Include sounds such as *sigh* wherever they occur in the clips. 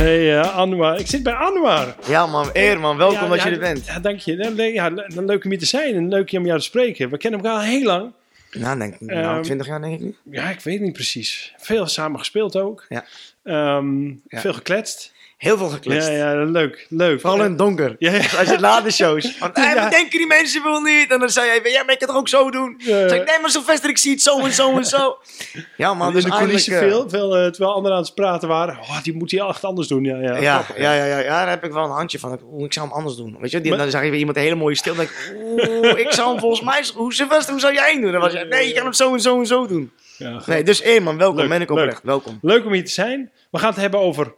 Hey uh, Anwar, ik zit bij Anwar. Ja man, eer man, welkom Ja, dat ja, je er bent. Ja, dank je. Ja, dan leuk om hier te zijn en leuk om jou te spreken. We kennen elkaar al heel lang. Nou, denk, Ehm, nou, 20 jaar denk ik nu. Ja, ik weet niet precies. Veel samen gespeeld ook. Ja. Ehm, Ja. Veel gekletst. Heel veel gekletst. Ja, ja, leuk. leuk. Vooral in het donker. Ja, ja. Als je na de shows. *laughs* Want, hey, Ja. wat denken die mensen wel niet? En dan zei jij, ja, maar ik kan het ook zo doen. Ja. Dan zei ik, nee, maar Sylvester, ik zie het zo en zo en zo. Ja man, dus in de eigenlijk... coulissen eh, veel, veel eh, terwijl anderen aan het praten waren. Oh, die moet hij echt anders doen. Ja, ja. Ja, Grappig, ja, ja, ja, ja, daar heb ik wel een handje van. Ik zou hem anders doen. Weet je, die, Maar- dan zag je weer iemand een hele mooie stil. Dan denk ik, oeh, ik zou hem volgens mij... Hoe, Sylvester, hoe zou jij hem doen? Dan was je, nee, je kan hem zo en zo en zo doen. Nee, dus één man, welkom. Leuk, ben ik oprecht. Welkom. Leuk om hier te zijn. We gaan het hebben over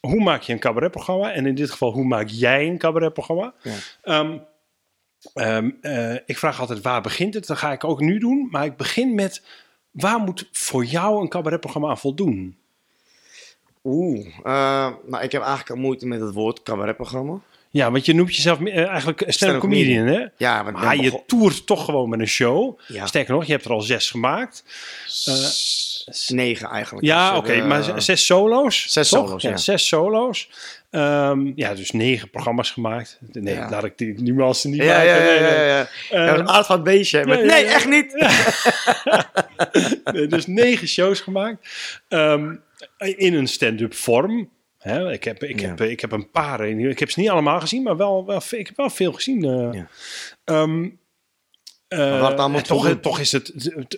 hoe maak je een cabaretprogramma. En in dit geval, hoe maak jij een cabaretprogramma? Ja. Ehm, ehm, eh, ik vraag altijd, waar begint het? Dat ga ik ook nu doen. Maar ik begin met, waar moet voor jou een cabaretprogramma aan voldoen? Oeh, eh, nou, ik heb eigenlijk al moeite met het woord cabaretprogramma. Ja, want je noemt jezelf eh, eigenlijk stand-up comedian, hè? Ja, Maar je toert toch gewoon met een show. Ja. Sterker nog, je hebt er al zes gemaakt. Negen eigenlijk. Ja, Dus, oké, eh, maar zes solo's. Zes toch? solo's, ja. Zes solo's. Ehm, ja, dus negen programma's gemaakt. Nee, Ja. laat ik die nuance niet Ja, maken. ja, ja, ja, ja. Ehm, Ja, een aard van het beestje. Met- ja, ja, nee, ja. echt niet. *laughs* Nee, dus negen shows gemaakt. Ehm, in een stand-up vorm. Hè, ik, heb, ik, Ja. heb, ik heb een paar. Ik heb ze niet allemaal gezien, maar wel, wel, ik heb wel veel gezien. eh. Ja. Eh, en toch, is het,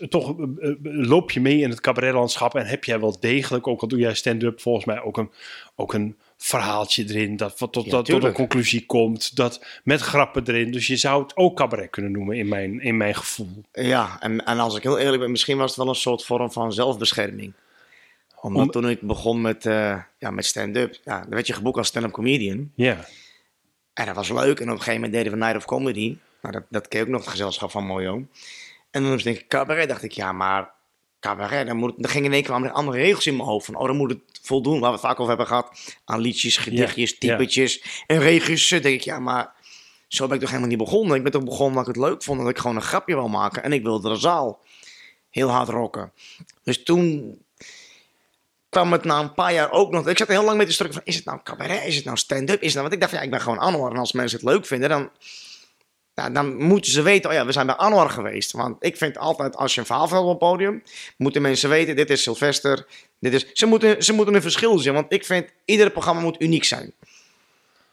toch eh, loop je mee in het cabaretlandschap en heb jij wel degelijk, ook al doe jij stand-up, volgens mij ook een, ook een verhaaltje erin dat tot, Ja, dat, tot een conclusie komt, dat met grappen erin. Dus je zou het ook cabaret kunnen noemen in mijn, in mijn gevoel. Ja, en, en als ik heel eerlijk ben, misschien was het wel een soort vorm van zelfbescherming. Omdat Om- toen ik begon met, eh, ja, met stand-up, ja, dan werd je geboekt als stand-up comedian. Ja, En dat was leuk. En op een gegeven moment deden we Night of Comedy. Nou, dat, dat ken je ook nog, het gezelschap van Mojo. En dan denk ik, cabaret, dacht ik, ja, maar cabaret, dan, moet, dan gingen in één keer allemaal andere regels in mijn hoofd. Van, oh, dan moet het voldoen, waar we het vaak over hebben gehad, aan liedjes, gedichtjes, typetjes en regisseur. denk ik, ja, maar zo ben ik toch helemaal niet begonnen. Ik ben toch begonnen dat ik het leuk vond, dat ik gewoon een grapje wil maken. En ik wilde de zaal heel hard rocken. Dus toen kwam het na een paar jaar ook nog. Ik zat er heel lang mee te strukken van: is het nou cabaret? Is het nou stand-up? Is het nou? Want ik dacht, ja, ik ben gewoon Anwar. En als mensen het leuk vinden, dan, ja, dan moeten ze weten: oh ja, we zijn bij Anwar geweest. Want ik vind altijd, als je een verhaal vertelt op het podium, moeten mensen weten: dit is Sylvester. Dit is, ze, moeten, ze moeten een verschil zien. Want ik vind, iedere programma moet uniek zijn.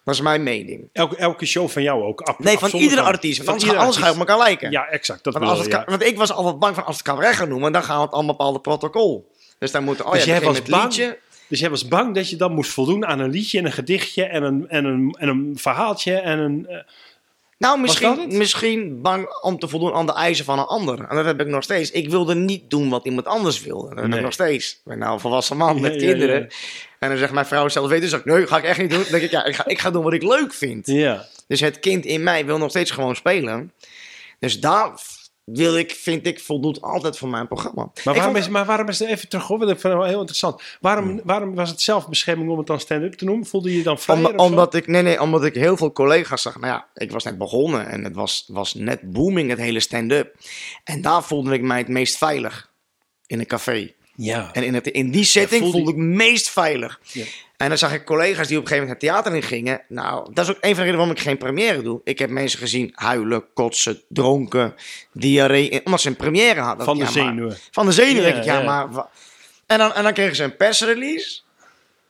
Dat is mijn mening. elke, elke show van jou ook. Ab- Nee, van iedere artiest. Van iedere anders ga je op elkaar lijken. Ja, exact. Dat Want, als het, ja. want ik was altijd bang van als het cabaret gaan noemen, dan gaan we het allemaal bepaald protocol. Dus dan moeten, oh Dus ja, jij begin was bang? liedje. Dus jij was bang dat je dan moest voldoen aan een liedje en een gedichtje en een, en een, en een verhaaltje en een... eh, Nou, dat misschien, misschien bang om te voldoen aan de eisen van een ander. En dat heb ik nog steeds. Ik wilde niet doen wat iemand anders wilde. Dat heb ik nog steeds. Ik ben nou een volwassen man met Ja, kinderen. ja. En dan zegt mijn vrouw zelf weten. Dus ik, nee, ga ik echt niet doen. Dan denk ik, ja, ik ga, ik ga doen wat ik leuk vind. ja. Dus het kind in mij wil nog steeds gewoon spelen. Dus daar wil ik, vind ik, voldoet altijd voor mijn programma. Maar Ik waarom, vond- is, maar waarom is het even terug? hoor, ik vind het wel heel interessant. Waarom, Hmm. waarom was het zelfbescherming om het dan stand-up te noemen? Voelde je je dan vrijer Om- omdat ik, nee, nee, omdat ik heel veel collega's zag. Nou ja, ik was net begonnen en het was, was net booming, het hele stand-up. En daar voelde ik mij het meest veilig. In een café. Ja. En in, het, in die setting voelde voelde ik me meest veilig. Ja. En dan zag ik collega's die op een gegeven moment het theater in gingen. Nou, dat is ook een van de redenen waarom ik geen première doe. Ik heb mensen gezien huilen, kotsen, dronken, diarree. Omdat ze een première hadden. Van de Ja, maar- zenuwen. van de zenuwen, Ja, denk ik. Ja, maar... En dan, en dan kregen ze een persrelease.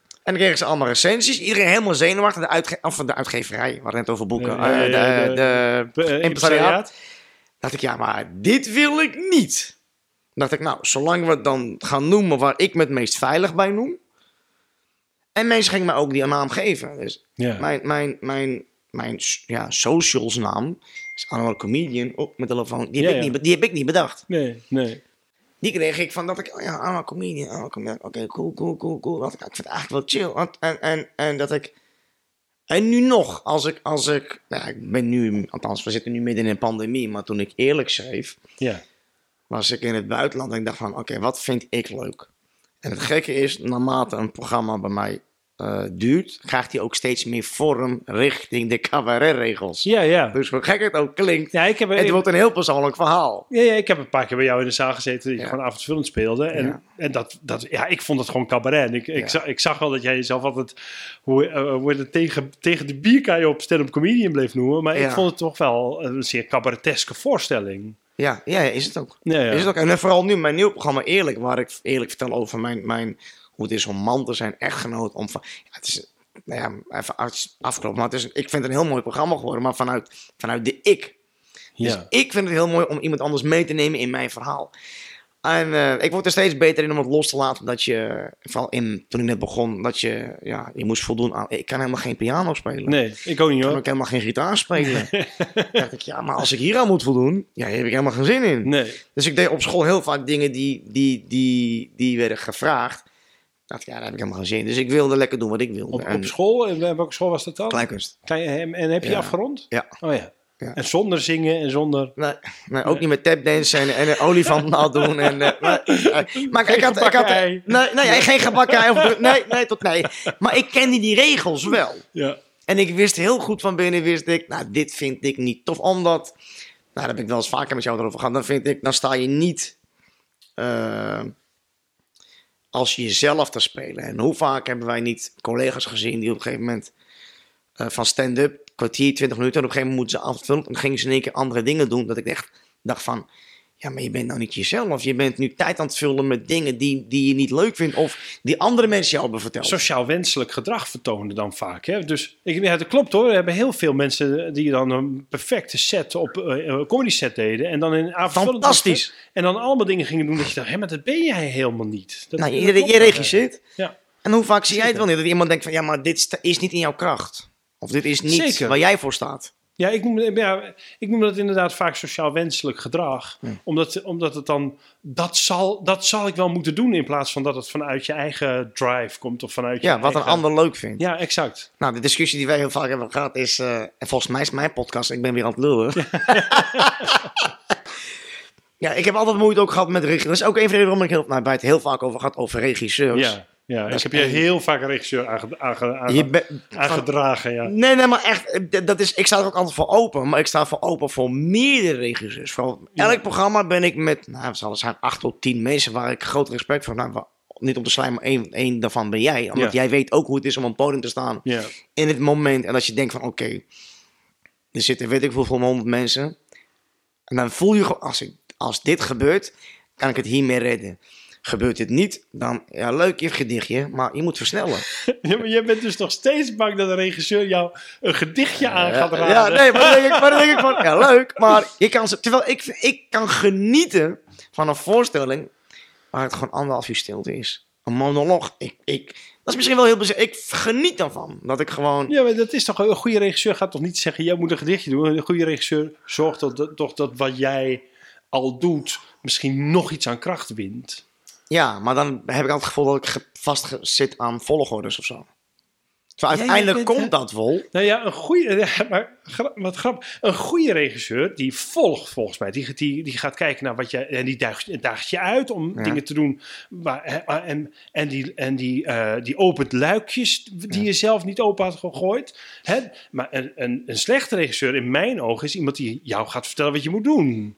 En dan kregen ze allemaal recensies. Iedereen helemaal zenuwachtig. De, uitge of de uitgeverij. We hadden het over boeken. Eh, de, de- de, Eh, dacht ik, ja, maar dit wil ik niet. Dacht ik, nou, zolang we het dan gaan noemen waar ik me het meest veilig bij noem. En mensen gingen mij ook die naam geven. Dus mijn, mijn, mijn, mijn ja, socials naam is Anwar Comedian op mijn telefoon. Die heb, ik niet, die heb ik niet bedacht. Nee, nee. Die kreeg ik van dat ik, oh ja, I'm a comedian. Comedian. Oké, cool, cool, cool, cool. Want ik, vind het eigenlijk wel chill. Want, en, en, en dat ik... En nu nog, als ik, als ik... Nou, ik ben nu... Althans, we zitten nu midden in een pandemie. Maar toen ik eerlijk schreef, Ja. Was ik in het buitenland. En ik dacht van, oké, wat vind ik leuk? En het gekke is, naarmate een programma bij mij eh, duurt... krijgt hij ook steeds meer vorm richting de cabaretregels. Ja, ja. Dus hoe gek het ook klinkt, Ja, ik heb, het wordt een heel persoonlijk verhaal. ja, ja, ik heb een paar keer bij jou in de zaal gezeten dat je Ja. gewoon avondvullend speelde. En, Ja. en dat, dat, ja, ik vond het gewoon cabaret. En ik, ik, zag, ik zag wel dat jij jezelf altijd hoe, eh, hoe het tegen, tegen de bierkaai op stand-up comedian bleef noemen. Maar ik vond het toch wel een zeer cabareteske voorstelling. Ja, ja, is het ook. Ja, ja. Is het ook. En vooral nu, mijn nieuw programma Eerlijk, waar ik eerlijk vertel over mijn, mijn, hoe het is om man te zijn, echtgenoot. Om van, ja, het is, nou ja, even af- afkloppen, maar het is, ik vind het een heel mooi programma geworden, maar vanuit, vanuit de ik. Dus ik vind het heel mooi om iemand anders mee te nemen in mijn verhaal. En eh, ik word er steeds beter in om het los te laten. Dat je, vooral in, toen ik net begon, dat je, ja, je moest voldoen aan. Ik kan helemaal geen piano spelen. Nee, ik ook niet Ik kan hoor. ook helemaal geen gitaar spelen. *laughs* dacht ik, ja, maar als ik hier aan moet voldoen, ja, hier heb ik helemaal geen zin in. Nee. Dus ik deed op school heel vaak dingen die, die, die, die werden gevraagd. dacht ik, ja, daar heb ik helemaal geen zin in. Dus ik wilde lekker doen wat ik wilde. Op, en op school, en welke school was dat dan? Kleinkunst. Klein, en, en heb je Ja. afgerond? Ja. Oh ja. Ja. En zonder zingen en zonder... Nee, nee, ook niet met tapdance en, en een olifant nadoen. *laughs* En, eh, nee, eh, maar ik had, ik nee, nee, geen gebakken. Of, nee, nee, tot nee. *laughs* Maar ik kende die regels wel. Ja. En ik wist heel goed van binnen, wist ik, nou, dit vind ik niet tof. Omdat, nou, daar heb ik wel eens vaker met jou erover gehad. Dan vind ik, dan sta je niet eh, als jezelf te spelen. En hoe vaak hebben wij niet collega's gezien die op een gegeven moment van stand-up, kwartier, twintig minuten, en op een gegeven moment moeten ze afvullen. En dan gingen ze in één keer andere dingen doen. Dat ik echt dacht van, ja, maar je bent nou niet jezelf. Je bent nu tijd aan het vullen met dingen die, die je niet leuk vindt. Of die andere mensen jou hebben verteld. Sociaal wenselijk gedrag vertonen dan vaak. Hè? Dus ik, ja, dat klopt hoor. We hebben heel veel mensen die dan een perfecte set op een comedy set deden. En dan in Fantastisch. En dan allemaal dingen gingen doen dat je dacht, hé, maar dat ben jij helemaal niet. Dat, Nou, je, je regisseert. Ja. En hoe vaak zie jij het wel niet? Dat iemand denkt van, ja, maar dit is niet in jouw kracht. Of dit is niet Zeker. waar jij voor staat. Ja, ik noem, ja, ik noem dat inderdaad vaak sociaal wenselijk gedrag. Omdat, omdat het dan, dat zal, dat zal ik wel moeten doen in plaats van dat het vanuit je eigen drive komt of vanuit je Ja, wat een ander leuk vindt. Ja, exact. Nou, de discussie die wij heel vaak hebben gehad is... eh, en volgens mij is mijn podcast, ik ben weer aan het lullen. ja, *laughs* ik heb altijd moeite ook gehad met regisseurs. Dat is ook een van de redenen waarom ik heel, nou, bij het heel vaak over gehad over regisseurs. Ja, ja. ik heb je heel vaak regisseur aange, aange, aange- Je bent- van- aangedragen. Ja. Nee, nee, maar echt, dat is, ik sta er ook altijd voor open. Maar ik sta voor open voor meerdere regisseurs. Voor elk programma ben ik met, nou, het zal zijn acht tot tien mensen waar ik groot respect voor heb. Nou, niet om te slijmen, maar één, één daarvan ben jij. Omdat Ja. jij weet ook hoe het is om op een podium te staan. Ja. In het moment. En als je denkt van, oké, er zitten weet ik hoeveel honderd mensen. En dan voel je gewoon, als, ik, als dit gebeurt, kan ik het hiermee redden. Gebeurt dit niet, dan, ja, leuk je gedichtje, maar je moet versnellen. *laughs* ja, maar jij bent dus nog steeds bang dat een regisseur jou een gedichtje aan gaat raden. Ja, nee, maar dan denk ik, maar dan denk ik van, ja, *laughs* leuk, maar je kan, ze- terwijl ik, ik kan genieten van een voorstelling waar het gewoon anderhalf uur stilte is. Een monoloog. Ik, ik, dat is misschien wel heel bezig. Ik geniet daarvan. Dat ik gewoon, Ja, maar dat is toch een goede regisseur gaat toch niet zeggen: jij moet een gedichtje doen. Een goede regisseur zorgt dat, dat, toch dat wat jij al doet misschien nog iets aan kracht wint. Ja, maar dan heb ik altijd het gevoel dat ik vast zit aan volgordes of zo. Terwijl Ja, je uiteindelijk bent, komt dat wel. Nou ja, een goede, *laughs* maar wat grappig. Een goede regisseur die volgt volgens mij. Die, die, die gaat kijken naar wat je en die daagt, daagt je uit om Ja. dingen te doen. En, en die, en die, eh, die opent luikjes die je zelf niet open had gegooid. Hè? Maar een, een, een slechte regisseur in mijn ogen is iemand die jou gaat vertellen wat je moet doen.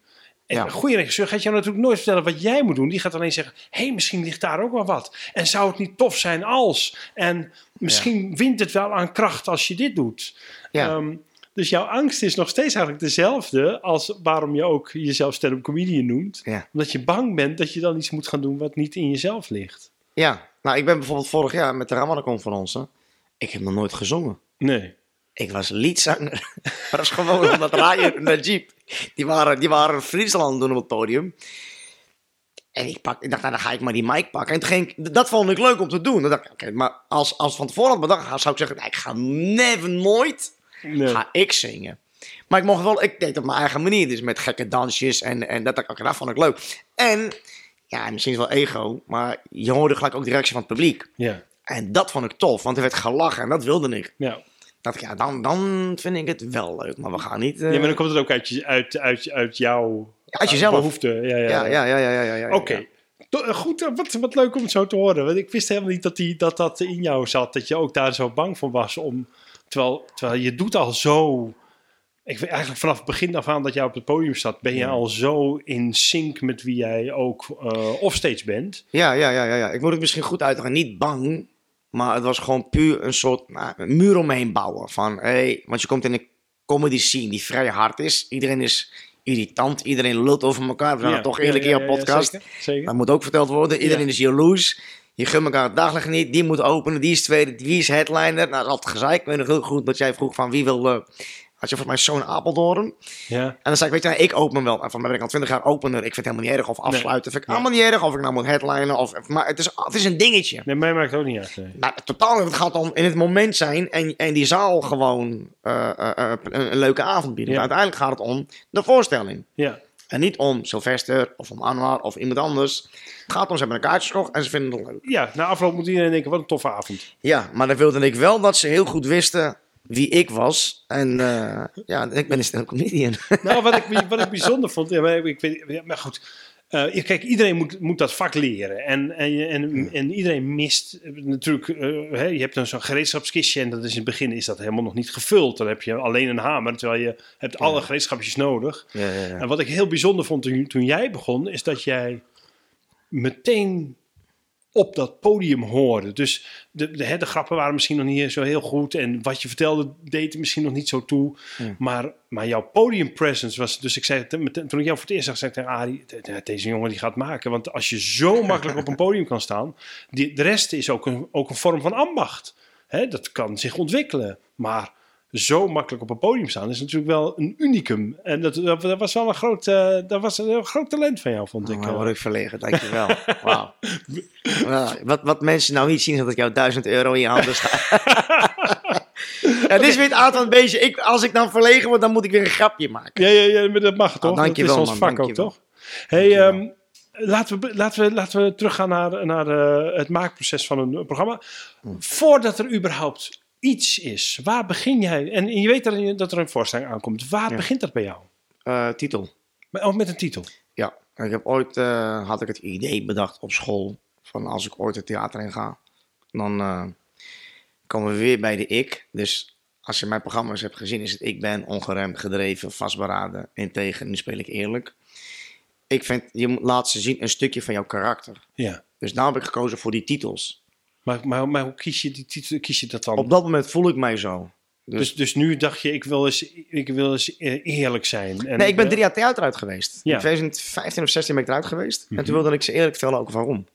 En Ja. een goede regisseur gaat jou natuurlijk nooit vertellen wat jij moet doen. Die gaat alleen zeggen: hé, hey, misschien ligt daar ook wel wat. En zou het niet tof zijn als? En misschien wint het wel aan kracht als je dit doet. Ja. Ehm, dus jouw angst is nog steeds eigenlijk dezelfde als waarom je ook jezelf stand-up comedian noemt. Ja. Omdat je bang bent dat je dan iets moet gaan doen wat niet in jezelf ligt. Ja, nou ik ben bijvoorbeeld vorig jaar met de Ramadan-conferentie. Ik heb nog nooit gezongen. Nee. Ik was liedzanger. *laughs* dat is gewoon omdat Ryan en Najib, die waren, die waren Friesland doen op het podium. En ik, pak, ik dacht, nou, dan ga ik maar die mic pakken. En toen ging ik, dat vond ik leuk om te doen. Dan dacht ik, oké, maar als, als van tevoren had bedacht, zou ik zeggen, nou, ik ga never, nooit, nee. ga ik zingen. Maar ik mocht wel, ik deed het op mijn eigen manier. Dus met gekke dansjes en, en dat, oké, dat vond ik leuk. En ja, misschien is wel ego, maar je hoorde gelijk ook de reactie van het publiek. Ja. En dat vond ik tof, want er werd gelachen en dat wilde ik. Ja. Dat ik, ja, dan, dan vind ik het wel leuk, maar we gaan niet... eh, ja, maar dan komt het ook uit, uit, uit, uit jouw uit jezelf. behoefte. Ja, ja, Ja, ja, ja, ja, ja. ja, ja. Oké. Eh, Goed, eh, wat, wat leuk om het zo te horen. Want ik wist helemaal niet dat, die, dat dat in jou zat. Dat je ook daar zo bang voor was. Om, terwijl, terwijl je doet al zo... Ik weet eigenlijk vanaf het begin af aan dat jij op het podium staat... ben je Ja. al zo in sync met wie jij ook eh offstage bent. Ja, ja, ja, ja, ja. Ik moet het misschien goed uitleggen. Niet bang, maar het was gewoon puur een soort nou, een muur omheen bouwen. Van, hey, want je komt in een comedy scene die vrij hard is. Iedereen is irritant, iedereen lult over elkaar. We zijn Ja, toch eerlijk ja, in je podcast. zeker, zeker. Dat moet ook verteld worden. Iedereen is jaloers. Je gunt elkaar het daglicht niet. Die moet openen, die is tweede, wie is headliner. Nou, dat is altijd gezeik. Ik weet nog heel goed dat jij vroeg van wie wil... eh, had je volgens mij zo'n Apeldoorn. Ja. En dan zei ik, weet je, ik open wel. En van mij ben ik al twintig jaar opener. Ik vind het helemaal niet erg. Of afsluiten. Vind ik allemaal niet erg. Of ik nou moet headlinen. Of, maar het is, het is een dingetje. Nee, mij maakt het ook niet uit. nee. Nou, totaal. Het gaat om in het moment zijn. En, en die zaal gewoon eh, eh, eh, een, een leuke avond bieden. Ja. Maar uiteindelijk gaat het om de voorstelling. Ja. En niet om Sylvester of om Anwar of iemand anders. Het gaat om, ze hebben een kaartje gekocht en ze vinden het leuk. ja, na afloop moet iedereen denken, wat een toffe avond. Ja, maar dan wilde ik wel dat ze heel goed wisten wie ik was. En eh, ja, ik ben een stand comedian. *laughs* Nou, wat ik, wat ik *laughs* bijzonder vond, ja, maar, ik weet, maar goed. eh, kijk, iedereen moet, moet dat vak leren. En, en, en, en iedereen mist eh, natuurlijk. hè, je hebt dan zo'n gereedschapskistje en dat is in het begin is dat helemaal nog niet gevuld. Dan heb je alleen een hamer, terwijl je hebt alle gereedschapjes nodig. Ja, ja, ja. En wat ik heel bijzonder vond toen, toen jij begon, is dat jij meteen op dat podium hoorde. Dus de, de, de grappen waren misschien nog niet zo heel goed. En wat je vertelde deed er misschien nog niet zo toe. Ja. Maar, maar jouw podium presence was... Dus ik zei, toen ik jou voor het eerst zag, zei ik tegen Arie... "De- de- Deze jongen die gaat maken. Want als je zo *laughs* makkelijk op een podium kan staan... Die, de rest is ook een, ook een vorm van ambacht. Hè, dat kan zich ontwikkelen. Maar zo makkelijk op een podium staan is natuurlijk wel een unicum. En dat, dat, dat was wel een groot, eh, dat was een groot talent van jou, vond ik. Nou, eh. word ik verlegen, dankjewel. *laughs* Wauw. Ja, wat, wat mensen nou niet zien, is dat ik jou 1000 euro in je handen sta. ja, dit is weer het aard van het beestje. Ik, als ik dan verlegen word, dan moet ik weer een grapje maken. Ja, ja, ja, maar dat mag toch? Oh, dat is ons man, vak ook, toch? Hey, ehm, laten, we, laten, we, laten we teruggaan naar, naar eh, het maakproces van een, programma. Hm. Voordat er überhaupt iets is, waar begin jij? En je weet dat er, een voorstelling aankomt. Waar Ja. begint dat bij jou? Eh, titel. Met, oh, met een titel. Ja, ik heb ooit, eh, had ik het idee bedacht op school, van als ik ooit het theater in ga, dan eh, komen we weer bij de ik. Dus als je mijn programma's hebt gezien, is het ik ben ongeremd, gedreven, vastberaden, integer, nu speel ik eerlijk. Ik vind, je laat ze zien een stukje van jouw karakter. Ja. Dus daar heb ik gekozen voor die titels. Maar, maar, maar hoe kies je, die titel, kies je dat dan? Op dat moment voel ik mij zo. dus, dus nu dacht je, ik wil eens, ik wil eens eh, eerlijk zijn. En, Nee, ik ben eh, drie jaar theater uit geweest. Ja. In 2015 of 16 ben ik eruit geweest. En Mhm. toen wilde ik ze eerlijk vertellen ook waarom.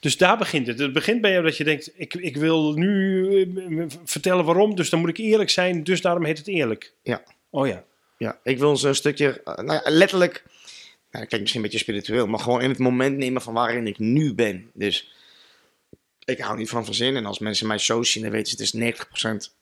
Dus daar begint het. Het begint bij jou dat je denkt, ik, ik wil nu eh, vertellen waarom, dus dan moet ik eerlijk zijn, dus daarom heet het eerlijk. Ja. Oh ja. Ja, ik wil een stukje, nou ja, letterlijk, nou, dat klinkt misschien een beetje spiritueel, maar gewoon in het moment nemen van waarin ik nu ben. Dus ik hou niet van verzinnen. En als mensen mij zo zien, dan weten ze het is 90%.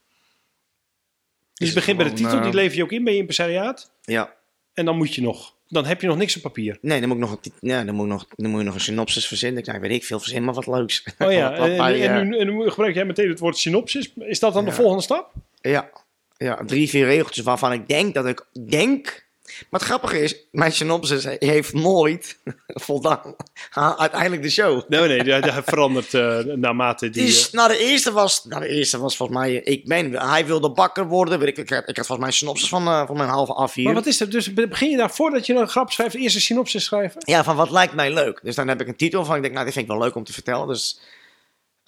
Dus het begint bij de titel, die eh, lever je ook in bij je impresariaat. Ja, En dan moet je nog, dan heb je nog niks op papier. nee, dan moet ik nog een, ja, dan moet ik nog, dan moet je nog een synopsis verzinnen. Ik nou, weet ik veel, verzin maar wat leuks. Oh ja, *laughs* Wat- wat en, bij, en, eh, nu, en nu gebruik jij meteen het woord synopsis. Is dat dan de volgende stap? Ja, ja, drie, vier regeltjes waarvan ik denk dat ik denk. Maar het grappige is, mijn synopsis heeft nooit *laughs* voldaan aan uiteindelijk de show. Nee, nee, dat dat verandert eh, naarmate die... Dus, eh, nou, de eerste was, nou, de eerste was volgens mij, ik ben, hij wilde bakker worden. Weet ik, ik, had- ik had volgens mij een synopsis van, eh, van mijn halve A4. maar wat is er? Dus begin je daar voordat je een grap schrijft, eerst een synopsis schrijven? Ja, van wat lijkt mij leuk. Dus dan heb ik een titel van, ik denk, nou, dit vind ik wel leuk om te vertellen. Dus,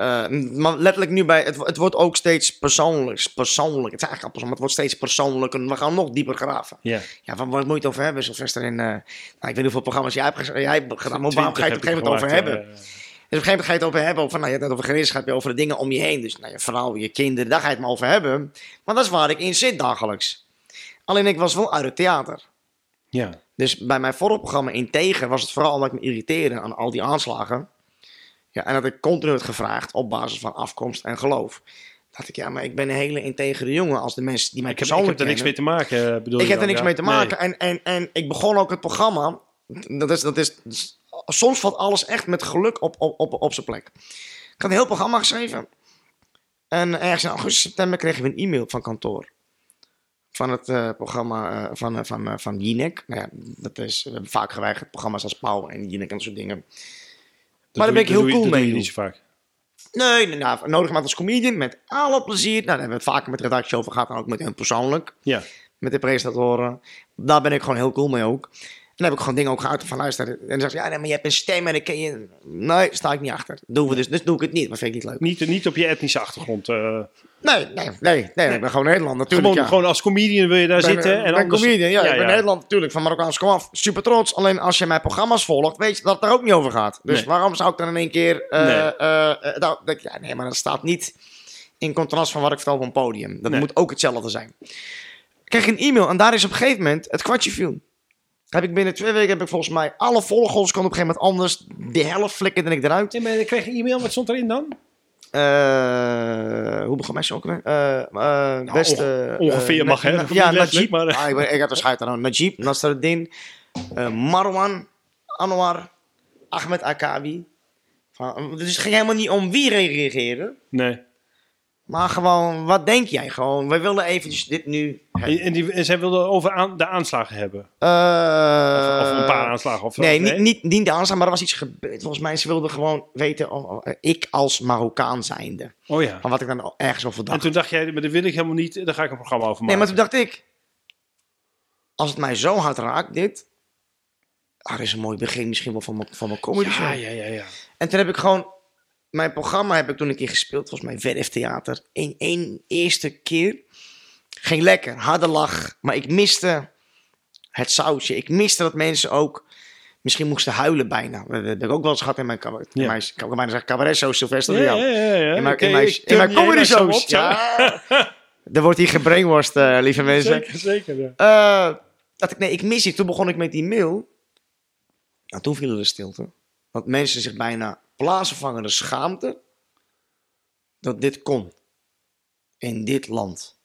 eh, maar letterlijk nu bij, het, het wordt ook steeds persoonlijk. Persoonlijk, het is eigenlijk persoonlijk, maar het wordt steeds persoonlijker. We gaan nog dieper graven. Ja. Ja, van wat moet je het over hebben, Sylvester? In, eh, nou, ik weet niet hoeveel programma's jij hebt, jij hebt gedaan, maar waarom ga je het op een gegeven moment over hebben? Dus op een gegeven moment ga je het over hebben. Over, nou, je hebt het over gereedschap, je over de dingen om je heen. Dus nou, je vrouw, je kinderen, daar ga je het maar over hebben. Maar dat is waar ik in zit dagelijks. Alleen ik was wel uit het theater. ja. Dus bij mijn vorige programma Integer was het vooral dat ik me irriteerde aan al die aanslagen. Ja, en dat ik continu werd gevraagd op basis van afkomst en geloof. dacht ik, ja, maar ik ben een hele integere jongen als de mensen die mij Ik heb, ik persoonlijk heb er niks mee te maken, eh, bedoel Ik heb er niks ja? mee te maken. En, en, en ik begon ook het programma. Dat is, dat is, soms valt alles echt met geluk op, op, op, op zijn plek. Ik had een heel programma geschreven. En ergens in augustus, september kregen we een e-mail van kantoor. Van het eh, programma eh, van, van, van Jinek. Nou ja, dat is, we hebben vaak geweigerd programma's als Pauw en Jinek en dat soort dingen. Dat daar ben ik heel cool mee, je niet zo vaak. Nee, nou, nodig maar als comedian, met alle plezier. Nou, daar hebben we het vaker met de redactie over gehad, en ook met hen persoonlijk. Ja. Met de presentatoren. Daar ben ik gewoon heel cool mee ook. En dan heb ik gewoon dingen ook geuit van luisteren. En dan zeg je, ja, nee, maar je hebt een stem en dan ken je... Nee, sta ik niet achter. Doen we dus, dus doe ik het niet, dat vind ik niet leuk. Niet, niet op je etnische achtergrond. eh. Nee, nee, nee, nee, ik ben gewoon Nederland natuurlijk. gewoon, ja. gewoon als comedian wil je daar ben, zitten. eh, en ik ben anders, comedian, ja, ik ben Nederland natuurlijk, van Marokkaans kom af. Super trots, alleen als je mijn programma's volgt, weet je dat het daar ook niet over gaat. Dus Nee. waarom zou ik dan in één keer... eh Nee. nou, ja, nee, maar dat staat niet in contrast van wat ik vertel op een podium. Dat Nee. moet ook hetzelfde zijn. Ik kreeg een e-mail en daar is op een gegeven moment het kwartje viel. Heb ik binnen twee weken heb ik volgens mij alle volgers kon op een gegeven moment anders. De helft flikkerde ik eruit. Maar ik kreeg een e-mail. Wat stond erin dan? Eh, hoe begon mijn ook weer? Eh, eh, beste, onge- ongeveer eh, mag, hè? Ja, Najib. maar- Ah, ik, ben- ik had er scheid aan. Najib, Nasreddin, eh Marwan, Anwar, Ahmed Akabi. Van, dus het ging helemaal niet om wie reageren. Nee. Maar gewoon, wat denk jij? Gewoon, wij willen eventjes dit nu... En, en, die, en zij wilden over aan, de aanslagen hebben. Eh, Of, of een paar aanslagen. Of, Nee, Niet, niet, niet de aanstaan, maar er was iets gebeurd. Volgens mij, ze wilden gewoon weten, of, of- ik als Marokkaan zijnde. Oh ja. Van wat ik dan ergens over dacht. En toen dacht jij, maar dat wil ik helemaal niet. Daar ga ik een programma over Nee, maken. maar toen dacht ik, als het mij zo hard raakt, dit, ah, dat is een mooi begin misschien wel van mijn, van mijn comedy show. Ja, ja, ja, ja. En toen heb ik gewoon, mijn programma heb ik toen een keer gespeeld, volgens mij Verf Theater, in één eerste keer. Ging lekker, harde lach, maar ik miste het sausje. Ik miste dat mensen ook misschien moesten huilen bijna. Dat heb ik ook wel eens gehad in mijn cabaret. Ja. Mijn, ik kan bijna zeggen cabaret show, Sylvester Ja, de ja, ja, ja. In mijn, in mijn, in je comedy shows. Ja. Er wordt hier gebrainwashed, eh, lieve mensen. Zeker, zeker. Ja. Eh, dat ik, nee, ik mis iets. Toen begon ik met die mail. Nou, toen viel er stilte. Want mensen zich bijna plaatsvervangende schaamte dat dit kon. In dit land.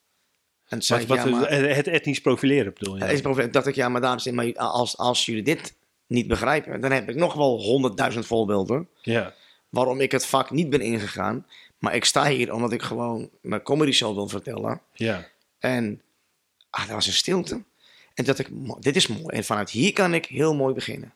En zei Wat, ik, wat, ja, maar, het etnisch profileren bedoel je? het dacht ik, ja, maar dames en heren, als, als jullie dit niet begrijpen, dan heb ik nog wel honderdduizend voorbeelden Ja. waarom ik het vak niet ben ingegaan. Maar ik sta hier omdat ik gewoon mijn comedy show wil vertellen. Ja. En ah, er was een stilte. En dat ik, dit is mooi. En vanuit hier kan ik heel mooi beginnen.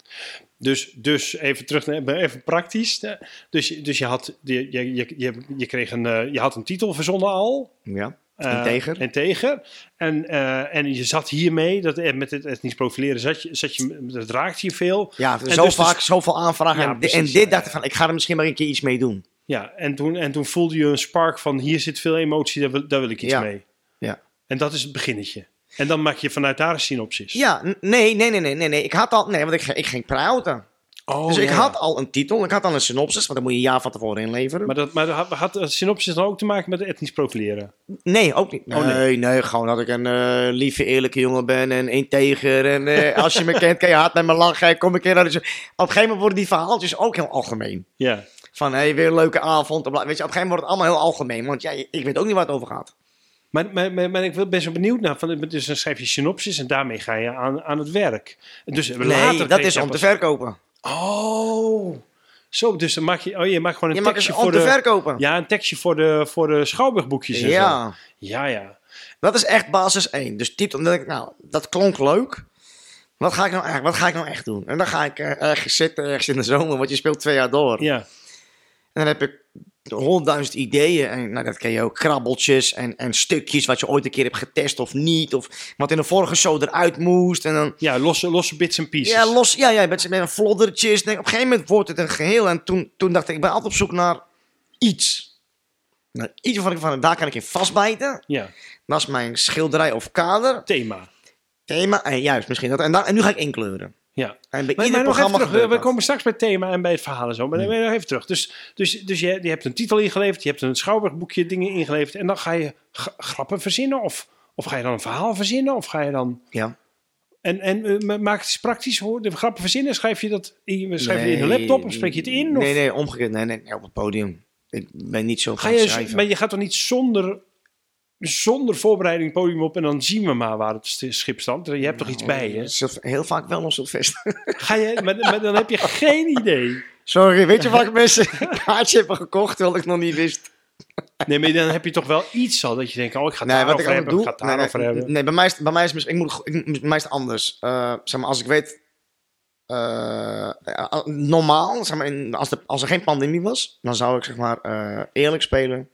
Dus, dus even terug, naar- even praktisch. Dus, je- dus je, had, je, je, je, je, kreeg een, eh, je had een titel verzonnen al. Ja. eh, Integer. Integer. En, eh, en je zat hiermee, dat, met het etnisch profileren, zat je, zat je, dat raakte je veel. Ja, En zo dus- vaak, zoveel aanvragen. Ja, en, en dit ja, dacht ik van, ik ga er misschien maar een keer iets mee doen. Ja, en toen, en toen voelde je een spark van hier zit veel emotie, daar wil, daar wil ik iets Ja. mee. Ja. En dat is het beginnetje. En dan maak je vanuit daar een synopsis. Ja, nee, nee, nee, nee, nee, nee. Ik had al, nee, want ik, ging- ik ging praten. Oh, dus ik ja. had al een titel, ik had al een synopsis, want dan moet je een jaar van tevoren inleveren. Maar, dat, maar had, had het synopsis dan ook te maken met etnisch profileren? Nee, ook niet. Oh, nee. nee, nee, gewoon dat ik een eh, lieve, eerlijke jongen ben en integer. En eh, *laughs* als je me kent, kan je hard met me lachen. Kom een keer naar de... Op een gegeven moment worden die verhaaltjes ook heel algemeen. Ja. Van, hé, hey, weer een leuke avond. Weet je, op een gegeven moment wordt het allemaal heel algemeen. Want ja, ik weet ook niet waar het over gaat. Maar, maar, maar, maar ik ben best wel benieuwd naar. Van, dus dan schrijf je synopsis en daarmee ga je aan, aan het werk. Dus Nee, later dat is om te verkopen. Oh, zo. Dus dan maak je, oh, je maakt gewoon een tekstje om voor te de... verkopen. Ja, een tekstje voor de, voor de schouwburgboekjes en zo. Ja, Ja, ja. dat is echt basis 1. Dus typt omdat ik, nou, dat klonk leuk. Wat ga ik nou echt, wat ga ik nou echt doen? En dan ga ik eh, ergens zitten, ergens in de zomer, want je speelt twee jaar door. Ja, En dan heb ik honderdduizend ideeën. En nou, dat ken je ook. Krabbeltjes en, en stukjes wat je ooit een keer hebt getest of niet. Of wat in de vorige show eruit moest. En dan, ja losse, losse bits en pieces. ja, los, ja, ja, met, met een floddertjes. Op een gegeven moment wordt het een geheel. En toen, toen dacht ik, ik ben altijd op zoek naar iets. Nou, iets waarvan ik van, daar kan ik in vastbijten. Ja, Dat is mijn schilderij of kader. thema. Thema, en juist misschien dat. En, dan, en nu ga ik inkleuren. Ja. En bij Maar, ieder maar programma terug, we, dat. komen straks bij het thema en bij het verhaal en zo. Maar maar nog even terug. Dus, dus, dus je, je hebt een titel ingeleverd, je hebt een schouwburgboekje dingen ingeleverd. En dan ga je grappen verzinnen? Of, of ga je dan een verhaal verzinnen? Of ga je dan... Ja. En, en eh, ma- maak het eens praktisch hoor. De grappen verzinnen, schrijf je dat in, schrijf je in de laptop of spreek je het in? Of Nee, nee, omgekeerd. Nee, nee, nee, op het podium. Ik ben niet zo Ga je, schrijven. maar je gaat toch niet zonder zonder voorbereiding podium op en dan zien we maar waar het schip staat. Je hebt toch iets bij je? Sylv- Heel vaak wel nog Sylvester. *laughs* Ga je maar, maar dan heb je geen idee. Sorry, weet je wat mensen *laughs* een kaartje hebben gekocht terwijl ik nog niet wist? Nee, maar dan heb je toch wel iets al dat je denkt, oh, ik ga het Nee, wat ik daarover hebben, ik ga het Nee, hebben. nee, bij mij is, bij mij is, ik moet, ik, bij mij is het anders. Eh, zeg maar, als ik weet. eh, normaal, zeg maar, in, als, de, als er geen pandemie was, dan zou ik zeg maar eh, eerlijk spelen.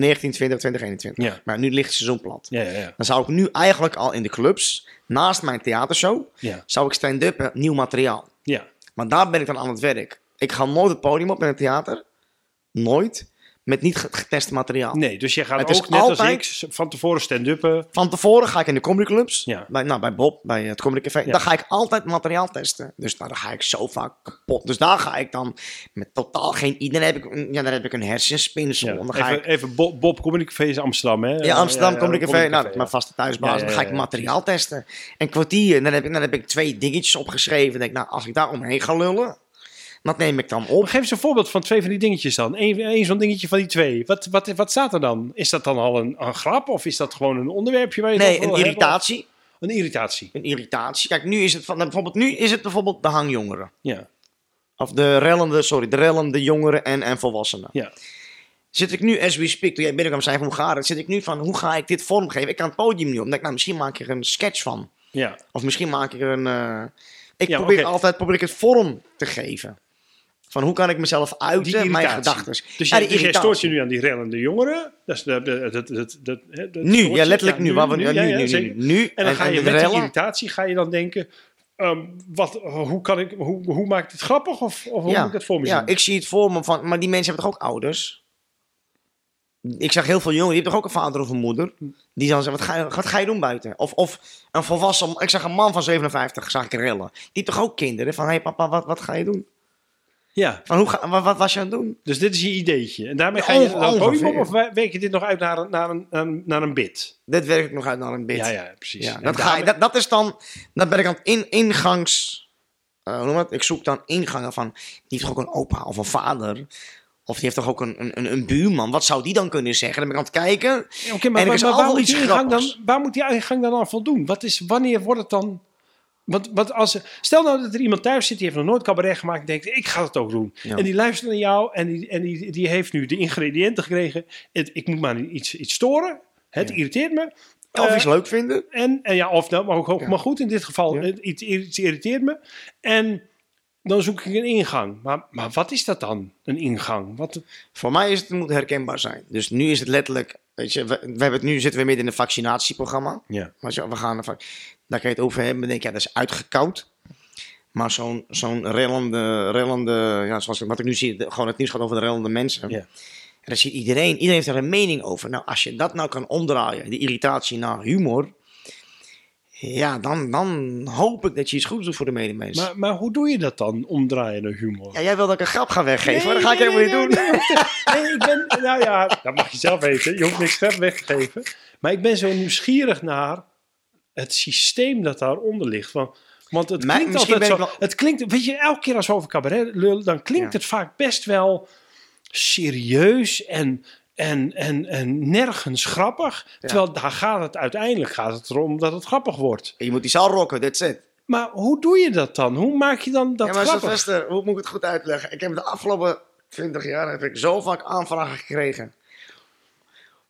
1920, 2021. Ja. Maar nu ligt het seizoen plat. Ja, ja, ja. Dan zou ik nu eigenlijk al in de clubs, naast mijn theatershow, zou ik stand-up nieuw materiaal. ja. Maar daar ben ik dan aan het werk. Ik ga nooit het podium op in het theater. Nooit. Met niet ge- getest materiaal. Nee, dus jij gaat Het ook net als altijd- ik van tevoren stand-uppen. Van tevoren ga ik in de comedyclubs. Ja. Bij, nou, bij Bob, bij het Comedy Café. Ja. Dan ga ik altijd materiaal testen. Dus nou, dan ga ik zo vaak kapot. Dus daar ga ik dan met totaal geen... Dan heb ik, ja, dan heb ik een hersenspinsel. Ja. En dan ga Even, ik... even Bob, Bob Comedy Café is Amsterdam, hè? Ja, Amsterdam Ja, Comedy Café. Comedy nou, mijn vaste thuisbaas. Dan ga ik materiaal testen. Een kwartier. En dan heb ik, dan heb ik twee dingetjes opgeschreven. Dan denk ik, nou, als ik daar omheen ga lullen... Dat neem ik dan op. Maar geef eens een voorbeeld van twee van die dingetjes dan. Eén één zo'n dingetje van die twee. Wat, wat, wat staat er dan? Is dat dan al een, een grap of is dat gewoon een onderwerpje waar je Nee, een hebben? irritatie. Een irritatie, Een irritatie. Kijk, nu is het, van, bijvoorbeeld, nu is het bijvoorbeeld de hangjongeren. ja. Of de rellende, sorry, de rellende jongeren en, en volwassenen. ja. Zit ik nu, as we speak, toen jij binnenkwam zei van hoe gaat het, zit ik nu van hoe ga ik dit vormgeven? Ik kan het podium niet ik, nou, misschien maak ik er een sketch van. ja. Of misschien maak ik er een... eh, Ik Ja, probeer altijd probeer ik het vorm te geven. Van hoe kan ik mezelf uiten, mijn gedachten. Dus, Ja, jij, stoort je nu aan die rellende jongeren. Dat is Nu, ja, letterlijk nu. waar we, ja, ja, nu, ja, nu, nu. En dan ga je de met die rellen- irritatie ga je dan denken... ehm, wat, hoe, kan ik, hoe, hoe maak ik dit grappig? Of, of hoe ja, moet ik dat voor me ja, zien? ik zie het voor me van, maar die mensen hebben toch ook ouders? Ik zeg heel veel jongeren, die hebben toch ook een vader of een moeder? Die dan zeggen, wat ga je, wat ga je doen buiten? Of, of een volwassen, ik zeg een man van 57, zag ik rillen. Die heeft toch ook kinderen? Van, hé hey papa, wat, wat ga je doen? Ja, Van, hoe ga, wat, wat was je aan het doen? dus dit is je ideetje. En daarmee ga je dan het podium op of werk je dit nog uit naar, een- naar, een, naar, een, naar bit? Dit werk ik nog uit naar een bit. Ja, ja, precies. Ja, En dat, ga ik, dat, dat is dan, dan ben ik aan het in, ingangs, eh, hoe noem je dat? Ik zoek dan ingangen van, die heeft toch ook een opa of een vader? Of die heeft toch ook een, een, een buurman? Wat zou die dan kunnen zeggen? Dan ben ik aan het kijken. Ja, Oké, maar, En er maar, waar, moet iets die ingang dan, waar moet die ingang dan aan voldoen? Wat is, wanneer wordt het dan... Want, want als, stel nou dat er iemand thuis zit, die heeft nog nooit cabaret gemaakt... en denkt, ik ga het ook doen. Ja. En die luistert naar jou en, die, en die, die heeft nu de ingrediënten gekregen. Het, ik moet maar iets, iets storen. Het Ja. irriteert me. Of Eh, iets leuk vinden. En, en ja, of nou, maar, ook, Ja. maar goed, in dit geval, het, iets, iets irriteert me. En dan zoek ik een ingang. Maar, maar wat is dat dan, een ingang? Wat, Voor mij is het, het moet herkenbaar zijn. Dus nu is het letterlijk, weet je, we, we hebben het, nu zitten we midden in een vaccinatieprogramma. ja. Maar we gaan ervan, daar kan je het over hebben. Dan denk je, ja, dat is uitgekoud. Maar zo'n zo'n rellende, rellende, ja, zoals wat ik nu zie, gewoon het nieuws gaat over de rellende mensen. Ja. En dan ziet iedereen, iedereen heeft er een mening over. Nou, als je dat nou kan omdraaien, die irritatie naar humor. Ja, dan, dan hoop ik dat je iets goeds doet voor de medemens. Maar, maar hoe doe je dat dan, omdraaien naar humor? Ja, jij wil dat ik een grap ga weggeven, maar Nee, dat ga ik helemaal nee, niet doen. Nee, ik ben, *laughs* nou ja, dat mag je zelf weten. Je hoeft niks verder weg te geven. Maar ik ben zo nieuwsgierig naar het systeem dat daaronder ligt. Van, want het Maar klinkt misschien altijd zo. wel- Het klinkt, weet je, elke keer als we over cabaret lullen, dan klinkt Ja. het vaak best wel serieus en, en, en, en nergens grappig. Ja. Terwijl daar gaat het uiteindelijk gaat het erom dat het grappig wordt. Je moet die zaal rocken, that's it. Maar hoe doe je dat dan? Hoe maak je dan dat ja, maar grappig? Hoe moet ik het goed uitleggen? Ik heb de afgelopen 20 jaar heb ik zo vaak aanvragen gekregen.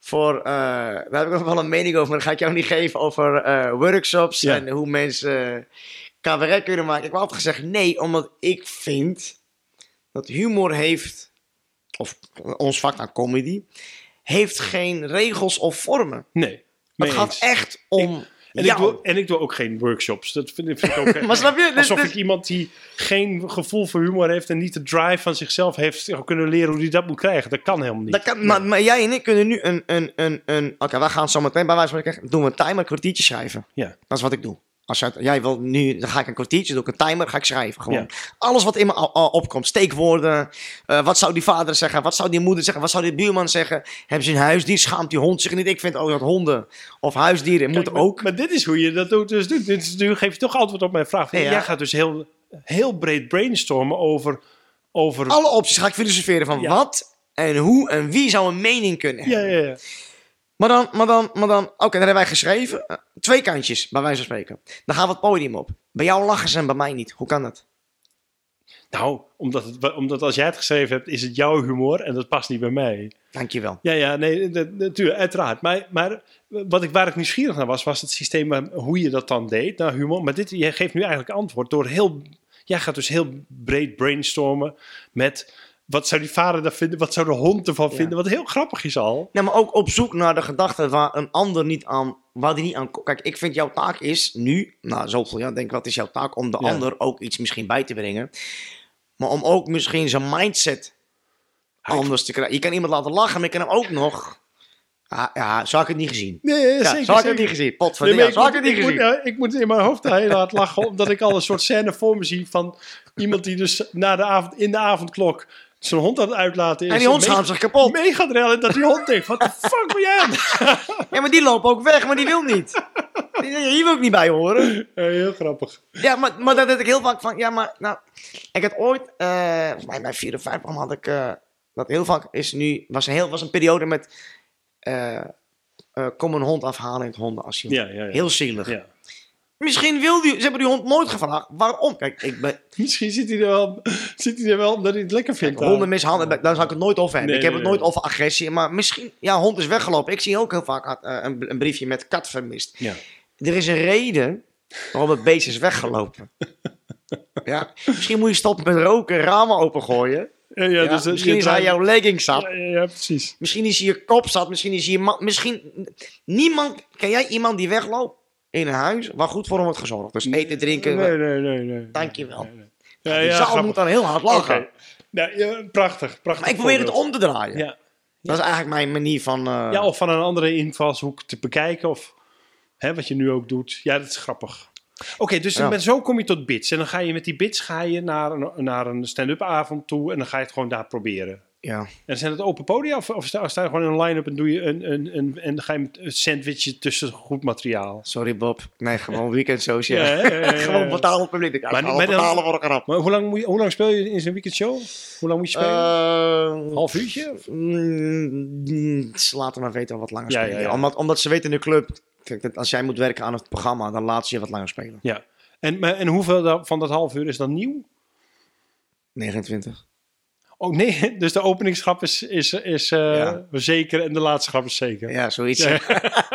Voor, eh, daar heb ik nog wel een mening over, maar dat ga ik jou niet geven. Over eh, workshops Ja. en hoe mensen cabaret kunnen maken. Ik heb altijd gezegd nee, omdat ik vind dat humor heeft, of ons vak aan comedy, heeft geen regels of vormen. Nee. Het gaat echt om En ik, doe, en ik doe ook geen workshops. Dat vind, ik- vind ik ook. *laughs* Maar snap je? Dit- Alsof dit- ik iemand die geen gevoel voor humor heeft en niet de drive van zichzelf heeft zou kunnen leren hoe hij dat moet krijgen. Dat kan helemaal niet. Dat kan, maar, maar jij en ik kunnen nu een... een, een, een Oké, wij gaan zo meteen bij wijze van spreken... Doen we een timer, kwartiertje schrijven. Ja. Dat is wat ik doe. Als jij, jij wil nu... Dan ga ik een kwartiertje, doe ik een timer, ga ik schrijven. Gewoon. Ja. Alles wat in me opkomt. Steekwoorden. eh, wat zou die vader zeggen? Wat zou die moeder zeggen? Wat zou die buurman zeggen? Hebben ze een huisdier? Schaamt die hond zich niet? Ik vind ook dat honden of huisdieren moeten ook... Maar dit is hoe je dat doet. Dus doet. Dit is, nu geef je toch antwoord op mijn vraag. Ja. Jij gaat dus heel, heel breed brainstormen over... over Alle opties ga ik filosoferen van wat en hoe en wie zou een mening kunnen ja, hebben. ja, ja. Maar dan, maar dan, maar dan. Oké, dan hebben wij geschreven. eh, twee kantjes, bij wijze van spreken. Dan gaan we het podium op. Bij jou lachen ze en bij mij niet. Hoe kan dat? Nou, omdat, het, omdat als jij het geschreven hebt, is het jouw humor en dat past niet bij mij. Dankjewel. Ja, ja, nee, natuurlijk, uiteraard. Maar, maar wat ik, waar ik nieuwsgierig naar was, was het systeem hoe je dat dan deed, naar humor. Maar dit, jij geeft nu eigenlijk antwoord door heel... Jij gaat dus heel breed brainstormen met... Wat zou die vader daar vinden? Wat zou de hond ervan Ja. vinden? Wat heel grappig is al. Nee, maar ook op zoek naar de gedachte waar een ander niet aan, waar die niet aan Kijk, ik vind jouw taak is nu, nou zoveel jaar, denk ik wat is jouw taak, om de Ja. ander ook iets misschien bij te brengen. Maar om ook misschien zijn mindset anders te krijgen. Je kan iemand laten lachen, maar je kan hem ook nog... Ah, ja, zo had ik het niet gezien. Nee, Ja, zeker. zo had ik het niet gezien. Nee, maar ja, zo had ik het niet gezien. ik, moet, ik moet in mijn hoofd heel hard lachen, omdat ik al een soort scène voor me zie van iemand die dus na de avond, in de avondklok zijn hond aan het uitlaten is. En die hond Mega- schaamt zich kapot. Mee gaat rellen dat die hond denkt, wat de fuck ben jij aan? *laughs* Ja, maar die lopen ook weg, maar die wil niet. Hier wil ik niet bij horen. Ja, heel grappig. Ja, maar, maar dat heb ik heel vaak van... Ja, maar nou... Ik had ooit... eh mij bij 4 of 5 had ik... eh, dat heel vaak is nu... Was een, heel, was een periode met... eh, eh, kom een hond afhalen in het hondenasiel. Ja, ja, ja. Heel zielig. Ja. Misschien wil die... Ze hebben die hond nooit gevraagd. Waarom? Kijk, ik ben... Misschien zit hij er wel, zit hij er wel omdat hij het lekker vindt. Honden mishandelen, daar zou ik het nooit over hebben. Nee, ik heb nee, het nooit nee. over agressie. Maar misschien... Ja, hond is weggelopen. Ik zie ook heel vaak eh, een, een briefje met kat vermist. Ja. Er is een reden waarom het beest is weggelopen. *laughs* ja, misschien moet je stoppen met roken, ramen opengooien. Ja, ja, Ja, dus, eh, misschien je is hij jouw legging zat. Ja, precies. Misschien is hij je kop zat. Misschien is hij je man. Misschien. Niemand. Ken jij iemand die wegloopt in een huis waar goed voor hem wordt gezorgd? Dus eten, drinken. Nee, nee, nee. nee. Dankjewel. Nee, nee. Ja, die ja, zaal grappig. moet dan heel hard lachen. Nou, ja, prachtig, prachtig. Maar ik probeer het om te draaien. Ja. Dat is eigenlijk mijn manier van. eh, ja, of van een andere invalshoek te bekijken. Of hè, wat je nu ook doet. Ja, dat is grappig. Oké, dus Ja. met zo kom je tot bits. En dan ga je met die bits ga je naar een, naar een stand-up avond toe. En dan ga je het gewoon daar proberen. Ja. En zijn het open podia? Of, of sta, sta je gewoon in een line-up en doe je een, een, een, en ga je een sandwichje tussen goed materiaal? Sorry Bob. Nee, gewoon weekend social. Ja, ja, ja, ja, *laughs* gewoon betalen publiek. Maar- maar, maar betalen voor een grap. Maar hoe lang, moet je, hoe lang speel je in zo'n weekendshow? Hoe lang moet je spelen? Eh, Half uurtje? Mm, ze laten maar weten wat langer spelen. Omdat, omdat ze weten in de club, kijk, als jij moet werken aan het programma, dan laten ze je wat langer spelen. Ja. En, maar- en hoeveel van dat half uur is dan nieuw? 29. Oh nee, *laughs* dus de openingsgrap is, is, is eh, Ja. zeker en de laatste grap is zeker. Ja, zoiets. Ja.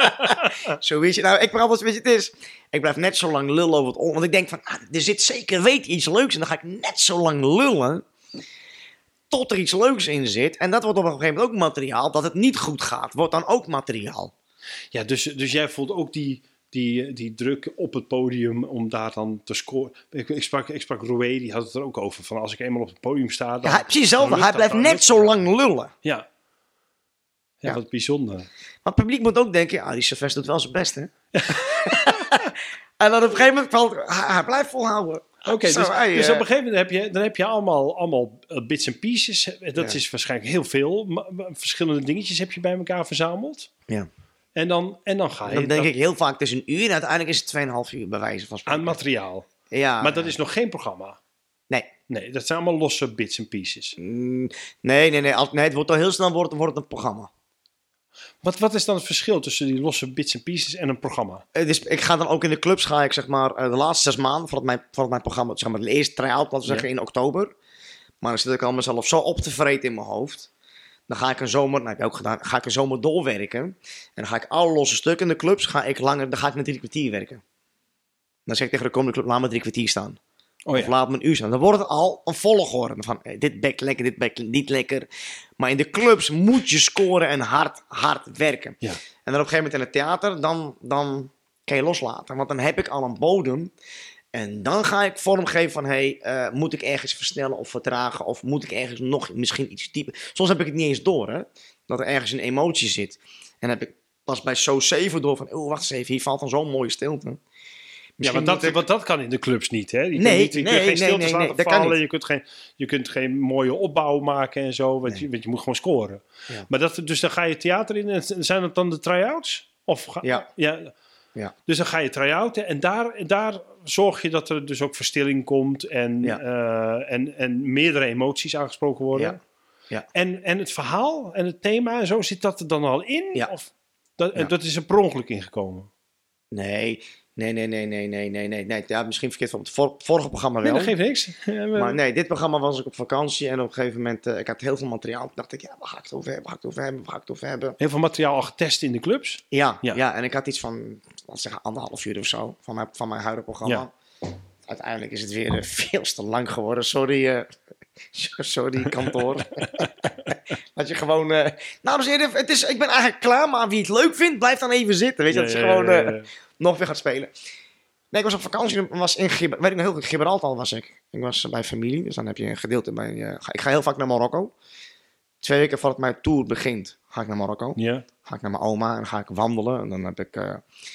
*laughs* zoiets. Nou, ik praat altijd, weet je, het is. Ik blijf net zo lang lullen over het on. Want ik denk van, ah, er zit zeker weet iets leuks. En dan ga ik net zo lang lullen. Tot er iets leuks in zit. En dat wordt op een gegeven moment ook materiaal. Dat het niet goed gaat, wordt dan ook materiaal. Ja, dus, dus jij voelt ook die, die, die druk op het podium om daar dan te scoren. Ik, ik sprak, ik sprak Roué, die had het er ook over. Van als ik eenmaal op het podium sta, dan... Ja, precies hetzelfde. Hij blijft net lukt zo lang lullen. Ja. ja. Ja. wat bijzonder. Maar het publiek moet ook denken, ja, die Sylvester doet wel zijn best, hè? *laughs* en dan op een gegeven moment valt, hij, blijft volhouden. Oké, dus, dus eh, op een gegeven moment heb je, dan heb je allemaal, allemaal eh, bits en pieces. Dat Ja. is waarschijnlijk heel veel. maar verschillende dingetjes heb je bij elkaar verzameld. Ja. En dan, en dan ga je Dan denk ik heel vaak, het is een uur en uiteindelijk is het 2,5 uur bij wijze van spreken. aan materiaal. Ja. Maar dat is nog geen programma. Nee. Nee, dat zijn allemaal losse bits en pieces. Mm, Nee, nee, nee. Het wordt al heel snel wordt, wordt het een programma. Wat, wat is dan het verschil tussen die losse bits en pieces en een programma? Het is, ik ga dan ook in de clubs, ga ik zeg maar, eh, de laatste zes maanden, voordat mijn, voordat mijn programma, zeg maar, de eerste try-out, laten we zeggen, in oktober. Maar dan zit ik al mezelf zo op te vreten in mijn hoofd. Dan ga ik een zomer, nou heb ik ook gedaan, ga ik een zomer doorwerken. En dan ga ik alle losse stukken in de clubs, ga ik langer, dan ga ik met drie kwartier werken. Dan zeg ik tegen de komende club, laat me drie kwartier staan. Oh Of laat me een uur staan. Dan wordt het al een volgorde van dit bek lekker, dit bek niet lekker. Maar in de clubs moet je scoren en hard, hard werken. Ja. En dan op een gegeven moment in het theater, dan, dan kan je loslaten. Want dan heb ik al een bodem. En dan ga ik vormgeven van, hé, hey, eh, moet ik ergens versnellen of vertragen? Of moet ik ergens nog misschien iets dieper? Soms heb ik het niet eens door, hè. Dat er ergens een emotie zit. En dan heb ik pas bij So 7 door van, oh, wacht eens even, hier valt dan zo'n mooie stilte. Ja, want dat, moet ik- want dat kan in de clubs niet, hè? Je kunt, Nee, niet, je nee, kunt geen nee, stiltes nee, laten nee, dat kan vallen. Je kunt, geen, je kunt geen mooie opbouw maken en zo. Want, je, want je moet gewoon scoren. Ja. Maar dat, dus dan ga je theater in. En zijn het dan de try-outs? Of ga, Ja. ja. Ja. Dus dan ga je try-outen. En daar, daar zorg je dat er dus ook verstilling komt. En, Ja. eh, en, en meerdere emoties aangesproken worden. Ja. Ja. En, en het verhaal en het thema en zo, zit dat er dan al in? Ja. Of Dat, dat is er per ongeluk ingekomen. Nee, nee, nee, nee, nee, nee, nee, nee. nee. Ja, misschien verkeerd van het vor- vorige programma Nee, wel. dat geeft niks. *laughs* Maar- nee, dit programma was ik op vakantie en op een gegeven moment, eh, ik had heel veel materiaal. Toen dacht ik, ja, waar ga ik het over hebben, waar ga ik het over hebben, waar ga ik het over hebben? Heel veel materiaal al getest in de clubs. Ja, Ja. ja. en ik had iets van, laten we zeggen, anderhalf uur of zo van mijn, van mijn huidige programma. Uiteindelijk is het weer eh, *laughs* veel te lang geworden. Sorry, eh, *laughs* sorry kantoor. dat je gewoon, eh dames en heren, het is, ik ben eigenlijk klaar, maar wie het leuk vindt, blijf dan even zitten. Weet je, dat ja, gewoon. Nog weer gaat spelen. Nee, ik was op vakantie, was in Gib- weet ik nog heel goed, Gibraltar was ik. Ik was bij familie, dus dan heb je een gedeelte bij, ga- ik ga heel vaak naar Marokko. Twee weken voordat mijn tour begint, ga ik naar Marokko Ja. ga ik naar mijn oma en dan ga ik wandelen. En dan heb ik, eh,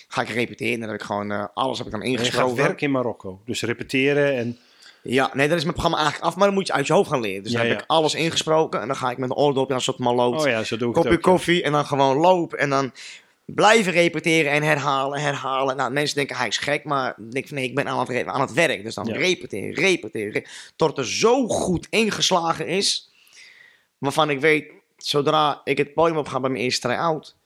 ga ik repeteren. En dan heb ik gewoon eh, alles heb ik dan En je gaat ingesproken. werken in Marokko. Dus repeteren en... Ja, nee, dan is mijn programma eigenlijk af. Maar dan moet je uit je hoofd gaan leren. Dus dan heb ja. ik alles ingesproken. En dan ga ik met een oordopje aan een soort maloot. Oh ja, zo doe ik kopje ook. koffie. En dan gewoon lopen. En dan blijven repeteren en herhalen, herhalen. Nou, mensen denken hij is gek. Maar ik nee, ik ben aan het, aan het werk. Dus dan Ja. repeteren, repeteren. re- tot het er zo goed ingeslagen is. Waarvan ik weet, zodra ik het podium op ga bij mijn eerste try-out.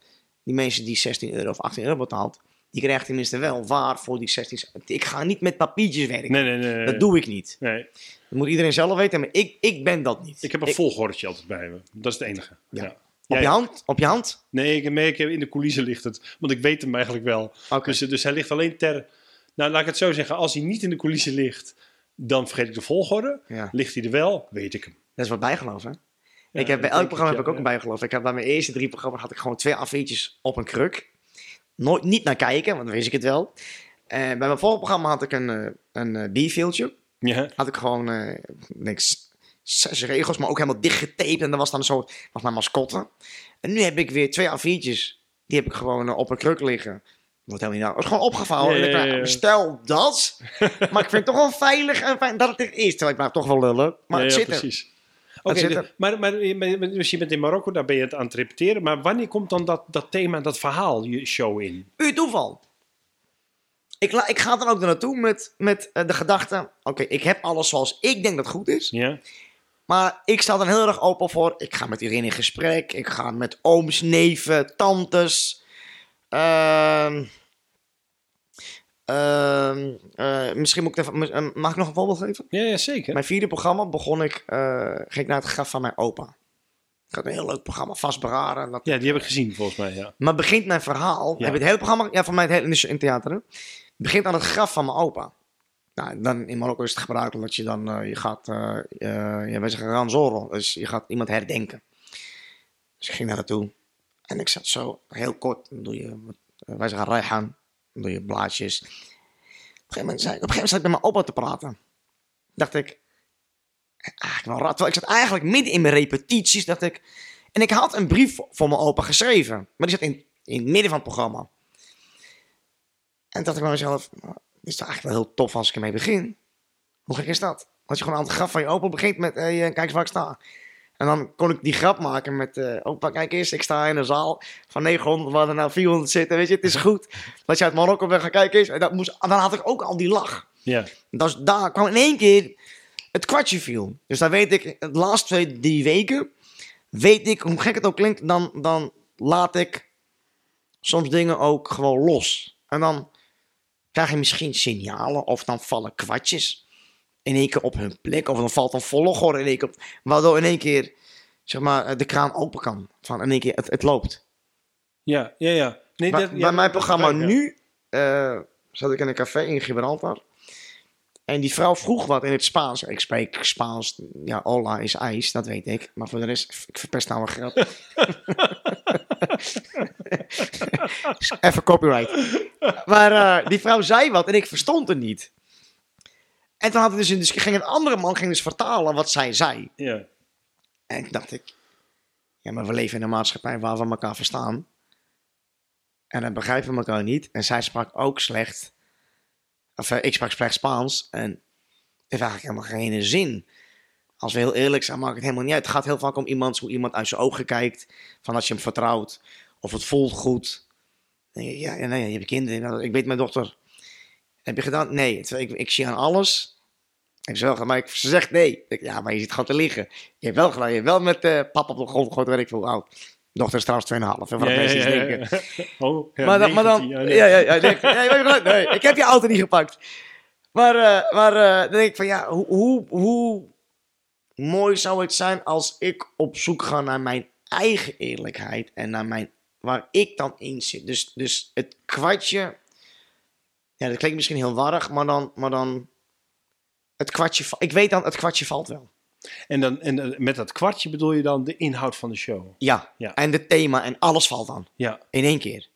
Die mensen die 16 euro of 18 euro betaalt. Die krijgen tenminste wel waar voor die 16. Ik ga niet met papiertjes werken. Nee, nee, nee. nee. Dat doe ik niet. Nee. Dat moet iedereen zelf weten. Maar ik, ik ben dat niet. Ik heb een volgordetje altijd bij me. Dat is het enige. Ja. Ja. Op je hand? Op je hand? Nee, ik, nee, ik heb in de coulissen ligt het. Want ik weet hem eigenlijk wel. Dus, dus hij ligt alleen ter... Nou, laat ik het zo zeggen. Als hij niet in de coulissen ligt, dan vergeet ik de volgorde. Ja. Ligt hij er wel, weet ik hem. Dat is wat bijgeloof, hè? Ja, ik heb bij elk programma ik, heb ik ook een bijgeloof. Ik heb bij mijn eerste drie programma's had ik gewoon twee affiches op een kruk. Nooit niet naar kijken, want dan wist ik het wel. Eh, bij mijn volgende programma had ik een, eh, een eh, bierveeltje. Ja. Had ik gewoon, eh, ik denk, s- zes regels, maar ook helemaal dichtgetaped. En dat was dan zo, was mijn mascotte. En nu heb ik weer twee affiches. Die heb ik gewoon eh, op een kruk liggen. Wordt helemaal niet nou. Het is gewoon opgevouwen. Ja. Stel dat. *laughs* maar ik vind het toch wel veilig en fijn dat het er is. Terwijl ik blijf toch wel lullen. Maar het zit er. precies. Oké, er. maar, maar, je bent- dus je bent in Marokko, daar ben je het aan het repeteren. Maar wanneer komt dan dat, dat thema, dat verhaal, je show in? Puur toeval. Ik, la- ik ga dan ook naartoe met, met eh, de gedachte: oké, ik heb alles zoals ik denk dat goed is. Ja? Maar ik sta dan heel erg open voor. Ik ga met iedereen in gesprek. Ik ga met ooms, neven, tantes. Ehm ehm, eh, misschien moet ik even. Mag ik nog een voorbeeld geven? Ja, ja, zeker. Mijn vierde programma begon ik. eh, ging ik naar het graf van mijn opa. Ik had een heel leuk programma, vastberaden. Dat Ja, die heb ik gezien volgens mij, ja. maar begint mijn verhaal, Ja. heb het hele programma, ja, van mij het hele in, in theater, hè? begint aan het graf van mijn opa. Nou, dan in Marokko is het gebruikelijk dat je dan, eh, je gaat, ja, wij zeggen ranzoro, dus je gaat iemand herdenken. Dus ik ging daar naartoe en ik zat zo, heel kort, doe je, eh, wij zeggen dan doe je blaadjes. Op een gegeven moment, zei, op een gegeven moment zat ik met mijn opa te praten. Dacht ik, eigenlijk wel raar, ik zat eigenlijk midden in mijn repetities, dacht ik, en ik had een brief voor- mijn opa geschreven. Maar die zat in, in het midden van het programma. En dacht ik bij mezelf, is toch eigenlijk wel heel tof als ik ermee begin. Hoe gek is dat? Als je gewoon aan het graf van je opa begint met, hey, eh, kijk eens waar ik sta. En dan kon ik die grap maken met, eh, opa kijk eens, ik sta in een zaal van 900 waar er nou 400 zitten. Weet je, het is goed. Dat je uit Marokko bent gaan kijken eens. En dat moest, dan had ik ook al die lach. Ja, Dus daar kwam in één keer het kwartje viel. Dus dan weet ik, de laatste twee, drie weken, weet ik, hoe gek het ook klinkt, dan, dan laat ik soms dingen ook gewoon los. En dan krijg je misschien signalen of dan vallen kwartjes in één keer op hun plek. Of dan valt een volgorde in één keer op, waardoor in één keer, zeg maar, de kraan open kan. Van in één keer, het, het loopt. ja, ja. ja. Nee, Bij, dat- ja, bij mijn programma ja. nu eh, zat ik in een café in Gibraltar. En die vrouw vroeg wat in het Spaans. Ik spreek Spaans. Ja, hola is ijs, dat weet ik. Maar voor de rest, ik verpest nou een grap. *laughs* Even copyright. Maar eh, die vrouw zei wat en ik verstond het niet. En toen had het dus, een- dus ging een andere man ging dus vertalen wat zij zei. Ja. En toen dacht ik, ja, maar we leven in een maatschappij waar we elkaar verstaan. En dan begrijpen we elkaar niet. En zij sprak ook slecht. Of eh, ik sprak slecht Spaans. En het heeft eigenlijk helemaal geen zin. Als we heel eerlijk zijn, maakt het helemaal niet uit. Het gaat heel vaak om iemand, hoe iemand uit zijn ogen kijkt. Van als je hem vertrouwt. Of het voelt goed. Ja, ja, nee, je hebt kinderen. Ik weet mijn dochter. Heb je gedaan? Nee. Ik, ik zie aan alles. Ik zeg wel, maar ik, ze zegt nee. Ik, ja, maar je zit gewoon te liggen. Je hebt wel gedaan. Je hebt wel met eh papa op de grond gegooid, weet ik veel oud. Dochter is trouwens 2,5. hè, Wat Ja, ja, mensen *laughs* ja, iets ja, denken. Oh, maar, dan, maar dan, 19, ja, ja, ja, nee, nee, ik heb je auto niet gepakt. Maar, eh, maar eh, dan denk ik van ja, hoe, hoe, hoe mooi zou het zijn als ik op zoek ga naar mijn eigen eerlijkheid en naar mijn, waar ik dan in zit. Dus, dus het kwartje, ja, dat klinkt misschien heel warrig, maar dan, maar dan het kwartje, ik weet dan, het kwartje valt wel. En, dan, en eh, met dat kwartje bedoel je dan de inhoud van de show? Ja, Ja. en het thema en alles valt dan Ja. in één keer.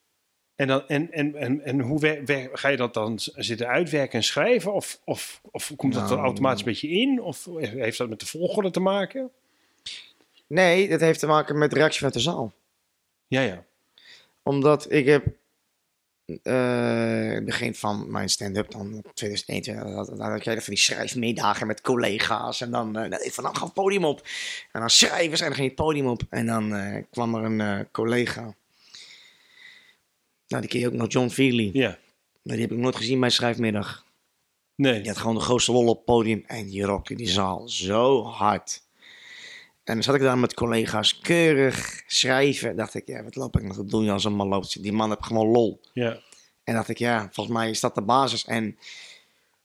En, dan, en, en, en, en hoe wer- wer- ga je dat dan zitten uitwerken en schrijven? Of, of, of komt dat er Nou. automatisch een beetje in? Of heeft dat met de volgorde te maken? Nee, dat heeft te maken met de reactie van de zaal. Ja, ja. Omdat ik heb eh, het begin van mijn stand-up dan 2021, dan, dan kreeg ik van die schrijfmiddagen met collega's. En dan nee, van nou ga het podium op. En dan schrijven ze en dan ging het podium op. En dan eh, kwam er een collega. Nou, die ken je ook nog, John Feely. Ja. Maar die heb ik nooit gezien bij schrijfmiddag. Nee. Die had gewoon de grootste lol op het podium en die rockte die zaal zo hard. En dan zat ik daar met collega's keurig schrijven. Dacht ik, ja, wat loop ik nog te doen als een man loopt? Die man heeft gewoon lol. Ja. En dacht ik, ja, volgens mij is dat de basis. En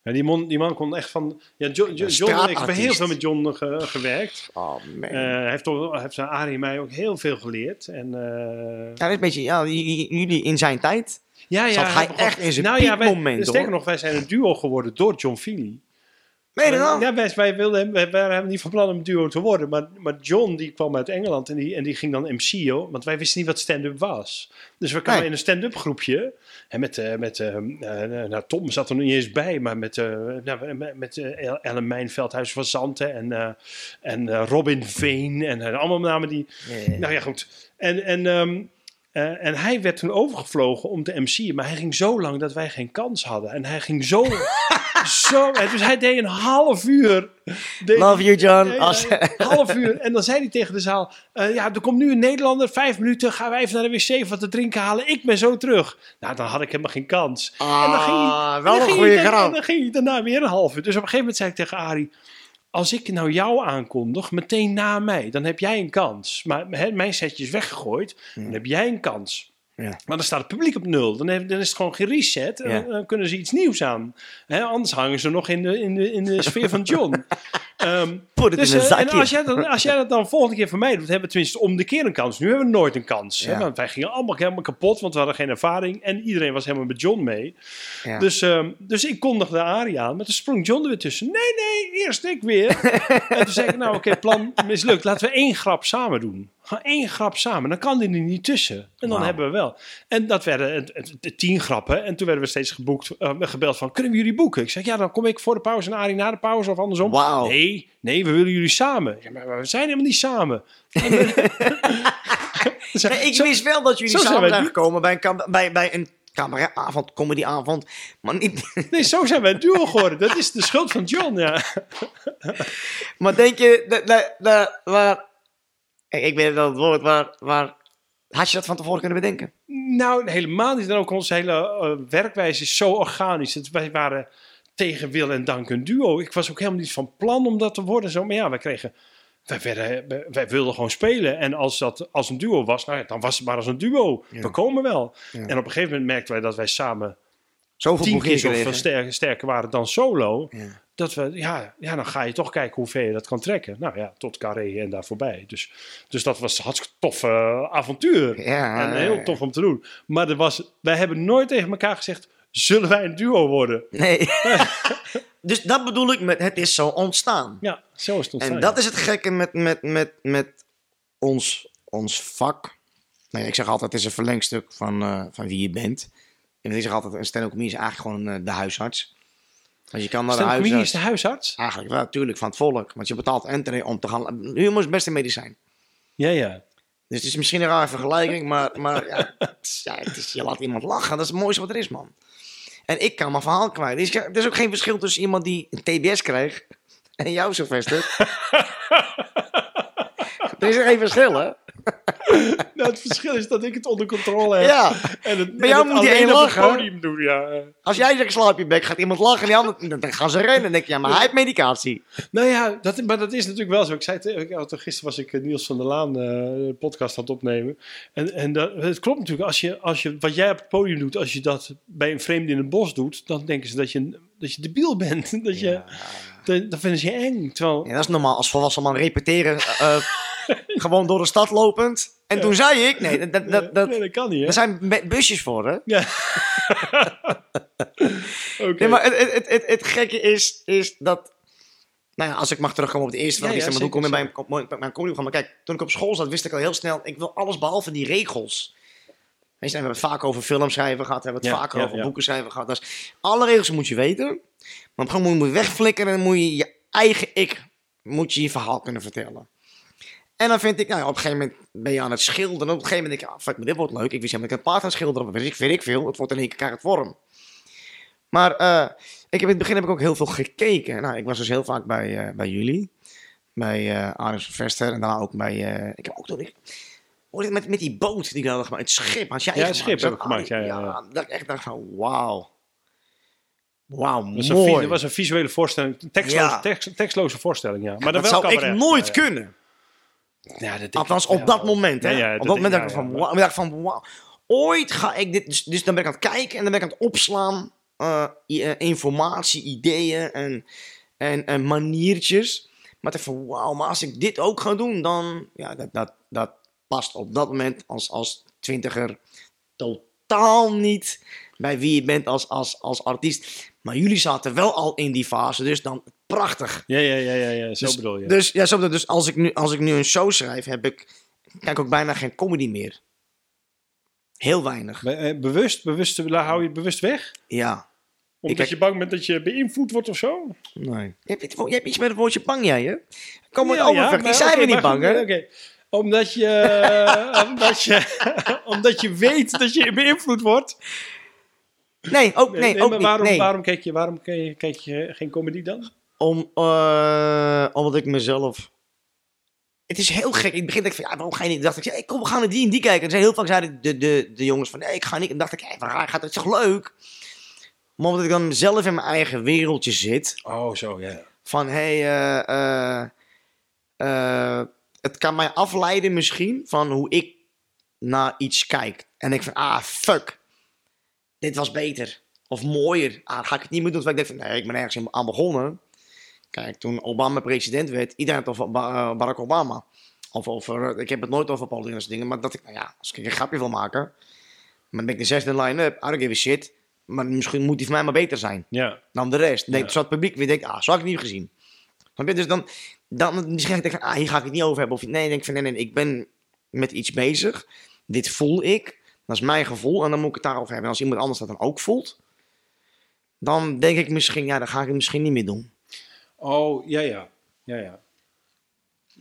Ja, die, man, die man kon echt van... Ja, John, John, John ik heb heel veel met John ge- gewerkt. oh man. Eh, hij heeft, toch- heeft Arie en mij ook heel veel geleerd. En, eh, ja, dat is een beetje, ja, jullie in zijn tijd. ja, ja, Zat hij echt in zijn nou, ja, wij- piekmoment, Sterker nog, wij zijn een duo geworden door John Feely. Meen je dat? Ja, wij, wij, wilden, wij waren niet van plan om een duo te worden. Maar, maar John die kwam uit Engeland en die, en die ging dan MC'en. Want wij wisten niet wat stand-up was. Dus we kwamen Nee. in een stand-up groepje. En met, eh, met eh, eh, nou, Tom zat er nog niet eens bij. Maar met, nou, met, met Ellen Mijnveldhuis van Zanten. En, en Robin Veen. En allemaal namen die... Nou ja, goed. En, en, ehm, eh, en hij werd toen overgevlogen om te MC'en. Maar hij ging zo lang dat wij geen kans hadden. En hij ging zo... *laughs* zo dus hij deed een half uur... deed- Love you, John. ja, half uur. En dan zei hij tegen de zaal: eh, Ja, er komt nu een Nederlander. Vijf minuten. Gaan wij even naar de wc wat te drinken halen. Ik ben zo terug. Nou, dan had ik helemaal geen kans. en dan ging hij, Ah, wel dan een goede grap. En dan ging hij daarna weer een half uur. Dus op een gegeven moment zei ik tegen Arie. Als ik nou jou aankondig, meteen na mij, dan heb jij een kans. Maar mijn setje is weggegooid, dan heb jij een kans. Ja. Maar dan staat het publiek op nul. Dan, heeft, dan is het gewoon geen reset. En Ja. dan, kunnen ze iets nieuws aan. Hè, anders hangen ze nog in de, in de, in de sfeer van John. *laughs* Put it dus, eh, en zakje. als jij, dat, als jij dat dan volgende keer van mij doet, hebben we tenminste om de keer een kans. Nu hebben we nooit een kans. Hè? Want wij gingen allemaal helemaal kapot, want we hadden geen ervaring. En iedereen was helemaal met John mee. Ja. Dus, ehm, dus ik kondigde Arie aan, maar toen sprong John er weer tussen. Nee, nee, eerst ik weer. *laughs* en toen zei ik, nou oké, plan mislukt. Laten we één grap samen doen. Ga één grap samen, dan kan die er niet tussen. En dan hebben we wel. En dat werden het- het- het tien grappen. En toen werden we steeds geboekt, eh, gebeld van, kunnen we jullie boeken? Ik zeg, ja, dan kom ik voor de pauze en Arie na de pauze of andersom. Wauw. Nee, nee, we willen jullie samen. Ja, maar we zijn helemaal niet samen. *laughs* Zo- Nee, ik zo- wist wel dat jullie samen zijn gekomen bij een, bij, bij een cabaretavond, comedyavond. Maar, niet, Nee, zo zijn wij een duo geworden. Dat is de schuld van John, ja. maar denk je, dat, dat, dat- waar, ik weet wel het woord, waar, waar had je dat van tevoren kunnen bedenken? Nou, helemaal niet. En ook onze hele eh, werkwijze is zo organisch. Het, wij waren tegen wil en dank een duo. Ik was ook helemaal niet van plan om dat te worden. Zo. Maar ja, wij kregen... Wij, werden, wij- wij wilden gewoon spelen. En als dat als een duo was, nou ja, dan was het maar als een duo. Ja. We komen wel. Ja. En op een gegeven moment merkten wij dat wij samen Zoveel tien keer zoveel gekregen. ster- sterker waren dan solo. Ja. Dat we, ja, ja, dan ga je toch kijken hoe ver je dat kan trekken. Nou ja, tot Carré en daar voorbij. Dus, dus dat was een hartstikke tof eh, avontuur. Ja, En heel tof om te doen. Maar er was, wij hebben nooit tegen elkaar gezegd: zullen wij een duo worden? Nee. *laughs* dus dat bedoel ik met het is zo ontstaan. Ja, zo is het ontstaan. En dat is het gekke met, met, met, met ons, ons vak. Nee, ik zeg altijd, het is een verlengstuk van, eh, van wie je bent. En ik zeg altijd, een comedian is eigenlijk gewoon eh, de huisarts. Want je kan naar de comedian is huisarts... de huisarts? Eigenlijk wel, natuurlijk, van het volk. Want je betaalt entree om te gaan... Humor is het beste medicijn. Ja, ja. Dus het is misschien een rare vergelijking, maar, *laughs* maar ja, het is- ja, het is, je laat iemand lachen. Dat is het mooiste wat er is, man. En ik kan mijn verhaal kwijt. Er is, er is ook geen verschil tussen iemand die een TBS krijgt en jou, Sylvester. *laughs* er is er geen verschil, hè? *laughs* nou, het verschil is dat ik het onder controle heb. Ja. En het, Bij jou moet je één op het lachen. podium doen, ja. Als jij zegt slaap je bek, gaat iemand lachen en die ander, dan gaan ze rennen. Dan denk je, ja, maar hij heeft medicatie. Nou ja, dat, maar dat is natuurlijk wel zo. Ik zei het, gisteren was ik eh, Niels van der Laan de podcast aan het opnemen. En, en dat, het klopt natuurlijk, als je, als je, wat jij op het podium doet, als je dat bij een vreemde in het bos doet, dan denken ze dat je, dat je debiel bent. *laughs* Dat je, dat, dat vinden ze eng. Terwijl, Ja, dat is normaal als volwassen man repeteren. eh, eh, *laughs* gewoon door de stad lopend. En toen zei ik, nee, dat, dat, dat, dat, nee, dat kan niet, hè? daar zijn busjes voor, hè? Ja. *laughs* Oké. Nee, maar het, het, het, het, gekke is, is dat... Nou ja, als ik mag terugkomen op het eerste vraag. Ja, maar hoe kom je bij bij mijn comedy Maar kijk, toen ik op school zat, wist ik al heel snel... Ik wil alles behalve die regels. We hebben het vaak over film schrijven gehad. We hebben het Ja, ja, over boeken schrijven gehad. Dus alle regels moet je weten. Maar op een gegeven moment moet je wegflikkeren. En moet je je eigen ik... Moet je je verhaal kunnen vertellen. En dan vind ik, nou ja, op een gegeven moment ben je aan het schilderen. En op een gegeven moment denk ik, ah, fuck, maar dit wordt leuk. Ik wist helemaal dat ik een paard aan schilderen. ik, weet ik veel. Het wordt in één keer het vorm. Maar eh, ik heb in het begin heb ik ook heel veel gekeken. Nou, ik was dus heel vaak bij, eh, bij jullie. Bij eh Aris Vester. En daarna ook bij... ik heb ook toen... Ik, hoor met, met die boot die ik hadden gemaakt. Het schip had jij Ja, het schip heb ik gemaakt, ja, ja, ja. Dat ik echt dacht van, wauw. Wauw, een, mooi. dat was een visuele voorstelling, een tekstloze, Ja. tekst- tekstloze voorstelling, ja. Maar dat wel zou ik nooit Ja. kunnen. Ja, dat Althans, op dat moment, hè? Op dat dat moment dacht ik van, wauw. dacht van, wauw. Ooit ga ik dit... Dus, dus dan ben ik aan het kijken en dan ben ik aan het opslaan. eh, eh, informatie, ideeën en, en, en maniertjes. Maar ik van, wauw, maar als ik dit ook ga doen, dan... Ja, dat, dat, dat past op dat moment als, als twintiger totaal niet bij wie je bent als, als, als artiest. Maar jullie zaten wel al in die fase, dus dan prachtig. Ja, ja, ja, ja, ja, zo Dus- bedoel je. Dus, ja, zo bedoel- dus als, ik nu, als ik nu een show schrijf, heb ik, kijk ook bijna geen comedy meer. Heel weinig. Be- eh, bewust, bewust, hou je het bewust weg? Ja. Omdat je bang bent dat je beïnvloed wordt of zo? Nee. Je hebt, iets- je hebt iets met het woordje bang, jij, hè? Kom maar Ja, ja, Die zijn we oké, niet bang, hè? oké. Omdat je, eh, omdat, je, *laughs* omdat je weet dat je beïnvloed wordt. Nee, ook, nee, Nee, ook maar niet. waarom, nee. waarom, kijk je, waarom kijk je, geen comedy dan? Om, eh, omdat ik mezelf... Het is heel gek. In het begin dacht ik van, ja, waarom ga je niet? dacht ik, ja, kom, we gaan naar die en die kijken. En zei heel vaak zeiden de, de, de jongens van, nee, ik ga niet. En dacht ik, hé, waar gaat het? is toch leuk? Maar omdat ik dan zelf in mijn eigen wereldje zit... Oh, zo, ja. van hey, eh, eh, eh, het kan mij afleiden misschien van hoe ik naar iets kijk. En ik van, ah, fuck, dit was beter. Of mooier. Ah, dan ga ik het niet meer doen. Terwijl ik denk van, nee, ik ben ergens aan begonnen. Kijk, toen Obama president werd, iedereen had het over eh, Barack Obama. Of over, ik heb het nooit over politieke dingen, maar dat ik, nou ja, als ik een grapje wil maken, maar dan ben ik de zesde line-up, I don't give a shit. Maar misschien moet die van mij maar beter zijn Ja, dan de rest. Nee, Ja. Het publiek weer denkt, ah, zo had ik het niet gezien. Dus dan, dan misschien ga ik denken, ah, hier ga ik het niet over hebben. Of nee, ik denk van, nee, nee, ik ben met iets bezig. Dit voel ik. Dat is mijn gevoel. En dan moet ik het daarover hebben. En als iemand anders dat dan ook voelt, dan denk ik misschien, ja, dan ga ik het misschien niet meer doen. Oh, ja, ja. Ja, ja.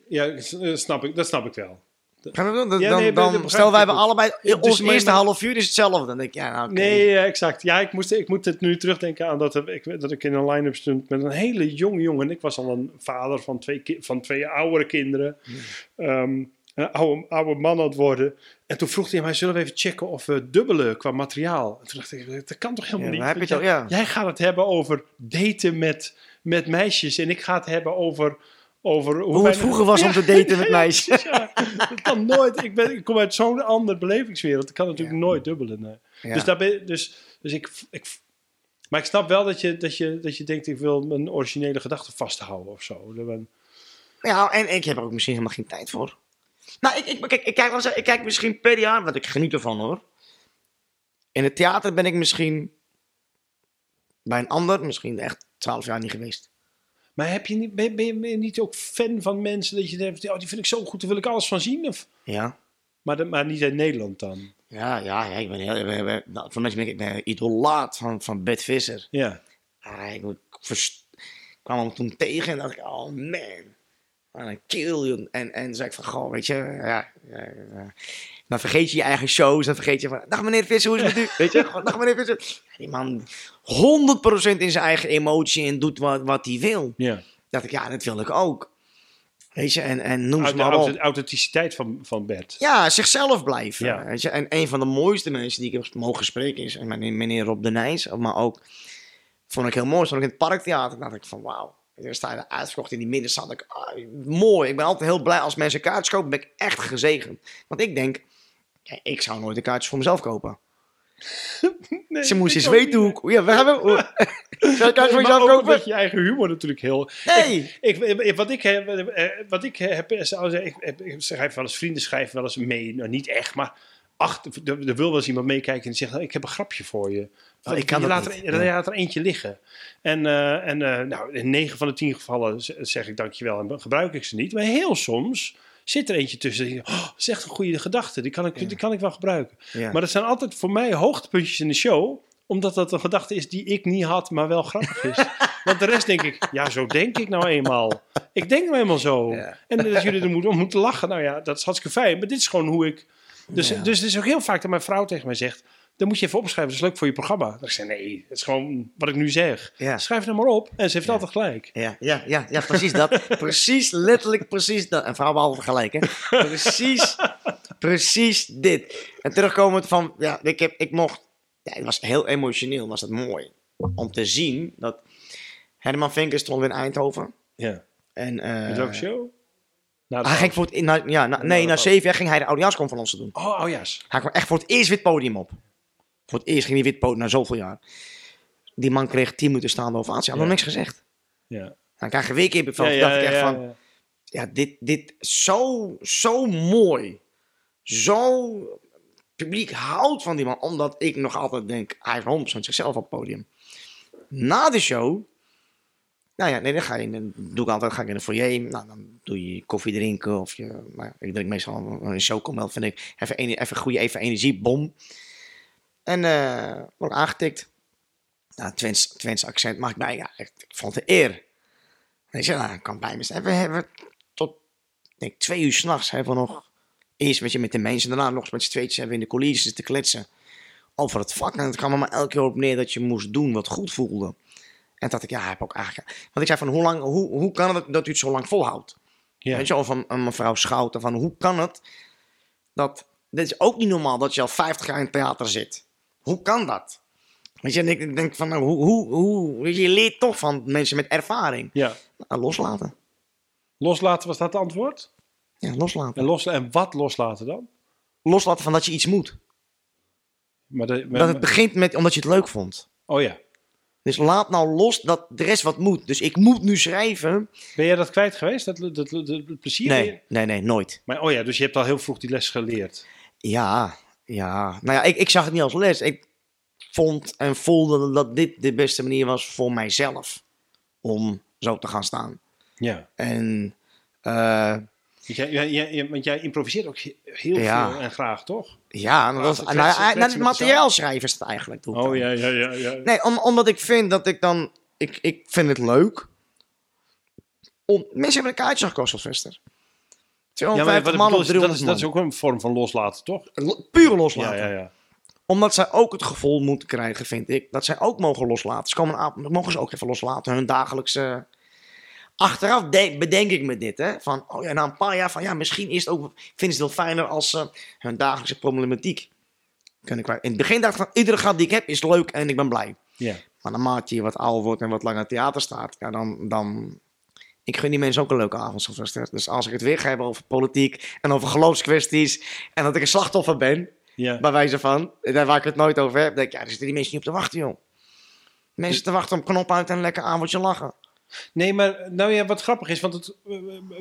Ja, eh, snap ik, dat snap ik wel. Gaan we doen? Dan, Ja, dan, nee, stel, wij hebben allebei, dus ons eerste half uur is hetzelfde. Dan denk ik, ja, nou, oké. Nee, ja, exact. Ja, ik, moest, ik moet het nu terugdenken aan dat ik, dat ik in een line-up stond met een hele jonge jongen. Ik was al een vader van twee, van twee oudere kinderen. Ehm, een oude, oude man aan het worden. En toen vroeg hij mij, zullen we even checken of we dubbelen qua materiaal? En toen dacht ik, dat kan toch helemaal Ja, niet? al, ja. Jij gaat het hebben over daten met, met meisjes. En ik ga het hebben over... over hoe, Hoe het vroeger was om te *laughs* daten met meisjes. Ja, dat kan nooit. Ik, ben, ik kom uit zo'n andere belevingswereld. Ik kan natuurlijk nooit dubbelen. nee. Dus, daar ben, dus, dus ik, ik. Maar ik snap wel dat je, dat, je, dat je denkt: ik wil mijn originele gedachten vasthouden of zo. Dat ben- Ja, en ik heb er ook misschien helemaal geen tijd voor. Nou, ik, ik, kijk, ik, kijk, wel ik kijk misschien per jaar, want ik geniet ervan hoor. In het theater ben ik misschien bij een ander misschien echt twaalf jaar niet geweest. Maar heb je niet, ben, ben je- ben je niet ook fan van mensen dat je denkt: oh, die vind ik zo goed, daar wil ik alles van zien? Of, Ja. maar, de- maar niet in Nederland dan. Ja, ja, ja ik ben heel, ik ben- nou, voor mensen ben ik, ben idolaat van, van Bert Visser. Ja. Ah, ik, kwam hem toen tegen en dacht ik, oh man, wat een kill. En, en zei ik van, goh, weet je, ja, ja, ja. Dan vergeet je je eigen shows, dan vergeet je van, dag meneer Visser, hoe is het met u? *laughs* Weet je, gewoon, dag meneer Visser. Die man 100% in zijn eigen emotie en doet wat, wat hij wil. Ja. dacht ik, ja, dat wil ik ook. Weet je, en, en noem ze de maar op. auth- authenticiteit van, van Bert. Ja, zichzelf blijven. Ja. Weet je? En een van de mooiste mensen die ik heb mogen spreken is meneer, meneer Rob de Nijs. Maar ook, vond ik heel mooi, stond ik in het parktheater. dacht ik van wauw. Er uitverkocht in die middenstand. Ik, ah, mooi. Ik ben altijd heel blij als mensen kaartjes kopen. Ben ik echt gezegend. Want ik denk, ja, ik zou nooit een kaartje voor mezelf kopen. *laughs* Nee, Ze moest eens weten hoe ik... Ja, we hebben... *laughs* *laughs* Zou je een kaartje voor jezelf kopen? je eigen humor natuurlijk heel... Nee! Ik, ik- wat, ik, heb- eh, wat ik heb, is, als ik, schrijf wel eens, vrienden schrijven wel eens mee, nou niet echt, maar ach, er, er wil wel eens iemand meekijken en die zegt, nou, ik heb een grapje voor je. Oh, ik kan je laat, er, laat er eentje liggen. En, eh, en eh, nou, in 9 van de 10 gevallen zeg ik dankjewel en gebruik ik ze niet. Maar heel soms zit er eentje tussen. Die, oh, dat is echt een goede gedachte, die kan ik, Ja. die kan ik wel gebruiken. Ja. Maar dat zijn altijd voor mij hoogtepuntjes in de show omdat dat een gedachte is die ik niet had, maar wel grappig is. *laughs* Want de rest denk ik, ja, zo denk ik nou eenmaal. Ik denk nou eenmaal zo. Ja. En dat jullie er moeten, om moeten lachen, nou ja, dat is hartstikke fijn. Maar dit is gewoon hoe ik... Dus, dus het is ook heel vaak dat mijn vrouw tegen mij zegt... Dan moet je even opschrijven, dat is leuk voor je programma. Dan ik, nee, het is gewoon wat ik nu zeg. Ja. Schrijf het maar op. En ze heeft Ja. altijd gelijk. Ja, ja, ja, ja, precies dat. *laughs* precies, letterlijk precies dat. En vrouw behalve gelijk, hè. Precies, *laughs* precies dit. En terugkomend van, ja, ik, heb, ik mocht... Ja, het was heel emotioneel, was het mooi. Om te zien dat Herman Vinkers stond in Eindhoven. Ja. En, eh, Met welke show? Nou, hij ging voor het, na, ja, na- nee, na zeven jaar ging hij de oudejaarsconferentie doen. Oh, oh yes. Hij kwam echt voor het eerst wit podium op. Voor het eerst ging hij wit podium na zoveel jaar. Die man kreeg 10 minuten staande ovatie. Hij had nog niks gezegd. Ja. Dan krijg je weer Ja, ja, dacht ik echt van, ja. dit, dit zo, zo mooi. Zo publiek houdt van die man. Omdat ik nog altijd denk, hij heeft 100% zichzelf op het podium. Na de show, nou ja, nee, dan ga je, dan doe ik altijd, ga ik in de foyer. Nou, dan doe je koffie drinken of je, nou ja, ik drink meestal een- chocomel, vind ik. Even, even goede, even energiebom. En eh word ik aangetikt. Nou, Twents, Twents accent mag ik bij. Ja, echt, ik vond het een eer. Je, nou, ik kan bij me staan. We hebben tot denk, twee uur s'nachts hebben we nog eerst met, je, met de mensen, daarna nog eens met z'n tweetjes hebben we in de coulissen te kletsen over het vak. En het kwam er maar elke keer op neer dat je moest doen wat goed voelde. En dat ik, ja, heb ook eigenlijk. Want ik zei van, hoe, lang, hoe, hoe kan het dat u het zo lang volhoudt? Ja. Weet je, of een, een mevrouw Schouten, van hoe kan het dat. Dit is ook niet normaal dat je al 50 jaar in het theater zit. Hoe kan dat? Weet je, en ik denk van, nou, hoe, hoe, hoe, weet je, je leert toch van mensen met ervaring. ja. Nou, loslaten. Loslaten, was dat het antwoord? Ja, loslaten. En, losla en wat loslaten dan? Loslaten van dat je iets moet. Maar de, maar- Dat het begint met omdat je het leuk vond. oh ja. Dus laat nou los dat de rest wat moet. Dus ik moet nu schrijven. Ben jij dat kwijt geweest? Dat, dat, dat, dat- dat plezier? Nee, nee, nee, nooit. Maar oh ja, dus je hebt al heel vroeg die les geleerd. Ja, ja. Nou ja, ik, ik zag het niet als les. Ik vond en voelde dat dit de beste manier was voor mijzelf. Om zo te gaan staan. Ja. En eh, Want jij, jij, jij- want jij improviseert ook he- heel Ja. veel en graag, toch? ja, dat, Kletsen- nou, nou, nou, het materiaal schrijven is het eigenlijk. Oh dan. ja, ja, ja. ja. Nee, om, omdat ik vind dat ik dan... Ik, ik vind het leuk. Om, mensen hebben een kaartje gekost als Vester. Ja, maar 250 wat ik man of is, dat, 300 is, man. dat is ook een vorm van loslaten, toch? Lo- Pure Ja, loslaten. ja, ja. Omdat zij ook het gevoel moeten krijgen, vind ik, dat zij ook mogen loslaten. Ze komen mogen ze ook even loslaten, hun dagelijkse... Achteraf de- bedenk ik me dit, hè. Van, oh ja, na een paar jaar van, ja, misschien is het ook, vinden ze het wel fijner als ze hun dagelijkse problematiek kunnen kwijt. In het begin dacht ik van, iedere gat die ik heb is leuk en ik ben blij. ja. Maar naarmate je wat ouder wordt en wat langer theater staat, ja, dan, dan... Ik gun die mensen ook een leuke avond. Dus als ik het weer ga hebben over politiek en over geloofskwesties... en dat ik een slachtoffer ben, ja. bij wijze van, daar waar ik het nooit over heb, denk ik, ja, daar zitten die mensen niet op te wachten, joh. Mensen te wachten op knop uit en een lekker avondje lachen. Nee, maar nou ja, wat grappig is, want het,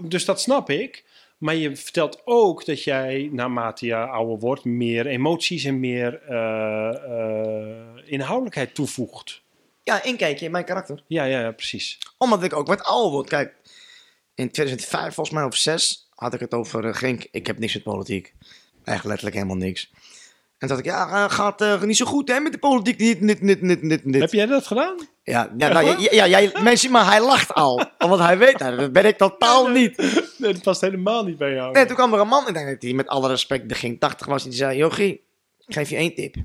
dus dat snap ik. Maar je vertelt ook dat jij naarmate je ouder wordt meer emoties en meer eh, eh, inhoudelijkheid toevoegt. Ja, inkijkje in mijn karakter. Ja, ja, ja, precies. Omdat ik ook wat ouder word. Kijk, in 2005 volgens mij of 6 had ik het over uh, Gink. Ik heb niks met politiek. Echt letterlijk helemaal niks. En dat ik, ja, eh, gaat eh, niet zo goed hè met de politiek. Dit, dit, dit, dit, dit, dit. Heb jij dat gedaan? Ja, ja, nou, ja, ja, jij, mensen, maar hij lacht al. Want hij weet, nou, dat ben ik totaal niet. Nee, dat past helemaal niet bij jou. Nee, toen kwam er een man, ik denk dat hij met alle respect begin 80 was. Die zei, Jochie, ik geef je één tip.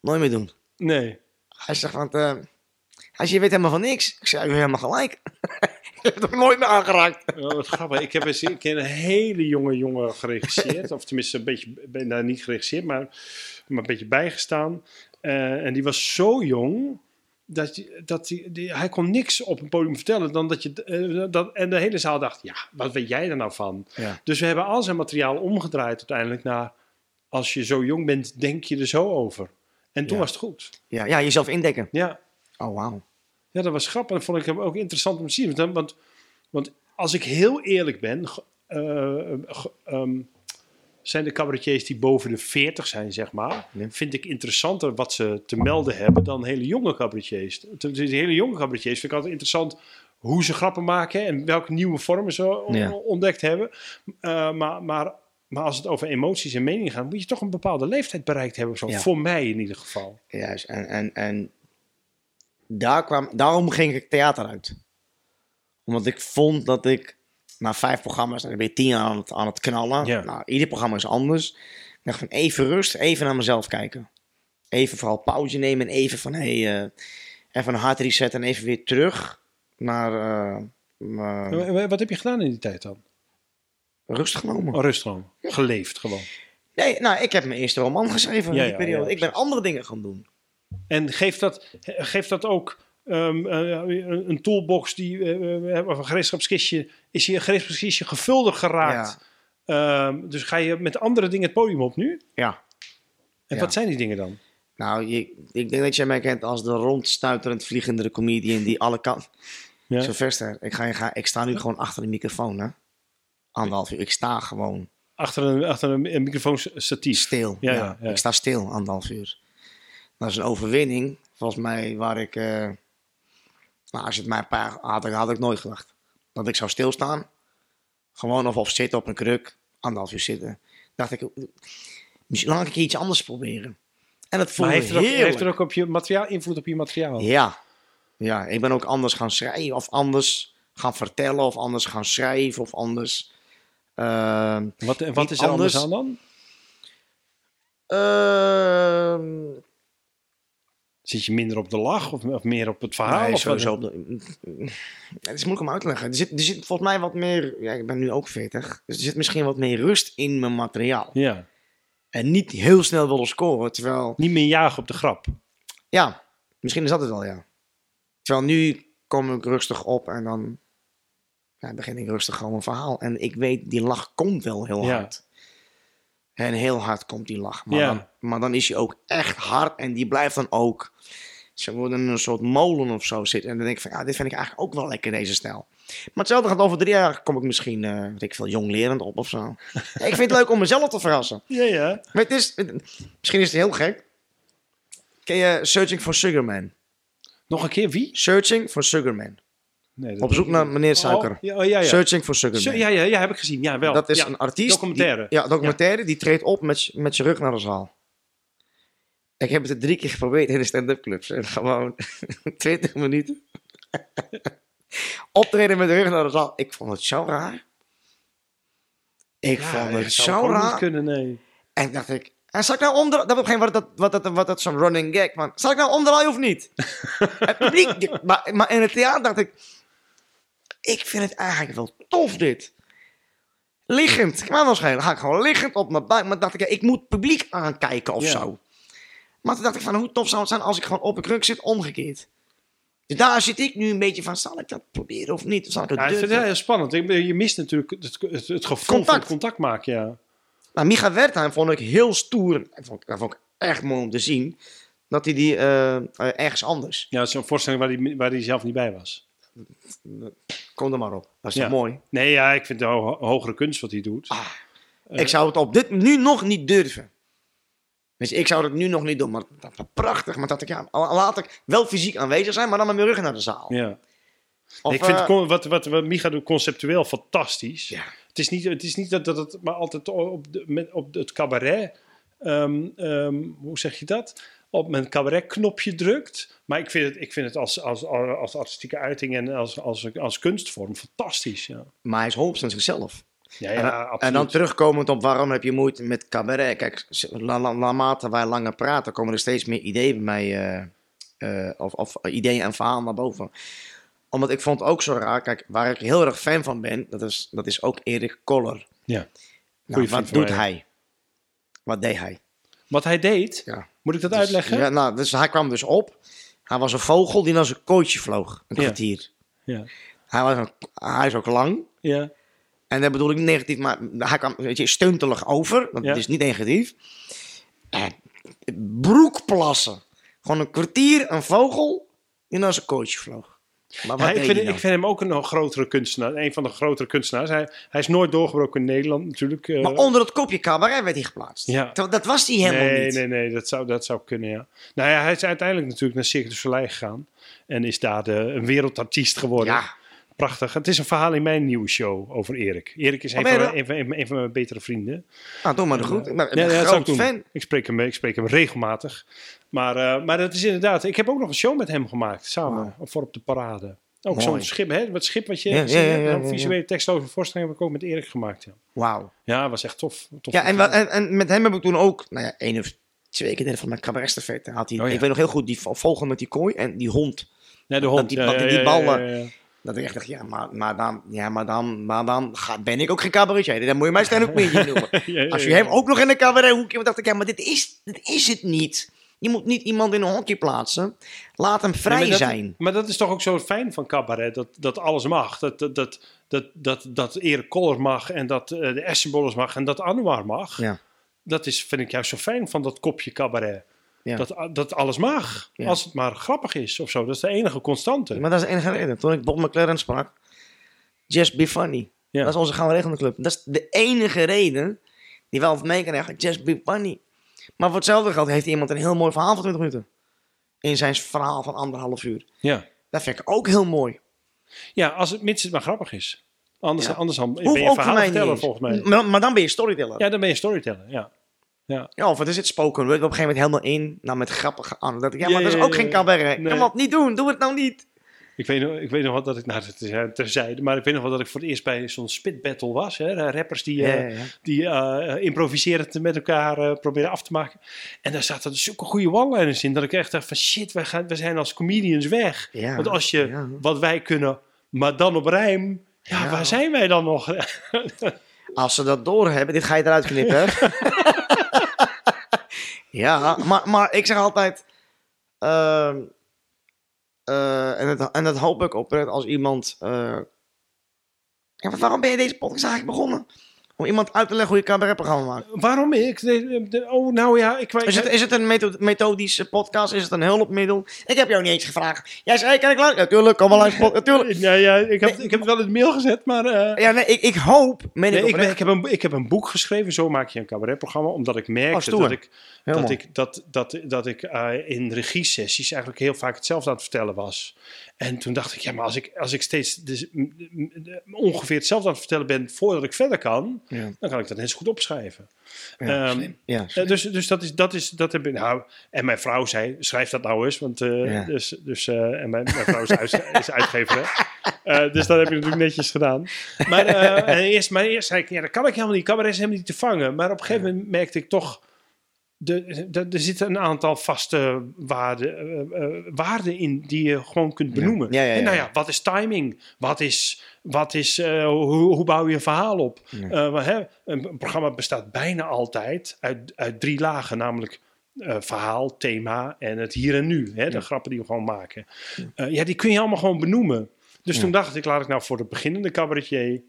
Nooit meer doen. Nee. Hij zegt, want, eh, hij zegt, je weet helemaal van niks. Ik zei, u hebt helemaal gelijk. heb het ook nooit meer aangeraakt. Oh, wat grappig. Ik heb eens een keer een hele jonge jongen geregisseerd. *laughs* of tenminste een beetje, ben- nou, niet geregisseerd, maar, maar een beetje bijgestaan. Eh, en die was zo jong. Dat, dat die, die- hij kon niks op een podium vertellen dan dat je. eh, dat, en de hele zaal dacht: ja, wat weet jij er nou van? Ja. Dus we hebben al zijn materiaal omgedraaid uiteindelijk naar. Als je zo jong bent, denk je er zo over. En toen Ja. was het goed. Ja, ja, jezelf indekken. Ja, Oh, wauw. ja, dat was grappig. En vond ik hem ook interessant om te zien. Want, want, want als ik heel eerlijk ben, eh, ehm, zijn de cabaretiers die boven de 40 zijn, zeg maar, vind ik interessanter wat ze te melden hebben dan hele jonge cabaretiers. De, hele jonge cabaretiers vind ik altijd interessant hoe ze grappen maken en welke nieuwe vormen ze Ja. ontdekt hebben. Eh, maar, maar, maar als het over emoties en meningen gaat, moet je toch een bepaalde leeftijd bereikt hebben. Zo. Ja. Voor mij in ieder geval. Juist. En, en, en daar kwam, daarom ging ik theater uit. Omdat ik vond dat ik na vijf programma's, dan ben je tien jaar aan het, aan het knallen. Ja. Nou, ieder programma is anders. Ik dacht van even rust, even naar mezelf kijken. Even vooral pauze nemen en even van hey, eh, even een hard reset en even weer terug naar Eh, Wat heb je gedaan in die tijd dan? Rust genomen. Oh, rust gewoon. Geleefd gewoon. Nee, nou, ik heb mijn eerste roman geschreven Ja, in die periode. ik ben andere dingen gaan doen. En geeft dat, geeft dat ook ehm, eh, een een toolbox die, eh, of een gereedschapskistje, is je gereedschapskistje gevuldig geraakt? Ehm, dus ga je met andere dingen het podium op nu? Ja. En wat zijn die dingen dan? Nou, je, ik denk dat jij mij kent als de rondstuiterend vliegende comedian die alle kanten... Ja. Sylvester, ik, ga, je ga, ik sta nu gewoon achter de microfoon, hè. Anderhalf uur. Ik sta gewoon Achter een, achter een, microfoon statief. stil. Ja, Ja, ja, ja. Ik sta stil anderhalf uur. Dat is een overwinning, volgens mij, waar ik... eh, nou, als het mij een paar had, had ik nooit gedacht. Dat ik zou stilstaan. Gewoon of, of zitten op een kruk. Anderhalf uur zitten. Dacht ik, misschien laat ik iets anders proberen. En dat Maar voelde heeft het, ook, heeft het ook op je materiaal invloed op je materiaal? Ja. ja, ik ben ook anders gaan schrijven of anders gaan vertellen of anders gaan schrijven of anders. Ehm, Wat, wat is er anders aan dan? ehm, Zit je minder op de lach of, of meer op het verhaal? nee, of sowieso. op de- *laughs* Het is moeilijk om uit te leggen. Er zit, er zit volgens mij wat meer. Ja, ik ben nu ook 40. Dus er zit misschien wat meer rust in mijn materiaal. Ja, En niet heel snel willen scoren. Terwijl, niet meer jagen op de grap. ja, misschien is dat het wel, ja. Terwijl nu kom ik rustig op en dan ja, begin ik rustig gewoon een verhaal. En ik weet, die lach komt wel heel Ja. hard. En heel hard komt die lach. Maar, Ja. dan, maar dan is hij ook echt hard en die blijft dan ook. Ze worden in een soort molen of zo zitten. En dan denk ik van, ja, dit vind ik eigenlijk ook wel lekker, deze stijl. Maar hetzelfde gaat over drie jaar, kom ik misschien, eh weet ik veel, jonglerend op of zo. Ja, *laughs* ik vind het leuk om mezelf te verrassen. Ja, ja. Maar het is, misschien is het heel gek. Ken je Searching for Sugar Man? Nog een keer wie? Searching for Sugar Man. Nee, dat- Op zoek naar meneer Suiker. Oh, ja, oh, ja, ja. Searching for Sugar ja, ja, ja, heb ik gezien. Ja, wel. Dat is een artiest. documentaire. Die, ja, documentaire. Die treedt op met, met zijn rug naar de zaal. Ik heb het drie keer geprobeerd in de stand-up clubs. En *laughs* gewoon *laughs* 20 minuten. *laughs* Optreden met de rug naar de zaal. Ik vond het zo raar. Ik vond het zo raar. kunnen, nee. En dacht ik, en zal ik nou omdraaien? Dat op een gegeven moment wat dat, wat dat, zo'n running gag, man. Zal ik nou omdraaien of niet? het publiek, maar, maar in het theater dacht ik, ik vind het eigenlijk wel tof dit. Liggend, maar dan schelen, ga ik gewoon liggend op mijn buik. Maar dacht ik, ja, ik moet publiek aankijken of Ja. zo. Maar toen dacht ik van, hoe tof zou het zijn als ik gewoon op een kruk zit, omgekeerd. Dus daar zit ik nu een beetje van, zal ik dat proberen of niet? Of zal ik het Ja, ik durven? het heel spannend. Ik Je mist natuurlijk het, het, het gevoel Contact. van contact maken, ja. Maar Micha Wertheim vond ik heel stoer. Dat vond ik, dat vond ik echt mooi om te zien. Dat hij die eh, eh, ergens anders. Ja, zo'n voorstelling waar hij waar die zelf niet bij was. Kom er maar op. Dat is Ja. toch mooi? Nee, ja, ik vind de ho- hogere kunst wat hij doet. Ah, ik zou het op dit nu nog niet durven. Dus ik zou het nu nog niet doen. Maar dat was prachtig. Maar dat ik, ja, laat ik wel fysiek aanwezig zijn, maar dan met mijn rug naar de zaal. Ja. Of, ik vind eh, wat, wat, wat Micha doet conceptueel fantastisch. Ja. Het is niet, het is niet dat, dat het maar altijd op, de, met, op het cabaret, ehm, ehm, hoe zeg je dat? Op mijn cabaret knopje drukt. Maar ik vind het, ik vind het als, als, als artistieke uiting en als, als, als kunstvorm fantastisch. Ja, maar hij is 100% zichzelf. ja, en, ja en dan terugkomend op waarom heb je moeite met cabaret. Kijk, naarmate wij langer praten, komen er steeds meer ideeën bij mij. eh, eh, of, of ideeën en verhalen naar boven. Omdat ik vond ook zo raar. Kijk, waar ik heel erg fan van ben, dat is, dat is ook Erik Koller. Ja. Nou, wat doet mij. hij? Wat deed hij? Wat hij deed, Ja. Moet ik dat Dus- uitleggen? Ja, nou, dus hij kwam dus op. Hij was een vogel die naar zijn kooitje vloog. Een kwartier. Ja. Hij, was een, hij is ook lang. Ja. En dat bedoel ik negatief, maar hij kwam weet je, stuntelig over. Dat Ja. is niet negatief. En broekplassen. Gewoon een kwartier, een vogel die naar zijn kooitje vloog. Maar wat Ja, ik, vind, ik vind hem ook een grotere kunstenaar. Een van de grotere kunstenaars. Hij, hij is nooit doorgebroken in Nederland natuurlijk. eh. Maar onder het kopje cabaret werd hij geplaatst. Ja. Dat was hij helemaal nee, niet. nee, nee, dat zou, dat zou kunnen, ja. Nou ja, hij is uiteindelijk natuurlijk naar Circus du Soleil gegaan. En is daar de, een wereldartiest geworden. Ja. Prachtig. Het is een verhaal in mijn nieuwe show over Erik. Erik is een, Oh, van, een, van, een van- een van mijn betere vrienden. Nou, doe maar de ben Ja, ja, een groot fan. Ik spreek, hem, ik spreek hem regelmatig. Maar, eh, maar dat is inderdaad... Ik heb ook nog een show met hem gemaakt, samen. Voor op de parade. Ook zo'n schip, hè? Wat schip wat je Ja, Een visuele tekstloze voorstelling heb ik ook met Erik gemaakt, ja. Wauw. Ja, was echt tof. tof Ja, en, en, en met hem heb ik toen ook, nou ja, één of twee keer van mijn cabaretstafette had hij. Oh. Ik weet nog heel goed, die vo- vogel met die kooi en die hond. Nee, de hond. dat die- die ballen-. Dat ik echt dacht, ja, maar, maar dan, ja, maar dan, maar dan ben ik ook geen cabaretier. Dan moet je mij staan ook meer noemen. Als je hem ook nog in een cabarethoekje... Dan dacht ik, ja, maar dit is, dit is het niet. Je moet niet iemand in een hokje plaatsen. Laat hem vrij Nee, maar dat- zijn. Maar dat is toch ook zo fijn van cabaret, dat, dat alles mag. Dat, dat, dat, dat, dat, dat Erik Koller mag en dat eh, de Essenbollers mag en dat Anouar mag. Ja. Dat is, vind ik juist zo fijn van dat kopje cabaret. Ja. Dat, dat alles mag, Ja. als het maar grappig is of zo. Dat is de enige constante. Maar dat is de enige reden. Toen ik Bob McLaren sprak... Just be funny. Ja. Dat is onze Gouden Regende Club. Dat is de enige reden die wel mee kan eigenlijk. Just be funny. Maar voor hetzelfde geld heeft iemand een heel mooi verhaal van 20 minuten. In zijn verhaal van anderhalf uur. Ja. Dat vind ik ook heel mooi. ja, als het, mits het maar grappig is. Anders, Ja. anders dan ben je ook verhaalverteller eens. volgens mij. Maar, maar dan ben je storyteller. Ja. Ja, dan ben je storyteller, ja. of het is het spoken word. Op een gegeven moment helemaal in. Nou, met grappige aan. Dat ja, Ja, maar dat is ja, ook ja, geen ja. cabaret. Nee. Kom op, niet doen. Doe het nou niet. Ik weet, nog, ik weet nog wat dat ik, nou dat is terzijde, maar ik weet nog wel dat ik voor het eerst bij zo'n spit battle was. Hè, rappers die, eh, Ja, ja, ja. die eh, improviserend met elkaar eh, proberen af te maken. En daar zaten zulke goede one-liners in dat ik echt dacht van shit, we, gaan, we zijn als comedians weg. Ja, Want als je wat wij kunnen, maar dan op rijm, ja, waar zijn wij dan nog? *laughs* Als ze dat doorhebben, dit ga je eruit knippen. *laughs* ja, maar, maar ik zeg altijd. ehm, eh, en, dat, en dat hoop ik oprecht als iemand. eh, waarom ben je deze podcast eigenlijk begonnen? Om iemand uit te leggen hoe je cabaretprogramma maakt. Waarom ik? De- de- oh, nou ja, ik weet Is het, is het een metho- methodische podcast? Is het een hulpmiddel? Ik heb jou niet eens gevraagd. Jij zei, kan ik luisteren? Natuurlijk, kom maar luisteren. Natuurlijk. Ja, ja, ik heb, ik heb het wel in de mail gezet, maar... eh, Ja, nee, ik, ik hoop, Nee, ik ik, ben- oprecht. ik, heb een, ik heb een boek geschreven, zo maak je een cabaretprogramma, omdat ik Oh, merkte stoer. dat ik, dat ik, dat, dat, dat ik eh, in regiesessies eigenlijk heel vaak hetzelfde aan het vertellen was. En toen dacht ik, ja, maar als ik, als ik steeds dus, ongeveer hetzelfde aan het vertellen ben voordat ik verder kan, Ja, dan kan ik dat net zo goed opschrijven. ja, Ehm, ja, Eh, dus dus dat, is, dat, is, dat heb ik. Nou, en mijn vrouw zei: schrijf dat nou eens. Want, eh, Ja. dus, dus, eh, en mijn, mijn vrouw is, uit, is uitgever. Hè? Eh, dus dat heb ik natuurlijk netjes gedaan. Maar, en *laughs* eerst, maar eerst zei ik: ja, dat kan ik helemaal niet. Cabaret is helemaal niet te vangen. Maar op een gegeven moment merkte ik toch. De, de, er zitten een aantal vaste waarden, eh, eh, waarden in die je gewoon kunt benoemen. Ja, ja, ja, en nou ja. wat is timing? Wat is, wat is, eh, hoe, hoe bouw je een verhaal op? Eh, hè, een, programma bestaat bijna altijd uit, uit drie lagen, namelijk eh, verhaal, thema en het hier en nu. Hè, de grappen die we gewoon maken. Eh, ja, die kun je allemaal gewoon benoemen. Dus toen dacht ik, laat ik nou voor de beginnende cabaretier,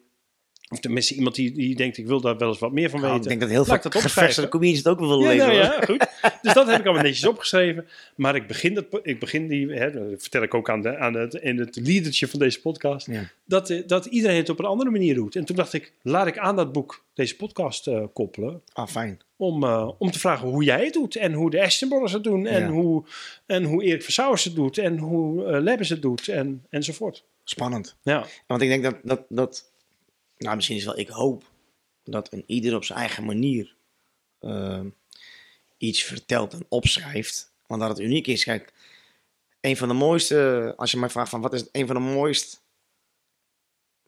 of tenminste iemand die, die denkt, ik wil daar wel eens wat meer van Nou, weten. ik denk dat heel Laat veel gevestigde comedians het ook wel willen Ja, lezen. nou ja, goed. Dus dat heb ik allemaal netjes opgeschreven. Maar ik begin, dat, ik begin die, hè, dat vertel ik ook aan, de, aan het, in het liedertje van deze podcast, Ja. dat, eh, dat iedereen het op een andere manier doet. En toen dacht ik, laat ik aan dat boek deze podcast eh, koppelen. Ah, fijn. Om, eh, om te vragen hoe jij het doet. En hoe de Ashtonbrothers het doen. En, Ja. hoe, en hoe Erik Versauwers het doet. En hoe eh Lebbes het doet. En, enzovoort. Spannend. Ja. Want ik denk dat, dat, dat nou misschien is wel, ik hoop dat een ieder op zijn eigen manier ehm, iets vertelt en opschrijft. Want dat het uniek is. Kijk, een van de mooiste, als je mij vraagt van wat is een van de mooiste,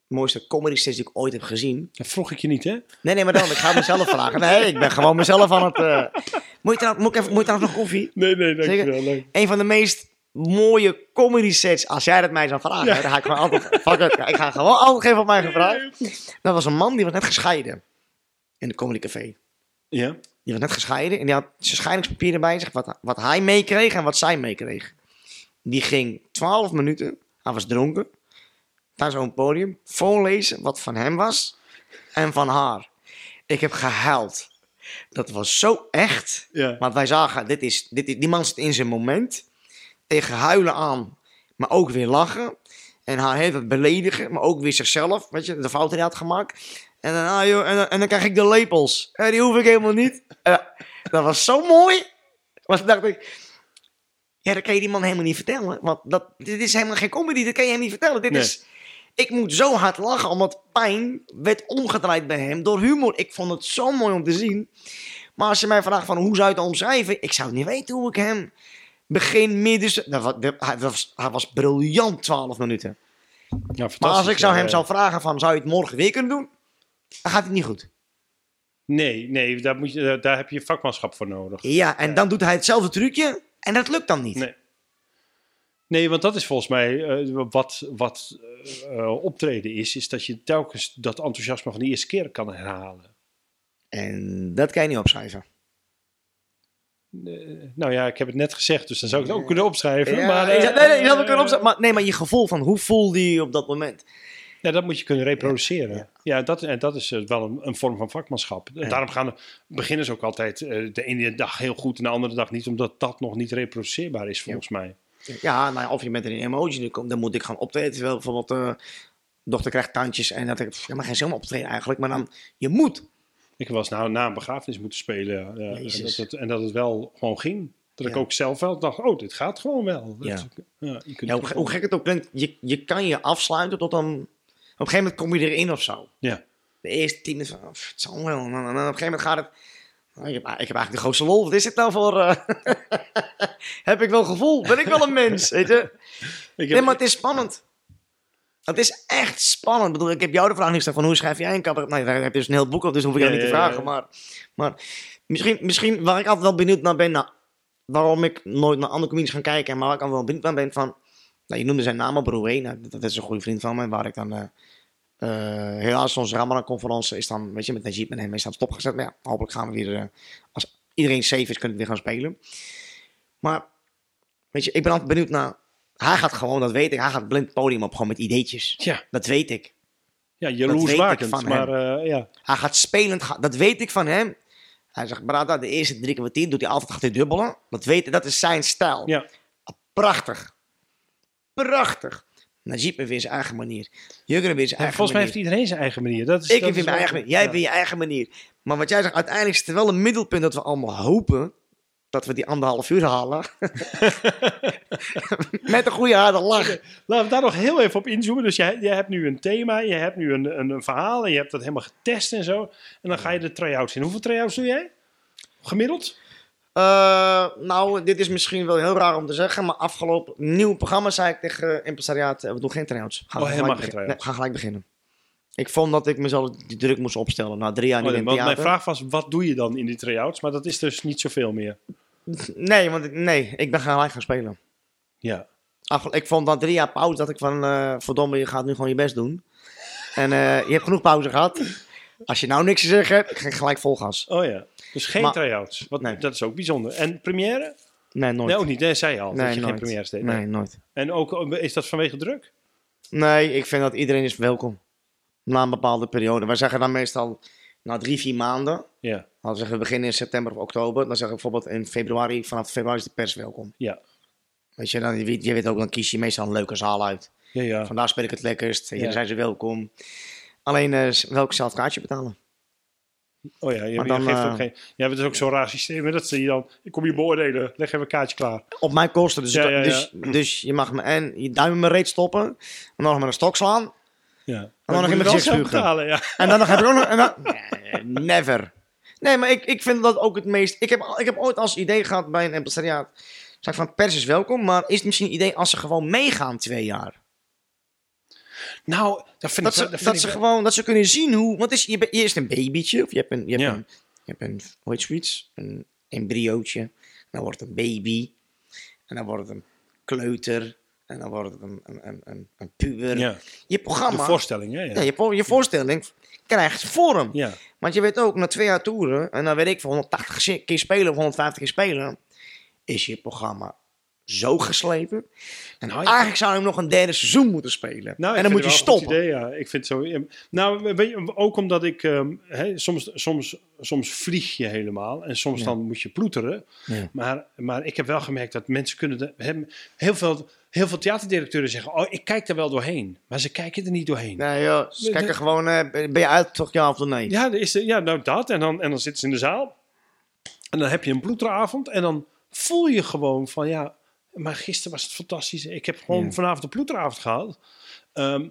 mooiste comedy sets die ik ooit heb gezien. Dat vroeg ik je niet, hè? Nee, nee, maar dan, ik ga mezelf *laughs* vragen. Nee, ik ben gewoon mezelf aan het... eh, *laughs* Moet je trouwens, moet ik even, moet je trouwens nog koffie? Nee, nee, dankjewel, Een van de meest mooie comedy sets. Als jij dat mij zou vragen, dan ga ik gewoon altijd... Fuck it, ik ga gewoon antwoord geven op mijn vraag. Dat was een man die was net gescheiden. In de Comedy Café. Ja. Die was net gescheiden en die had zijn scheidingspapieren bij zich. Wat, wat hij meekreeg en wat zij meekreeg. Die ging 12 minuten, hij was dronken, naar zo'n podium, voorlezen wat van hem was en van haar. Ik heb gehuild. Dat was zo echt. Ja. Want wij zagen, dit is, dit is, die man zit in zijn moment. Tegen huilen aan, maar ook weer lachen. En haar heeft het beledigen, maar ook weer zichzelf. Weet je, de fout die hij had gemaakt. En dan, ah, joh, en, dan, en dan krijg ik de lepels. En die hoef ik helemaal niet. Eh, dat was zo mooi. Maar toen dacht ik, ja, dat kan je die man helemaal niet vertellen. Want dat, dit is helemaal geen comedy, dat kan je hem niet vertellen. Dit Nee. is, ik moet zo hard lachen, omdat pijn werd omgedraaid bij hem door humor. Ik vond het zo mooi om te zien. Maar als je mij vraagt van hoe zou je het omschrijven, ik zou niet weten hoe ik hem begin, midden... Dat was, dat- hij, was, hij was briljant 12 minuten. Ja, Maar als ik zou hem ja. zou vragen van zou je het morgen weer kunnen doen, dan gaat het niet goed. Nee, nee daar, moet je, daar heb je vakmanschap voor nodig. Ja, en dan doet hij hetzelfde trucje en dat lukt dan niet. Nee. Nee, want dat is volgens mij eh, wat, wat eh, eh, optreden is, is dat je telkens dat enthousiasme van de eerste keer kan herhalen. En dat kan je niet opschrijven. Nou ja, ik heb het net gezegd, dus dan zou ik het ook kunnen opschrijven. Ja, maar, eh, nee, nee, je het kunnen opschrijven. Maar, nee, maar je gevoel van hoe voelde je op dat moment? Ja, dat moet je kunnen reproduceren. Ja. Ja, dat, en dat is eh, wel een, een vorm van vakmanschap. Daarom gaan beginners ook altijd eh, de ene dag heel goed en de andere dag niet, omdat dat nog niet reproduceerbaar is volgens mij. Ja, nou ja, of je met een emoji dan komt, dan moet ik gaan optreden. Terwijl bijvoorbeeld, eh dochter krijgt tandjes en dat ik, ja, maar geen zin om op te treden eigenlijk. Maar dan, je moet. Ik was nou na een begrafenis moeten spelen eh, en, dat het, en dat het wel gewoon ging. Dat ik ook zelf wel dacht, oh, dit gaat gewoon wel. Dat- Ja. je kunt hoe, hoe gek het ook klinkt, je, je kan je afsluiten tot een... Op een gegeven moment kom je erin of zo. Ja. De eerste tien minuten van, pff, het zal wel. En dan, dan op een gegeven moment gaat het... ik, heb, ik heb eigenlijk de grootste lol. Wat is dit nou voor... eh, *laughs* heb ik wel gevoel? Ben ik wel een mens? Weet je? Ik heb, Nee, maar het is spannend. Het is echt spannend. Ik bedoel, ik heb jou de vraag niet gesteld van hoe schrijf jij een cabaret? Nee, daar heb je dus een heel boek op, dus hoef ik Ja, jou niet te ja, vragen. ja. Maar, maar misschien, misschien waar ik altijd wel benieuwd naar ben, nou, waarom ik nooit naar andere comedies ga kijken, en waar ik altijd wel benieuwd naar ben van, nou, je noemde zijn naam al, Broé, nou, dat, dat is een goede vriend van mij, waar ik dan, eh eh, helaas onze Ramadan-conferentie is dan, weet je, met Najib en hem is dan stopgezet. Maar ja, hopelijk gaan we weer, eh, als iedereen safe is, kunnen we weer gaan spelen. Maar, weet je, ik ben altijd benieuwd naar, hij gaat gewoon, dat weet ik, hij gaat blind podium op, gewoon met ideetjes. ja, Dat weet ik. ja, ik jaloersmakend. van Maar eh, ja, Hij gaat spelend gaan. Dat weet ik van hem. Hij zegt, Brada, de eerste drie kwartier doet hij altijd gaat hij dubbelen. Dat weet dat is zijn stijl. ja, Prachtig. Prachtig. Najib heeft weer zijn eigen manier. Jurgen weer zijn Ja, eigen volgens mij manier. heeft iedereen zijn eigen manier. Dat is, ik dat heb weer mijn eigen manier. Jij hebt weer je eigen manier. Maar wat jij zegt, uiteindelijk is het wel een middelpunt dat we allemaal hopen dat we die anderhalf uur halen. *laughs* Met een goede harde lach. Laten we daar nog heel even op inzoomen. Dus jij, jij hebt nu een thema, je hebt nu een, een, een verhaal en je hebt dat helemaal getest en zo. En dan ga je de try-outs in. Hoeveel try-outs doe jij? Gemiddeld? Eh, nou, dit is misschien wel heel raar om te zeggen, maar afgelopen nieuw programma zei ik tegen uh, Impresariaat, eh, we doen geen try-outs. Gaan Oh, helemaal gelijk geen beginnen. try-outs. Nee, we gaan gelijk beginnen. Ik vond dat ik mezelf die druk moest opstellen. Na drie jaar Oh, nee, in theater. mijn vraag was, wat doe je dan in die try-outs? Maar dat is dus niet zoveel meer. Nee, want ik- nee, ik ben gelijk gaan spelen. Ja. Afge- ik vond na drie jaar pauze dat ik van, eh verdomme, je gaat nu gewoon je best doen. En eh, je hebt genoeg pauze gehad. Als je nou niks te zeggen hebt, ik ga gelijk vol gas. Oh ja. Dus geen Maar- try-outs. Wat, Nee. Dat is ook bijzonder. En première? Nee, nooit. Nee, ook niet. Nee, zei je al. dat Nee, je geen première deed. Nee, nooit. En ook, eh, is dat vanwege druk? Nee, ik vind dat iedereen is welkom. Na een bepaalde periode. Wij zeggen dan meestal na drie, vier maanden. Ja. We zeggen, we beginnen in september of oktober. Dan zeggen we bijvoorbeeld in februari, vanaf februari is de pers welkom. Ja. Weet je, dan, je, weet, je weet ook, dan kies je meestal een leuke zaal uit. Ja, ja. Vandaar speel ik het lekkerst. Hier Ja. zijn ze welkom. Alleen, eh welk zelf kaartje betalen? Oh ja, je, Maar je dan, geeft ook eh, geen... Ja, het is ook zo'n raar systeem. hè, Dat zie je dan... Ik kom je beoordelen. Leg even een kaartje klaar. Op mijn kosten. Dus, Ja, ja, ja. Dus, *clears throat* dus je mag me en je duim in mijn reet stoppen. En dan nog met een stok slaan. Ja. dan Maar nog in mijn gezicht spugen. betalen, ja. En dan nog heb ik ook nog... En dan, *laughs* never. Nee, maar ik, ik vind dat ook het meest... Ik heb, ik heb ooit als idee gehad bij een empresariaat... Zeg van, pers is welkom, maar is het misschien een idee als ze gewoon meegaan twee jaar? Nou, dat vind Dat ik... ze, dat ik ze wel- gewoon, dat ze kunnen zien hoe... Want is, je, je is een babytje, of je hebt een, je hebt Ja. een, je hebt een hoe heet zoiets? Een embryootje. Dan wordt het een baby. En dan wordt het een kleuter. En dan wordt het een, een, een. Ja, Je de programma, voorstelling, hè? ja, Ja. je, je voorstelling krijgt vorm. ja. Want je weet ook, na twee jaar toeren, en dan weet ik voor 180 zi- keer spelen of 150 keer spelen, is je programma zo geslepen. En Nou, je- eigenlijk zou je hem nog een derde seizoen moeten spelen. Nou, en dan moet je stoppen. Idee, ja. Ik vind het zo. Nou, weet je, ook omdat ik ehm, soms, soms, soms vlieg je helemaal en soms Ja. dan moet je ploeteren. Ja. Maar, maar ik heb wel gemerkt dat mensen kunnen. De, heel, veel, heel veel theaterdirecteuren zeggen: Oh, ik kijk er wel doorheen. Maar ze kijken er niet doorheen. Nee joh, ze kijken gewoon, eh, ben je uit toch ja of nee? Ja, is, ja, nou dat. En dan, en dan zitten ze in de zaal. En dan heb je een ploeteravond. En dan voel je gewoon van ja. Maar gisteren was het fantastisch. Ik heb gewoon Ja. vanavond een ploeteravond gehad. Ehm,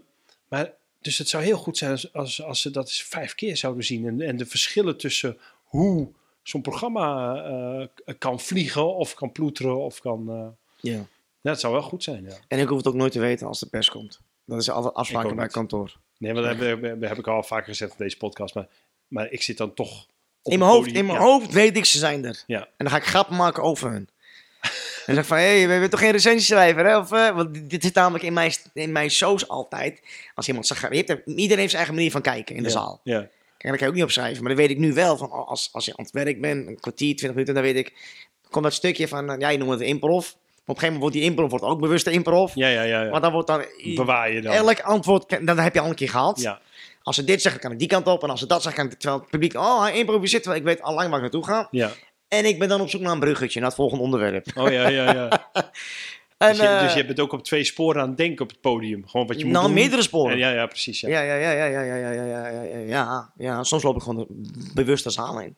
maar, dus het zou heel goed zijn als, als, als ze dat eens vijf keer zouden zien. En, en de verschillen tussen hoe zo'n programma eh, kan vliegen. Of kan ploeteren. Of kan. eh, Ja. Ja, het zou wel goed zijn. Ja. En ik hoef het ook nooit te weten als de pers komt. Dat is altijd afspraken bij kantoor. Nee, want dat heb, heb, heb ik al vaker gezegd in deze podcast. Maar, maar ik zit dan toch. In mijn, hoofd, podium. in mijn Ja. hoofd weet ik, ze zijn er. Ja. En dan ga ik grappen maken over hun. En zeg van, hé, hey, we hebben toch geen recensieschrijver, hè? Of, eh, want dit- zit namelijk in mijn, in mijn shows altijd. Als iemand zegt, je hebt er- iedereen heeft zijn eigen manier van kijken in de Ja. zaal. Ja. Kijk, daar kan je ook niet op schrijven. Maar dan weet ik nu wel van, als, als je aan het werk bent, een kwartier, twintig minuten, dan weet ik, komt dat stukje van, eh, ja, je noemt het improv. Maar op een gegeven moment wordt die improv wordt ook bewuste improv. Ja, ja, ja. ja. Want dan wordt dan, Bewaar je dan. elk antwoord, dan heb je al een keer gehad. Ja, Als ze dit zeggen, kan ik die kant op. En als ze dat zeggen, kan ik, terwijl het publiek, oh, hij improviseert, terwijl ik weet al lang waar ik naartoe ga. ja. En ik ben dan op zoek naar een bruggetje, naar het volgende onderwerp. Oh ja, ja, ja. En, dus, je, eh, dus je bent ook op twee sporen aan het denken op het podium. Gewoon wat je moet nou, doen. meerdere sporen. En ja, ja, precies. Ja. Ja, ja, ja, ja, ja, ja, ja, ja, ja, ja, ja, ja. Soms loop ik gewoon bewust de zaal in.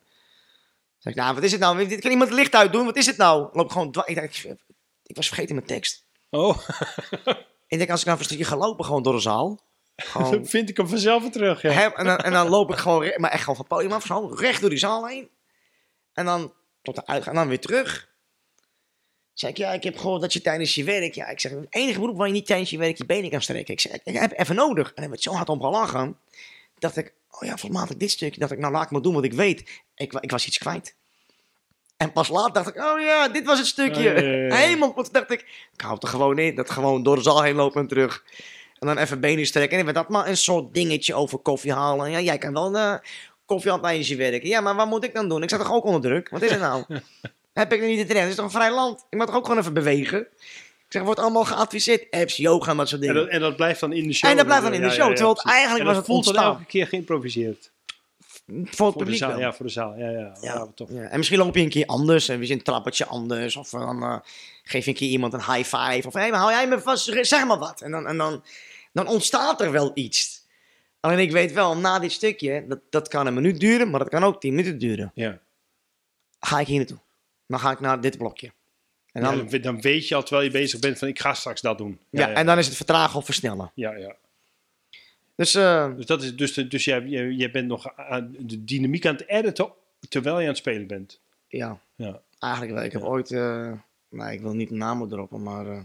Zeg ik, nou, wat is het nou? Kan iemand het licht uitdoen? Wat is het nou? Loop ik gewoon ik, denk, ik, was vergeten mijn tekst. Oh, *laughs* Ik denk, als ik nou een stukje ga lopen gewoon door de zaal. Gewoon, dan *laughs* vind ik hem vanzelf weer terug. Ja. en, dan, en dan loop ik gewoon, maar echt gewoon van podium af, zo, recht door die zaal heen. En dan tot de uitgang, en dan weer terug. Zeg ik, ja, ik heb gehoord dat je tijdens je werk, ja, ik zeg, het enige beroep waar je niet tijdens je werk je benen kan strekken. Ik zeg, ik heb even nodig. En dan werd zo hard om gelachen. Dacht ik, oh ja, volgens mij had ik dit stukje. Dacht ik, nou laat ik maar doen wat ik weet. Ik, ik was iets kwijt. En pas later dacht ik, oh ja, dit was het stukje. Oh. *laughs* Helemaal, dacht ik, ik hou het er gewoon in. Dat gewoon door de zaal heen lopen en terug. En dan even benen strekken. En dat maar een soort dingetje over koffie halen. Ja, jij kan wel uh, koffie aan tijdens je werken. Ja, maar wat moet ik dan doen? Ik zat toch ook onder druk? Wat is het nou? *laughs* Heb ik er niet de trend? Het is toch een vrij land? Ik moet toch ook gewoon even bewegen? Ik zeg, wordt allemaal geadviseerd. Apps, yoga en dat soort En, dingen. dat, en dat blijft dan in de show. En dat blijft dan in de show, ja, ja, terwijl het eigenlijk En was het voelt ontstaan. elke keer geïmproviseerd. Voor het Voor publiek zaal, ja, voor de zaal. Ja, ja. Ja. Ja, toch. Ja, en misschien loop je een keer anders. En we zien een trappetje anders. Of dan eh, geef je een keer iemand een high five. Of hé, maar hou jij me vast, zeg maar wat. En dan, en dan, dan ontstaat er wel iets. Alleen ik weet wel, na dit stukje, dat, dat kan een minuut duren, maar dat kan ook tien minuten duren. Ja. Ga ik hier naartoe. Dan ga ik naar dit blokje. En Ja, dan, dan, dan weet je al, terwijl je bezig bent, van ik ga straks dat doen. ja, en dan is het vertragen of versnellen. ja, ja. Dus eh, Dus, dat is, dus, dus jij, jij, jij bent nog aan de dynamiek aan het editen terwijl je aan het spelen bent. ja, Ja. eigenlijk wel. Ik heb ooit, eh, nou ik wil niet een naam droppen, maar eh,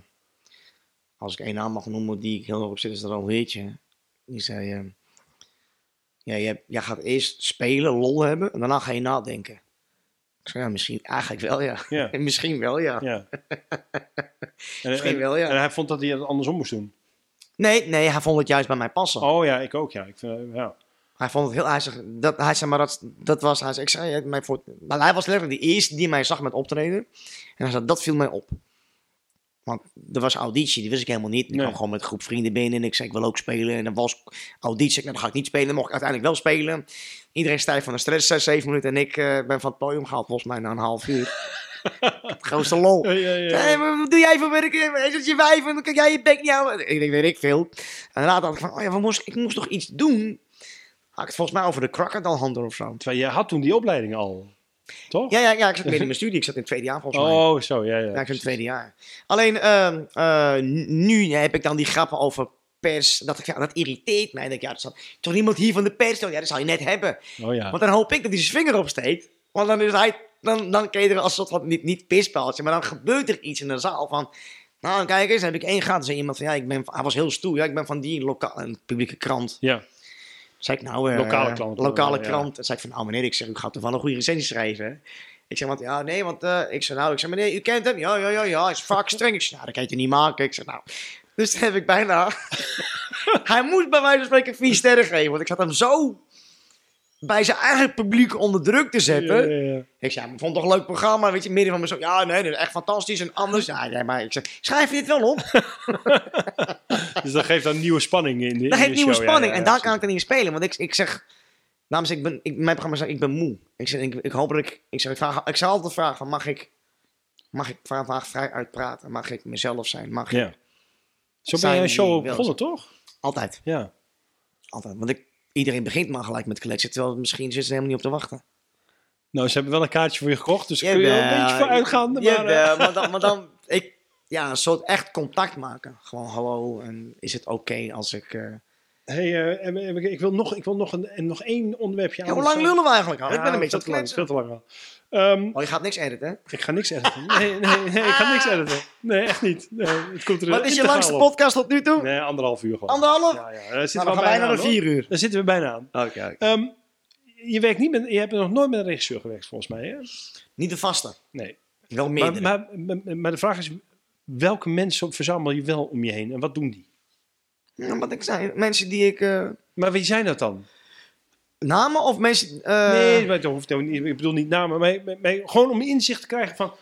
als ik één naam mag noemen die ik heel hoog op zit, is dat al Heertje. Die zei, ja, hebt- jij gaat eerst spelen, lol hebben, en daarna ga je nadenken. Ik zei, ja, misschien, eigenlijk wel, ja. Ja. *laughs* misschien wel, ja. ja. *laughs* En, Misschien en- wel, ja. En hij vond dat hij het andersom moest doen. Nee, nee, hij vond het juist bij mij passen. Oh ja, ik ook, ja. Ik vind, ja. Hij vond het heel, hij zei, dat, hij zei maar dat, dat was, hij zei, ik zei, ja, mij voor, maar hij was letterlijk de eerste die mij zag met optreden. En hij zei, dat viel mij op. Want er was auditie, die wist ik helemaal niet. Ik Nee. kwam gewoon met een groep vrienden binnen en ik zei, ik wil ook spelen. En dan was auditie, ik nou, dan ga ik niet spelen. Dan mocht ik uiteindelijk wel spelen. Iedereen stijf van de stress, zes, zeven minuten. En ik eh, ben van het podium gehaald, volgens mij na een half uur. *laughs* *laughs* Het grootste lol. Ja, ja, ja. Wat doe jij voor werk? Is je wijf? En dan kan jij je bek niet houden. Ik denk, weet ik veel. En daarna dacht ik van, oh ja, moest, ik moest toch iets doen? Had ik het volgens mij over de crocodile of zo. Terwijl jij had toen die opleiding al, toch? Ja, ja, ja, ik zat midden in mijn *laughs* studie. Ik zat in het tweede jaar volgens mij. Oh, zo, ja, ja. Ja, ik zat in het tweede jaar. Alleen, ehm, eh, nu heb ik dan die grappen over pers. Dat, ik, ja, dat irriteert mij. Dat, ik, ja, staat toch niemand hier van de pers? Ja, dat zou je net hebben. Oh ja. Want dan hoop ik dat hij zijn vinger opsteekt. Want dan is hij, dan, dan kun je er als soort van, niet, niet maar dan gebeurt er iets in de zaal van, nou kijk eens, heb ik één gehad. zei iemand van, ja, ik ben, hij was heel stoer, ja, ik ben van die lokale, een publieke krant. Ja. Zei ik nou, eh, Lokale krant. Lokale Ja. krant. En zei ik van, nou meneer, ik zeg, u gaat toch wel een goede recensie schrijven. hè? Ik zeg, want ja, nee, want eh, ik zeg, nou, ik zeg, meneer, u kent hem? Ja, ja, ja, ja, hij is vaak streng. Ik zeg, nou, dat kan je niet maken? Ik zeg, nou, dus dat heb ik bijna... *laughs* hij moest bij wijze van spreken vier sterren geven, want ik zat hem zo bij zijn eigen publiek onder druk te zetten. Ja, ja, ja. Ik zei, ik vond het toch een leuk programma, weet je, midden van me zo, ja, nee, dat is echt fantastisch en anders. Ja, nee, maar ik zeg, schrijf je dit wel op? *laughs* Dus dat geeft dan nieuwe spanning in de, Dat de nieuwe spanning en daar kan ik dan niet in spelen, want ik, ik zeg, namens ik ben, ik, mijn programma zegt, ik ben moe. Ik zeg, ik, ik hoop dat ik, ik zeg, ik, vraag, ik zou altijd vragen, mag ik, mag ik vandaag vrij uitpraten? Mag ik mezelf zijn? Mag ik? Zo ben je een show begonnen, toch? Altijd, Ja. altijd. Want ik, iedereen begint maar gelijk met kletsen, terwijl misschien zitten ze helemaal niet op te wachten. Nou, ze hebben wel een kaartje voor je gekocht, dus kun je er Jawel, een beetje voor uitgaan. Maar, eh, jawel, maar, dan, maar dan, *laughs* ik, ja, een soort echt contact maken. Gewoon hallo en is het oké als ik... eh, hey, eh, ik wil nog, ik wil nog, een, en nog één onderwerpje Ja, hoe lang lullen we eigenlijk al? Ja, ik ben een beetje aan het te lang, veel te lang al. Ehm, Oh, je gaat niks editen, hè? ik ga niks editen. Nee, nee, nee, ik ga niks editen. Nee, echt niet. Nee, het komt er Wat is je langste op. podcast tot nu toe? Nee, anderhalf uur gewoon. Anderhalf? Ja, ja. Daar Nou, zitten dan we bijna naar aan, vier uur. Daar zitten we bijna aan. Oké. Ehm, je werkt niet met, je hebt nog nooit met een regisseur gewerkt, volgens mij. Hè? Niet de vaste. Nee. Wel Maar, meerdere. maar, maar, maar de vraag is, welke mensen verzamel je wel om je heen en wat doen die? Ja, wat ik zei, mensen die ik... eh, Maar wie zijn dat dan? namen of mensen... eh, nee, maar dat hoeft niet, ik bedoel niet namen, maar, maar, maar gewoon om inzicht te krijgen van,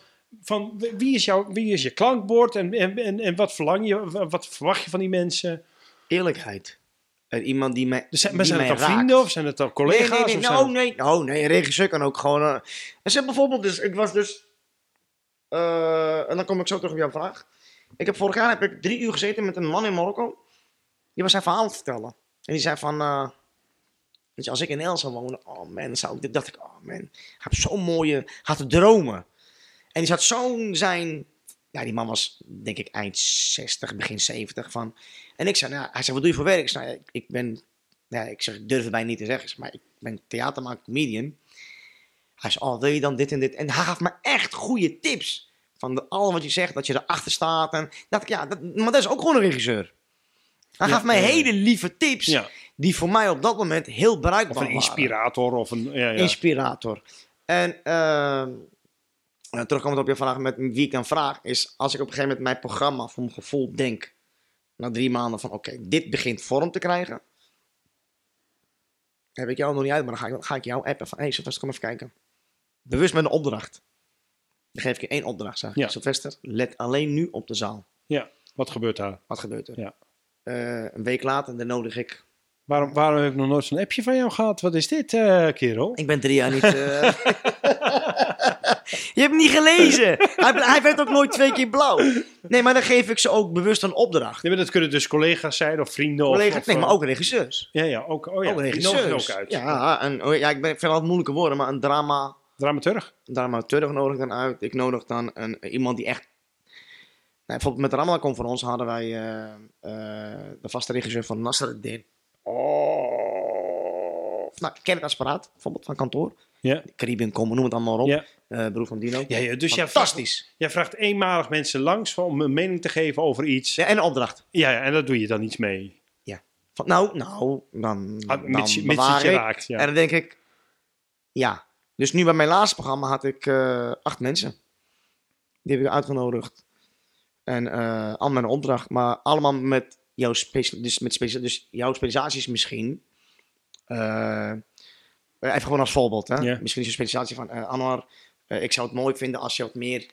van wie, is jouw, wie is je klankbord en, en, en, en wat verlang je, wat verwacht je van die mensen? Eerlijkheid. En iemand die mij Dus zijn, maar die zijn het mij dan raakt. vrienden of zijn het dan collega's? Nee, nee, nee. of zijn Nou, het- nee. Nou, nee. Een regisseur kan ook gewoon... en zeg bijvoorbeeld dus... Ik was dus... eh, en dan kom ik zo terug op jouw vraag. Ik heb vorig jaar heb ik drie uur gezeten met een man in Marokko. Die was zijn verhaal het vertellen. En die zei van... eh, als ik in El zou wonen... Oh man, zou ik... dacht ik... Oh man. Heeft zo'n mooie... Had te dromen. En die zat zo'n zijn... Ja, die man was denk ik eind 60, begin 70 van... En ik zei, nou, hij zei, wat doe je voor werk? Ik zei, nou, ik, ik ben ja, ik zeg, durf het bijna niet te zeggen, maar ik ben theatermaker, comedian. Hij zei, oh, wil je dan dit en dit? En hij gaf me echt goede tips. Van de, al wat je zegt, dat je erachter staat. En dacht ik, ja, maar dat is ook gewoon een regisseur. Hij Ja, gaf mij hele lieve tips, Ja, die voor mij op dat moment heel of bruikbaar een waren. inspirator of een... Ja, ja. Inspirator. En ehm, eh, terugkomend op je vraag met wie ik dan vraag, is als ik op een gegeven moment mijn programma voor mijn gevoel denk, na drie maanden van oké, dit begint vorm te krijgen. Heb ik jou nog niet uit, maar dan ga ik, ga ik jou appen van hé hey, Sylvester, kom even kijken. Bewust met een opdracht. Dan geef ik je één opdracht, zeg ik. Ja. Sylvester, let alleen nu op de zaal. ja, wat gebeurt daar? Wat gebeurt er? Ja. Eh, een week later, dan nodig ik Waarom, waarom heb ik nog nooit zo'n appje van jou gehad? Wat is dit, eh, kerel? Ik ben drie jaar niet. eh, *laughs* Je hebt hem niet gelezen. Hij, hij werd ook nooit twee keer blauw. Nee, maar dan geef ik ze ook bewust een opdracht. Nee, maar dat kunnen dus collega's zijn of vrienden. Collega's, of, of, nee, maar ook regisseurs. Ja, ja, ook, oh ja, ook regisseurs. ook uit. Ja, en, oh ja, ik ben, ik vind moeilijke woorden, maar een drama, Dramaturg. dramaturg nodig dan uit. Ik nodig dan een, iemand die echt... Nou, bijvoorbeeld met de Ramadan-conferentie hadden wij eh, eh, de vaste regisseur van Nasreddin. Oh. Nou, apparaat, bijvoorbeeld van kantoor. Ja. Caribbean komen, noem het allemaal op. Ja. Eh, broer van Dino. Ja, ja, dus jij vraagt, Fantastisch. jij vraagt eenmalig mensen langs om een mening te geven over iets. Ja, Ja, en een opdracht. ja, en daar doe je dan iets mee. Van, nou, nou, dan, Ah, dan mits je- mits bewaar het je ik. raakt, ja. En dan denk ik, ja. Dus nu bij mijn laatste programma had ik eh, acht mensen. Die heb ik uitgenodigd. En eh allemaal een opdracht. Maar allemaal met jouw, dus met dus jouw specialisaties misschien. Eh, even gewoon als voorbeeld. Hè? Misschien is je specialisatie van eh Anwar. ik zou het mooi vinden als je wat meer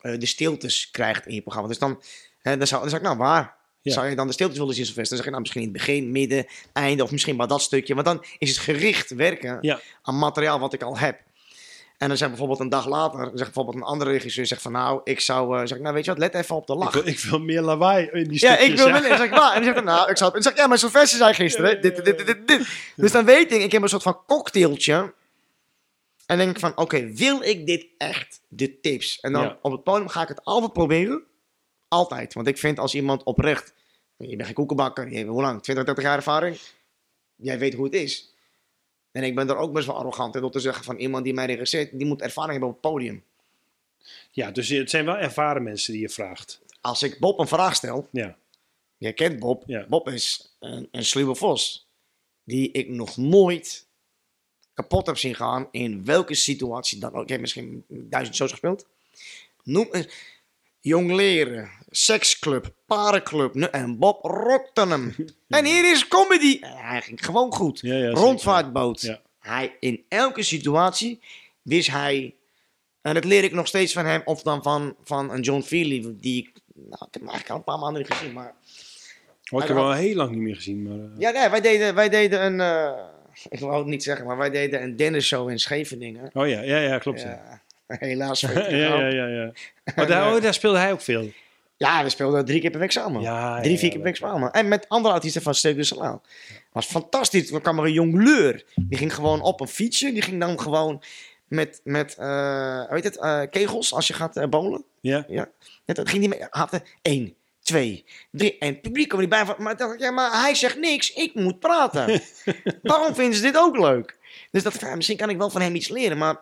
de stiltes krijgt in je programma. Dus dan, dan, zou, dan zou ik, nou waar? Ja. Zou je dan de stiltes willen zien? Dan zeg ik, nou misschien in het begin, midden, einde of misschien maar dat stukje. Want dan is het gericht werken Ja. aan materiaal wat ik al heb. En dan zeg bijvoorbeeld een dag later, zegt bijvoorbeeld een andere regisseur, zegt van nou, ik zou, eh, zeg ik, nou weet je wat, let even op de Ik lach. wil, ik wil meer lawaai in die Ja, stukjes. ik wil dan zeg ik? En dan zegt hij, nou, ik zou, en dan zeg ik, ja, maar Sylvester zei gisteren, dit, dit, dit, dit, dit. Dus dan weet ik, ik heb een soort van cocktailtje. En denk ik van, oké, wil ik dit echt? De tips. En dan Ja. op het podium ga ik het altijd proberen. Altijd. Want ik vind als iemand oprecht, je bent geen koekenbakker, je hebt hoe lang? 20, 30 jaar ervaring. Jij weet hoe het is. En ik ben er ook best wel arrogant in door te zeggen van iemand die mij regisseert, die moet ervaring hebben op het podium. Ja, dus het zijn wel ervaren mensen die je vraagt. Als ik Bob een vraag stel, Ja, Jij kent Bob. Ja. Bob is een, een sluwe vos. Die ik nog nooit kapot heb zien gaan. In welke situatie dan ook. Ik heb misschien duizend shows gespeeld. Noem eens. Jong leren, seksclub, parenclub en Bob hem. *laughs* en hier is comedy. En hij ging gewoon goed. Ja, ja, zeker. Rondvaartboot. Ja. Hij, in elke situatie wist hij... En dat leer ik nog steeds van hem. Of dan van, van een John Feely. Die ik... Nou, ik heb hem eigenlijk al een paar maanden niet gezien. Maar Oh, ik heb hem al heel lang niet meer gezien. Maar, eh, ja, nee, wij deden, wij deden een. eh, *laughs* ik wou het niet zeggen, maar wij deden een Dennis show in Scheveningen. Oh ja, ja, ja klopt. Ja, Ja, *laughs* helaas. ja, ja, ja. ja, Maar daar, oh, daar speelde hij ook veel. Ja, we speelden drie keer per week samen. Ja, drie, ja, vier keer per week samen. En met andere artiesten van Steek de Salaal. was fantastisch. Er kwam er een jongleur. Die ging gewoon op een fietsje. Die ging dan gewoon met, met eh, weet het, eh, kegels als je gaat bowlen. Ja. Ja. Dat ging die mee. Had één, twee, drie. En het publiek kwam niet bij. Maar dacht, ja, maar hij zegt niks. Ik moet praten. *laughs* Waarom vinden ze dit ook leuk? Dus dat, ja, misschien kan ik wel van hem iets leren. Maar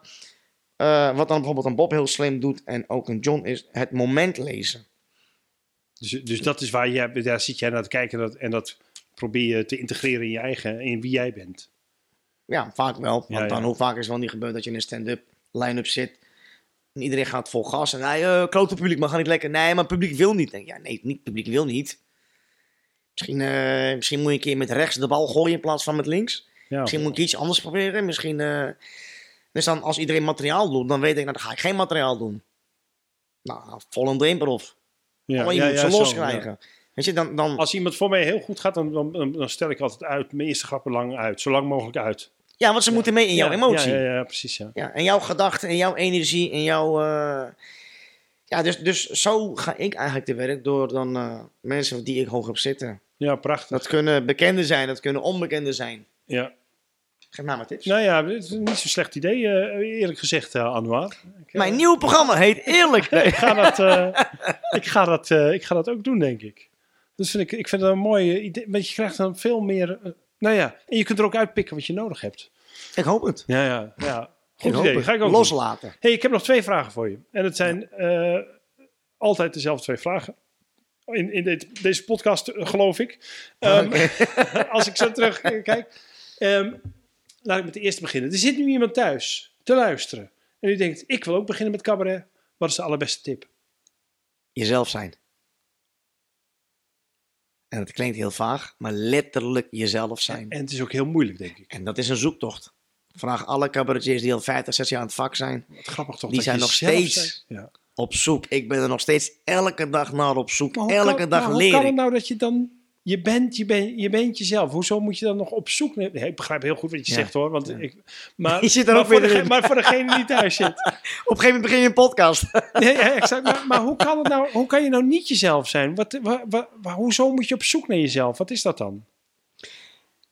wat dan bijvoorbeeld een Bob heel slim doet en ook een John is het moment lezen. Dus, dus dat is waar jij, daar zit jij naar te kijken en dat, en dat probeer je te integreren in je eigen, in wie jij bent. Ja, vaak wel. Want Ja, ja. dan hoe vaak is het wel niet gebeurd dat je in een stand-up line-up zit. En iedereen gaat vol gas. En hij, uh, klote publiek, maar gaat niet lekker. Nee, maar het publiek wil niet. Denk, ja, nee, niet, het publiek wil niet. Misschien, eh, misschien moet je een keer met rechts de bal gooien in plaats van met links. Ja, Misschien moet ik iets anders proberen. Misschien, eh, dus dan als iedereen materiaal doet, dan weet ik, nou, dan ga ik geen materiaal doen. Nou, vol een improv. Ja, Alleen je ja, moet ja, ze zo, loskrijgen. Weet je, dan, dan. Als iemand voor mij heel goed gaat, dan, dan, dan, stel ik altijd uit, mijn eerste grappen lang uit, zo lang mogelijk uit. ja, want ze moeten mee in jouw Ja, emotie. Ja, ja, ja, precies, ja. Ja, en jouw gedachten en jouw energie en jouw... eh, Ja, dus, dus zo ga ik eigenlijk te werk door dan eh, mensen die ik hoog heb zitten. Ja, prachtig. Dat kunnen bekenden zijn, dat kunnen onbekenden zijn. Ja. Geef mij maar tips. Nou ja, het is niet zo'n slecht idee, eh, eerlijk gezegd, uh, Anouar. Ik, eh, Mijn nieuwe programma heet Eerlijk. *laughs* ik, ga dat, eh, ik, ga dat, eh, ik ga dat ook doen, denk ik. Dus vind ik, ik vind het een mooi idee. Want je krijgt dan veel meer... eh, nou ja, en je kunt er ook uitpikken wat je nodig hebt. ik hoop het. Ja, ja, ja. Ik Goed hoop idee, ga ik ook doen. Loslaten. hey, ik heb nog twee vragen voor je. En het zijn eh, altijd dezelfde twee vragen. In, in dit, deze podcast, eh, geloof ik. *laughs* Ehm, *laughs* als ik zo terug eh, kijk. Ehm, laat ik met de eerste beginnen. Er zit nu iemand thuis te luisteren. En u denkt, ik wil ook beginnen met cabaret. Wat is de allerbeste tip? Jezelf zijn. En dat klinkt heel vaag, maar letterlijk jezelf zijn. En het is ook heel moeilijk, denk ik. En dat is een zoektocht. Vraag alle cabaretiers die al 50, 60 jaar aan het vak zijn. Wat grappig toch? Die zijn nog steeds. Ja. op zoek. Ik ben er nog steeds elke dag naar op zoek. Elke kan- dag maar hoe kan het nou dat je dan... Je bent, je, bent, je bent jezelf. Hoezo moet je dan nog op zoek... Nee, ik begrijp heel goed wat je Ja. zegt hoor. Want Ja. ik, maar, *laughs* Je zit er maar, ook voor weer degene, maar voor degene die thuis zit. *laughs* Op een gegeven moment begin je een podcast. *laughs* Ja, ja, exact. Maar, maar hoe, kan het nou, hoe kan je nou niet jezelf zijn? Wat, wa, wa- wa- hoezo moet je op zoek naar jezelf? Wat is dat dan?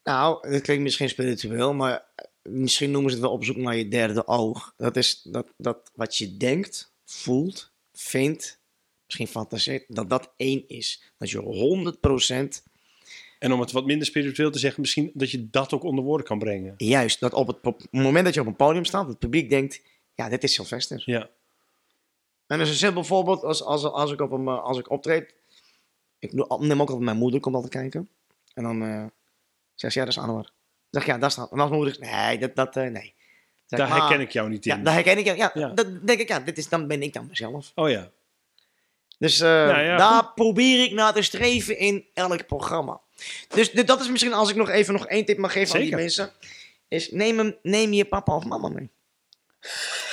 nou, dat klinkt misschien spiritueel, maar misschien noemen ze het wel op zoek naar je derde oog. Dat is dat, dat wat je denkt, voelt, vindt, misschien fantaseert, dat dat één is. Dat je 100% En om het wat minder spiritueel te zeggen, misschien dat je dat ook onder woorden kan brengen. juist, dat op het moment dat je op een podium staat, het publiek denkt, ja, dit is Sylvester. Ja. En dat is een simpel voorbeeld als, als, als, ik, op een, eh, als ik optreed. Ik neem ook altijd mijn moeder, komt altijd kijken. En dan eh zegt ze, ja, dat is Anwar. Dan zeg ik, ja, dat dan. En als mijn moeder zegt, nee, dat, dat eh, nee. Zeg Daar herken "Ah." ik jou niet in. Ja, daar herken ik. Ja, ja, Ja. dan denk ik, ja, dit is, dan ben ik dan mezelf. Oh ja. Dus eh, Nou ja, daar probeer ik naar te streven in elk programma. Dus dat is misschien, als ik nog even nog één tip mag geven aan die mensen. Is neem, hem, neem je papa of mama mee.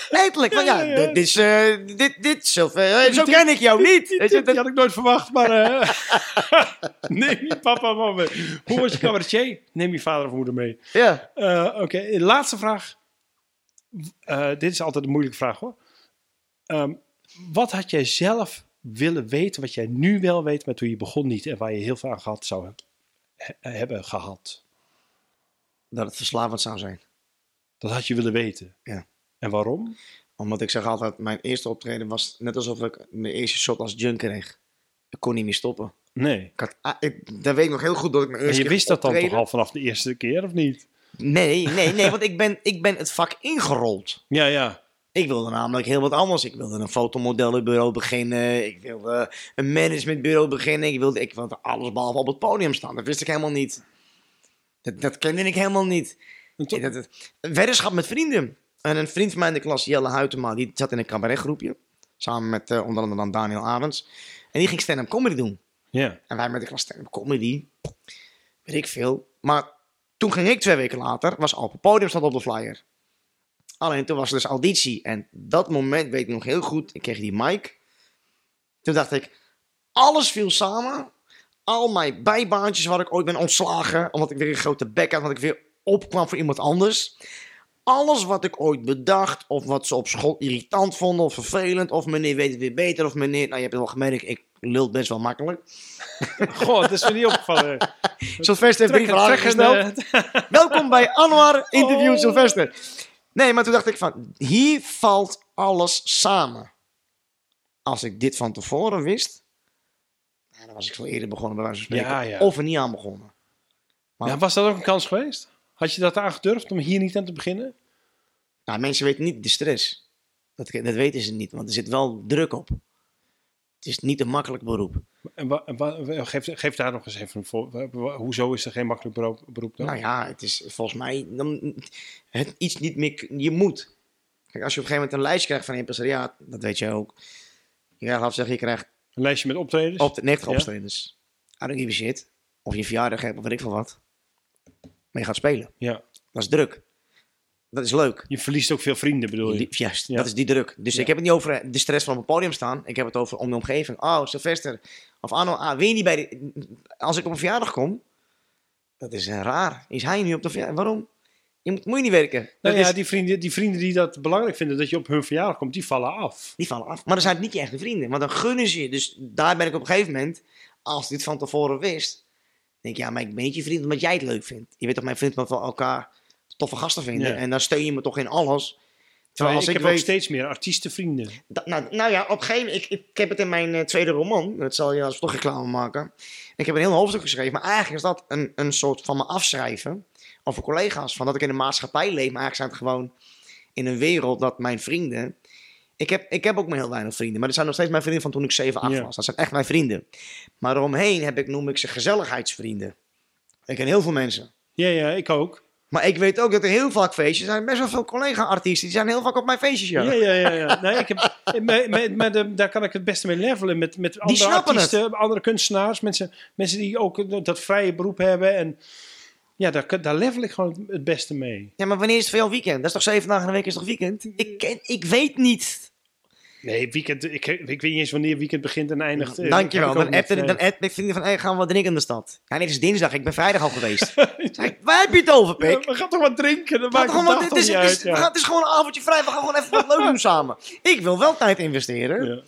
Letterlijk, van ja, Ja, ja, ja. dit is, eh, dit, dit, eh, zo ken ik jou niet. Die, had ik nooit verwacht, maar... eh *laughs* neem je papa en mama mee. Hoe was je cabaretier? Neem je vader of moeder mee. ja. Oké, laatste vraag. Dit is altijd een moeilijke vraag hoor. Ehm, wat had jij zelf willen weten, wat jij nu wel weet, maar toen je begon niet en waar je heel veel aan gehad zou he- he- hebben gehad? Dat het verslavend zou zijn. Dat had je willen weten. Ja. En waarom? Omdat ik zeg altijd, mijn eerste optreden was net alsof ik mijn eerste shot als junk kreeg. Ik kon niet meer stoppen. Nee. Ik had, ah, ik, dat weet ik nog heel goed dat ik mijn En eerste je wist dat dan toch al vanaf de eerste keer, of niet? Nee, nee, nee, want ik ben, ik ben het vak ingerold. Ja, ja. Ik wilde namelijk heel wat anders. Ik wilde een fotomodellenbureau beginnen. Ik wilde een managementbureau beginnen. Ik wilde, ik wilde alles behalve op het podium staan. Dat wist ik helemaal niet. Dat, dat kende ik helemaal niet. Dat, dat- een weddenschap met vrienden. En een vriend van mij in de klas, Jelle Huytema, die zat in een cabaretgroepje. Samen met eh, onder andere dan Daniel Arends. En die ging stand-up comedy doen. Ja. En wij met de klas stand-up comedy. Weet ik veel. Maar toen ging ik twee weken later, was Alpen Podium stond op de flyer. Alleen toen was er dus auditie. En dat moment weet ik nog heel goed. Ik kreeg die mic. Toen dacht ik, alles viel samen. Al mijn bijbaantjes waar ik ooit ben ontslagen. Omdat ik weer een grote bek had. Omdat ik weer opkwam voor iemand anders. Alles wat ik ooit bedacht. Of wat ze op school irritant vonden. Of vervelend. Of meneer weet het weer beter. Of meneer, nou je hebt het wel gemerkt. Ik lul best wel makkelijk. *laughs* Goh, dat is me niet opgevallen. Sylvester heeft drie vragen gesteld. Welkom bij Anwar *laughs* Interview Oh. Sylvester. Nee, maar toen dacht ik van, hier valt alles samen. Als ik dit van tevoren wist, nou, dan was ik veel eerder begonnen bij wijze van spreken. Ja, ja. Of er niet aan begonnen. Maar- Ja, was dat ook een kans geweest? Had je dat aangedurfd om hier niet aan te beginnen? Nou, mensen weten niet de stress. Dat, dat weten ze niet, want er zit wel druk op. Het is niet een makkelijk beroep. En wa- wa- geef, geef daar nog eens even een voor. Hoezo is er geen makkelijk beroep, beroep dan? Nou ja, het is volgens mij dan, het iets niet meer. Je moet. Kijk, als je op een gegeven moment een lijst krijgt van impresariaat, dat weet je ook. Je krijgt, we zeggen, je krijgt Een lijstje met optredens? op de 90 Ja. optredens. I don't give a shit. Of je verjaardag hebt of weet ik veel wat. Maar je gaat spelen. Ja. Dat is druk. Dat is leuk. Je verliest ook veel vrienden, bedoel je? Die- Juist, Ja. dat is die druk. Dus Ja. ik heb het niet over de stress van op het podium staan. Ik heb het over om de omgeving. Oh, Sylvester. Of Arno, ah, weet je niet bij de... Als ik op een verjaardag kom, dat is eh, raar. Is hij nu op de verjaardag? Waarom? Je moet, moet je niet werken. Nou ja, is- die, vrienden, die vrienden die dat belangrijk vinden dat je op hun verjaardag komt, die vallen af. Die vallen af. Maar dan zijn het niet je echte vrienden. Want dan gunnen ze je. Dus daar ben ik op een gegeven moment, als ik dit van tevoren wist, denk ik, ja, maar ik ben niet je vriend omdat jij het leuk vindt. Je weet toch, mijn vriend wel elkaar toffe gasten vinden. Ja. En dan steun je me toch in alles. Terwijl ik, als ik, heb ook steeds meer artiestenvrienden. Nou, nou ja, op een gegeven moment, ik, ik, heb het in mijn eh, tweede roman, dat zal je als toch reclame maken. Ik heb een heel hoofdstuk geschreven, maar eigenlijk is dat een, een soort van me afschrijven over collega's. Van dat ik in de maatschappij leef, maar eigenlijk zijn het gewoon in een wereld dat mijn vrienden. Ik heb, ik heb ook maar heel weinig vrienden, maar dat zijn nog steeds mijn vrienden van toen ik 7, 8 Ja. was. Dat zijn echt mijn vrienden. Maar eromheen heb ik, noem ik ze gezelligheidsvrienden. Ik ken heel veel mensen. Ja, ja, ik ook. Maar ik weet ook dat er heel vaak feestjes zijn. Best wel veel collega-artiesten. Die zijn heel vaak op mijn feestjes. Ja. Ja, ja, ja. ja. Nee, ik heb, daar kan ik het beste mee levelen. Met, met andere snappen artiesten, andere kunstenaars. Mensen, mensen die ook dat vrije beroep hebben. En ja, daar, daar level ik gewoon het beste mee. Ja, maar wanneer is het voor jou weekend? Dat is toch zeven dagen in de week is toch weekend? Ik, ken, ik weet niet. Nee, weekend, ik, ik weet niet eens wanneer weekend begint en eindigt. Eh, Dankjewel. heb Dan appte niet, dan app ik vrienden van, hey, gaan we wat drinken in de stad? Ja, nee, het is dinsdag. Ik ben vrijdag al geweest. *laughs* Zeg Waar heb je het over, Ja, Pik? we gaan toch wat drinken? Dan maakt gewoon wat- het, is, het, is, uit, we gaan- het is gewoon een avondje vrij. We gaan gewoon even wat leuk doen samen. Ik wil wel tijd investeren. ja.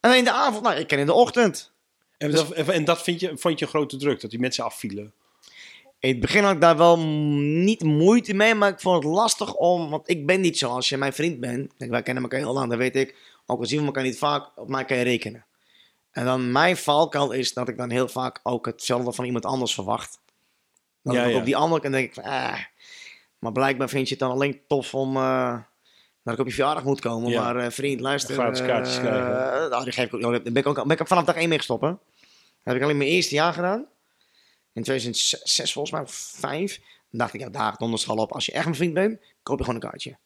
En in de avond, nou, ik ken in de ochtend. En, dat, en dat vind je, vond je een grote druk, dat die mensen afvielen? In het begin had ik daar wel niet moeite mee, maar ik vond het lastig om, want ik ben niet zo als je mijn vriend bent. Wij kennen elkaar heel lang, dat weet ik. Ook al zien we elkaar niet vaak, op mij kan je rekenen. En dan mijn valkuil is dat ik dan heel vaak ook hetzelfde van iemand anders verwacht. Dan Ja, ik ja. op die andere kant denk ik van, ah. Maar blijkbaar vind je het dan alleen tof om, eh, dat ik op je verjaardag moet komen. Ja. Maar eh, vriend, luister. Gratis kaartjes eh, krijgen. nou, die geef ik ook, daar ben ik ook ben ik vanaf dag één mee gestopt. Hè. Dat heb ik alleen mijn eerste jaar gedaan. In 2006 volgens mij, of 5. Dan dacht ik, ja, daar donderschal op. Als je echt mijn vriend bent, koop je gewoon een kaartje.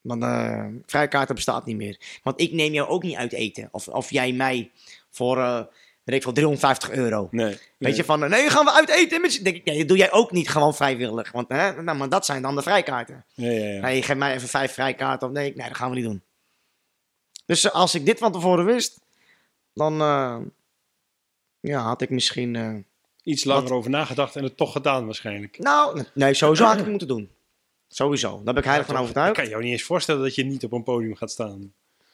Want eh vrije kaarten bestaat niet meer. Want ik neem jou ook niet uit eten. Of, of jij mij voor, eh weet ik veel, 350 euro. Nee. Weet je, van, eh, nee, gaan we uit eten? met denk ik, nee, dat doe jij ook niet gewoon vrijwillig. Want, hè, nou, maar dat zijn dan de vrijkaarten. Ja, ja, ja. Nee, je geeft mij even vijf vrijkaarten. Of nee, nee, dat gaan we niet doen. Dus eh, als ik dit van tevoren wist, dan eh, ja, had ik misschien... eh, Iets langer Wat? over nagedacht en het toch gedaan waarschijnlijk. nou, nee, sowieso had ik het moeten doen. Sowieso, daar ben ik heilig van Ik overtuigd. kan jou niet eens voorstellen dat je niet op een podium gaat staan.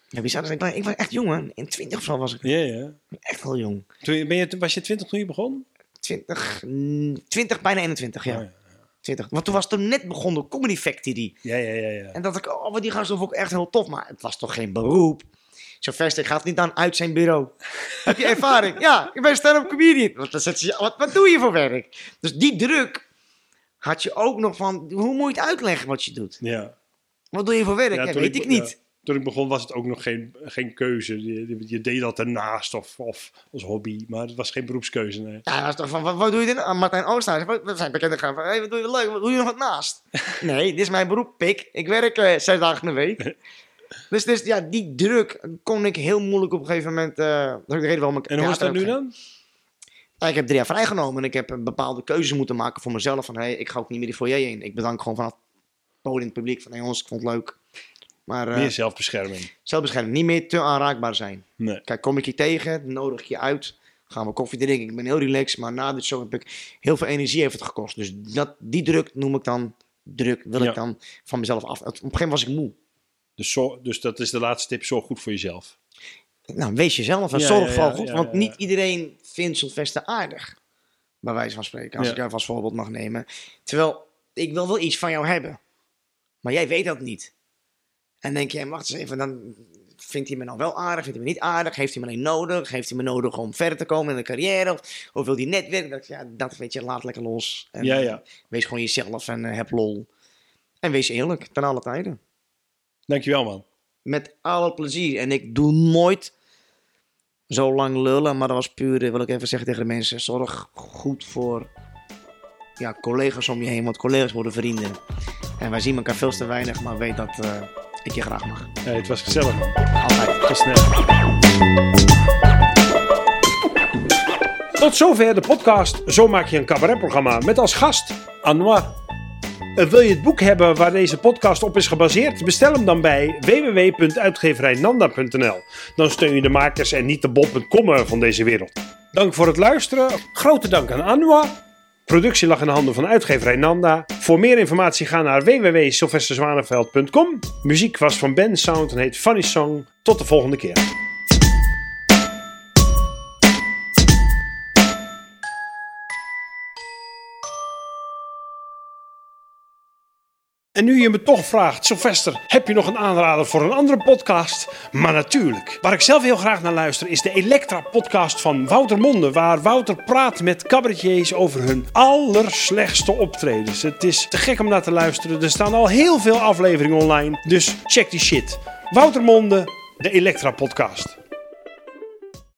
Ja, wie zou dat zijn? Ik, was- ik echt jong, hè. In 20 of zo was ik. Ja, ja. Echt heel jong. Toen, je- ben je, was je 20 toen je begon? 20, mm, 20 bijna 21, ja. Oh, ja. 20. Want toen was toen net begonnen Comedy Factory. Ja, ja, ja. ja. En dat ik, oh, die gasten vond ik echt heel tof. Maar het was toch geen beroep? Zo vast, ik ga het niet aan uit zijn bureau. Heb je ervaring? *laughs* Ja, ik ben stand-up comedian. Dan zet ze- wat, wat doe je voor werk? Dus die druk had je ook nog van, hoe moet je het uitleggen wat je doet? ja. Wat doe je voor werk? Ja, weet ik- ik niet. toen ik begon was het ook nog geen, geen keuze. Je, je deed dat ernaast of, of als hobby, maar het was geen beroepskeuze. Nee. Ja, is toch van, wat, wat doe je dit? Ah, Martijn Oosthuis, wat, we zijn bekend gaan van, hey, wat doe je leuk, wat doe je nog wat naast? *laughs* nee, dit is mijn beroep, pik. Ik werk eh, zes dagen in de week. *laughs* dus, dus ja, die druk kon ik heel moeilijk op een gegeven moment... eh dat is ook de reden waarom ik En hoe is dat nu dan? Ja, ik heb drie jaar vrijgenomen en ik heb een bepaalde keuzes moeten maken voor mezelf. Van, hey, ik ga ook niet meer die foyer in. Ik bedank gewoon van het podium, het publiek, van, hey jongens, ik vond het leuk. Maar eh Meer zelfbescherming. zelfbescherming, niet meer te aanraakbaar zijn. Nee. Kijk, kom ik je tegen, nodig ik je uit, gaan we koffie drinken. Ik ben heel relaxed, maar na dit show heb ik heel veel energie heeft het gekost. Dus dat, die druk noem ik dan druk, wil Ja. ik dan van mezelf af. Op een gegeven moment was ik moe. Dus, zo, dus dat is de laatste tip. Zorg goed voor jezelf. Nou, wees jezelf en Ja, zorg vooral goed, want niet iedereen vindt Sylvester aardig. Bij wijze van spreken, als ik jou als voorbeeld mag nemen. Terwijl, ik wil wel iets van jou hebben. Maar jij weet dat niet. En denk je, wacht eens even, dan vindt hij me nou wel aardig, vindt hij me niet aardig, heeft hij me alleen nodig, heeft hij me nodig om verder te komen in de carrière, of, of wil hij netwerken? Dat, ja, dat weet je, laat lekker los. En, Ja, ja. Wees gewoon jezelf en eh, heb lol. En wees eerlijk, ten alle tijden. Dankjewel man. Met alle plezier. En ik doe nooit zo lang lullen, maar dat was puur, eh, wil ik even zeggen tegen de mensen, zorg goed voor ja, collega's om je heen, want collega's worden vrienden. En wij zien elkaar veel te weinig, maar weet dat eh, ik je graag mag. Hey, het was gezellig. Altijd. Tot snel. Tot zover de podcast Zo maak je een cabaretprogramma met als gast Anois. Eh, Wil je het boek hebben waar deze podcast op is gebaseerd? Bestel hem dan bij www.uitgeverijnanda.nl. Dan steun je de makers en niet de bob.com van deze wereld. Dank voor het luisteren. Grote dank aan Anois. Productie lag in de handen van uitgeverij Nanda. Voor meer informatie ga naar www.sylvesterzwaneveld.com. Muziek was van Ben Sound en heet Funny Song. Tot de volgende keer. En nu je me toch vraagt, Sylvester, heb je nog een aanrader voor een andere podcast? Maar natuurlijk. Waar ik zelf heel graag naar luister is de Elektra-podcast van Wouter Monde. Waar Wouter praat met cabaretiers over hun allerslechtste optredens. Het is te gek om naar te luisteren. Er staan al heel veel afleveringen online. Dus check die shit. Wouter Monde, de Elektra-podcast.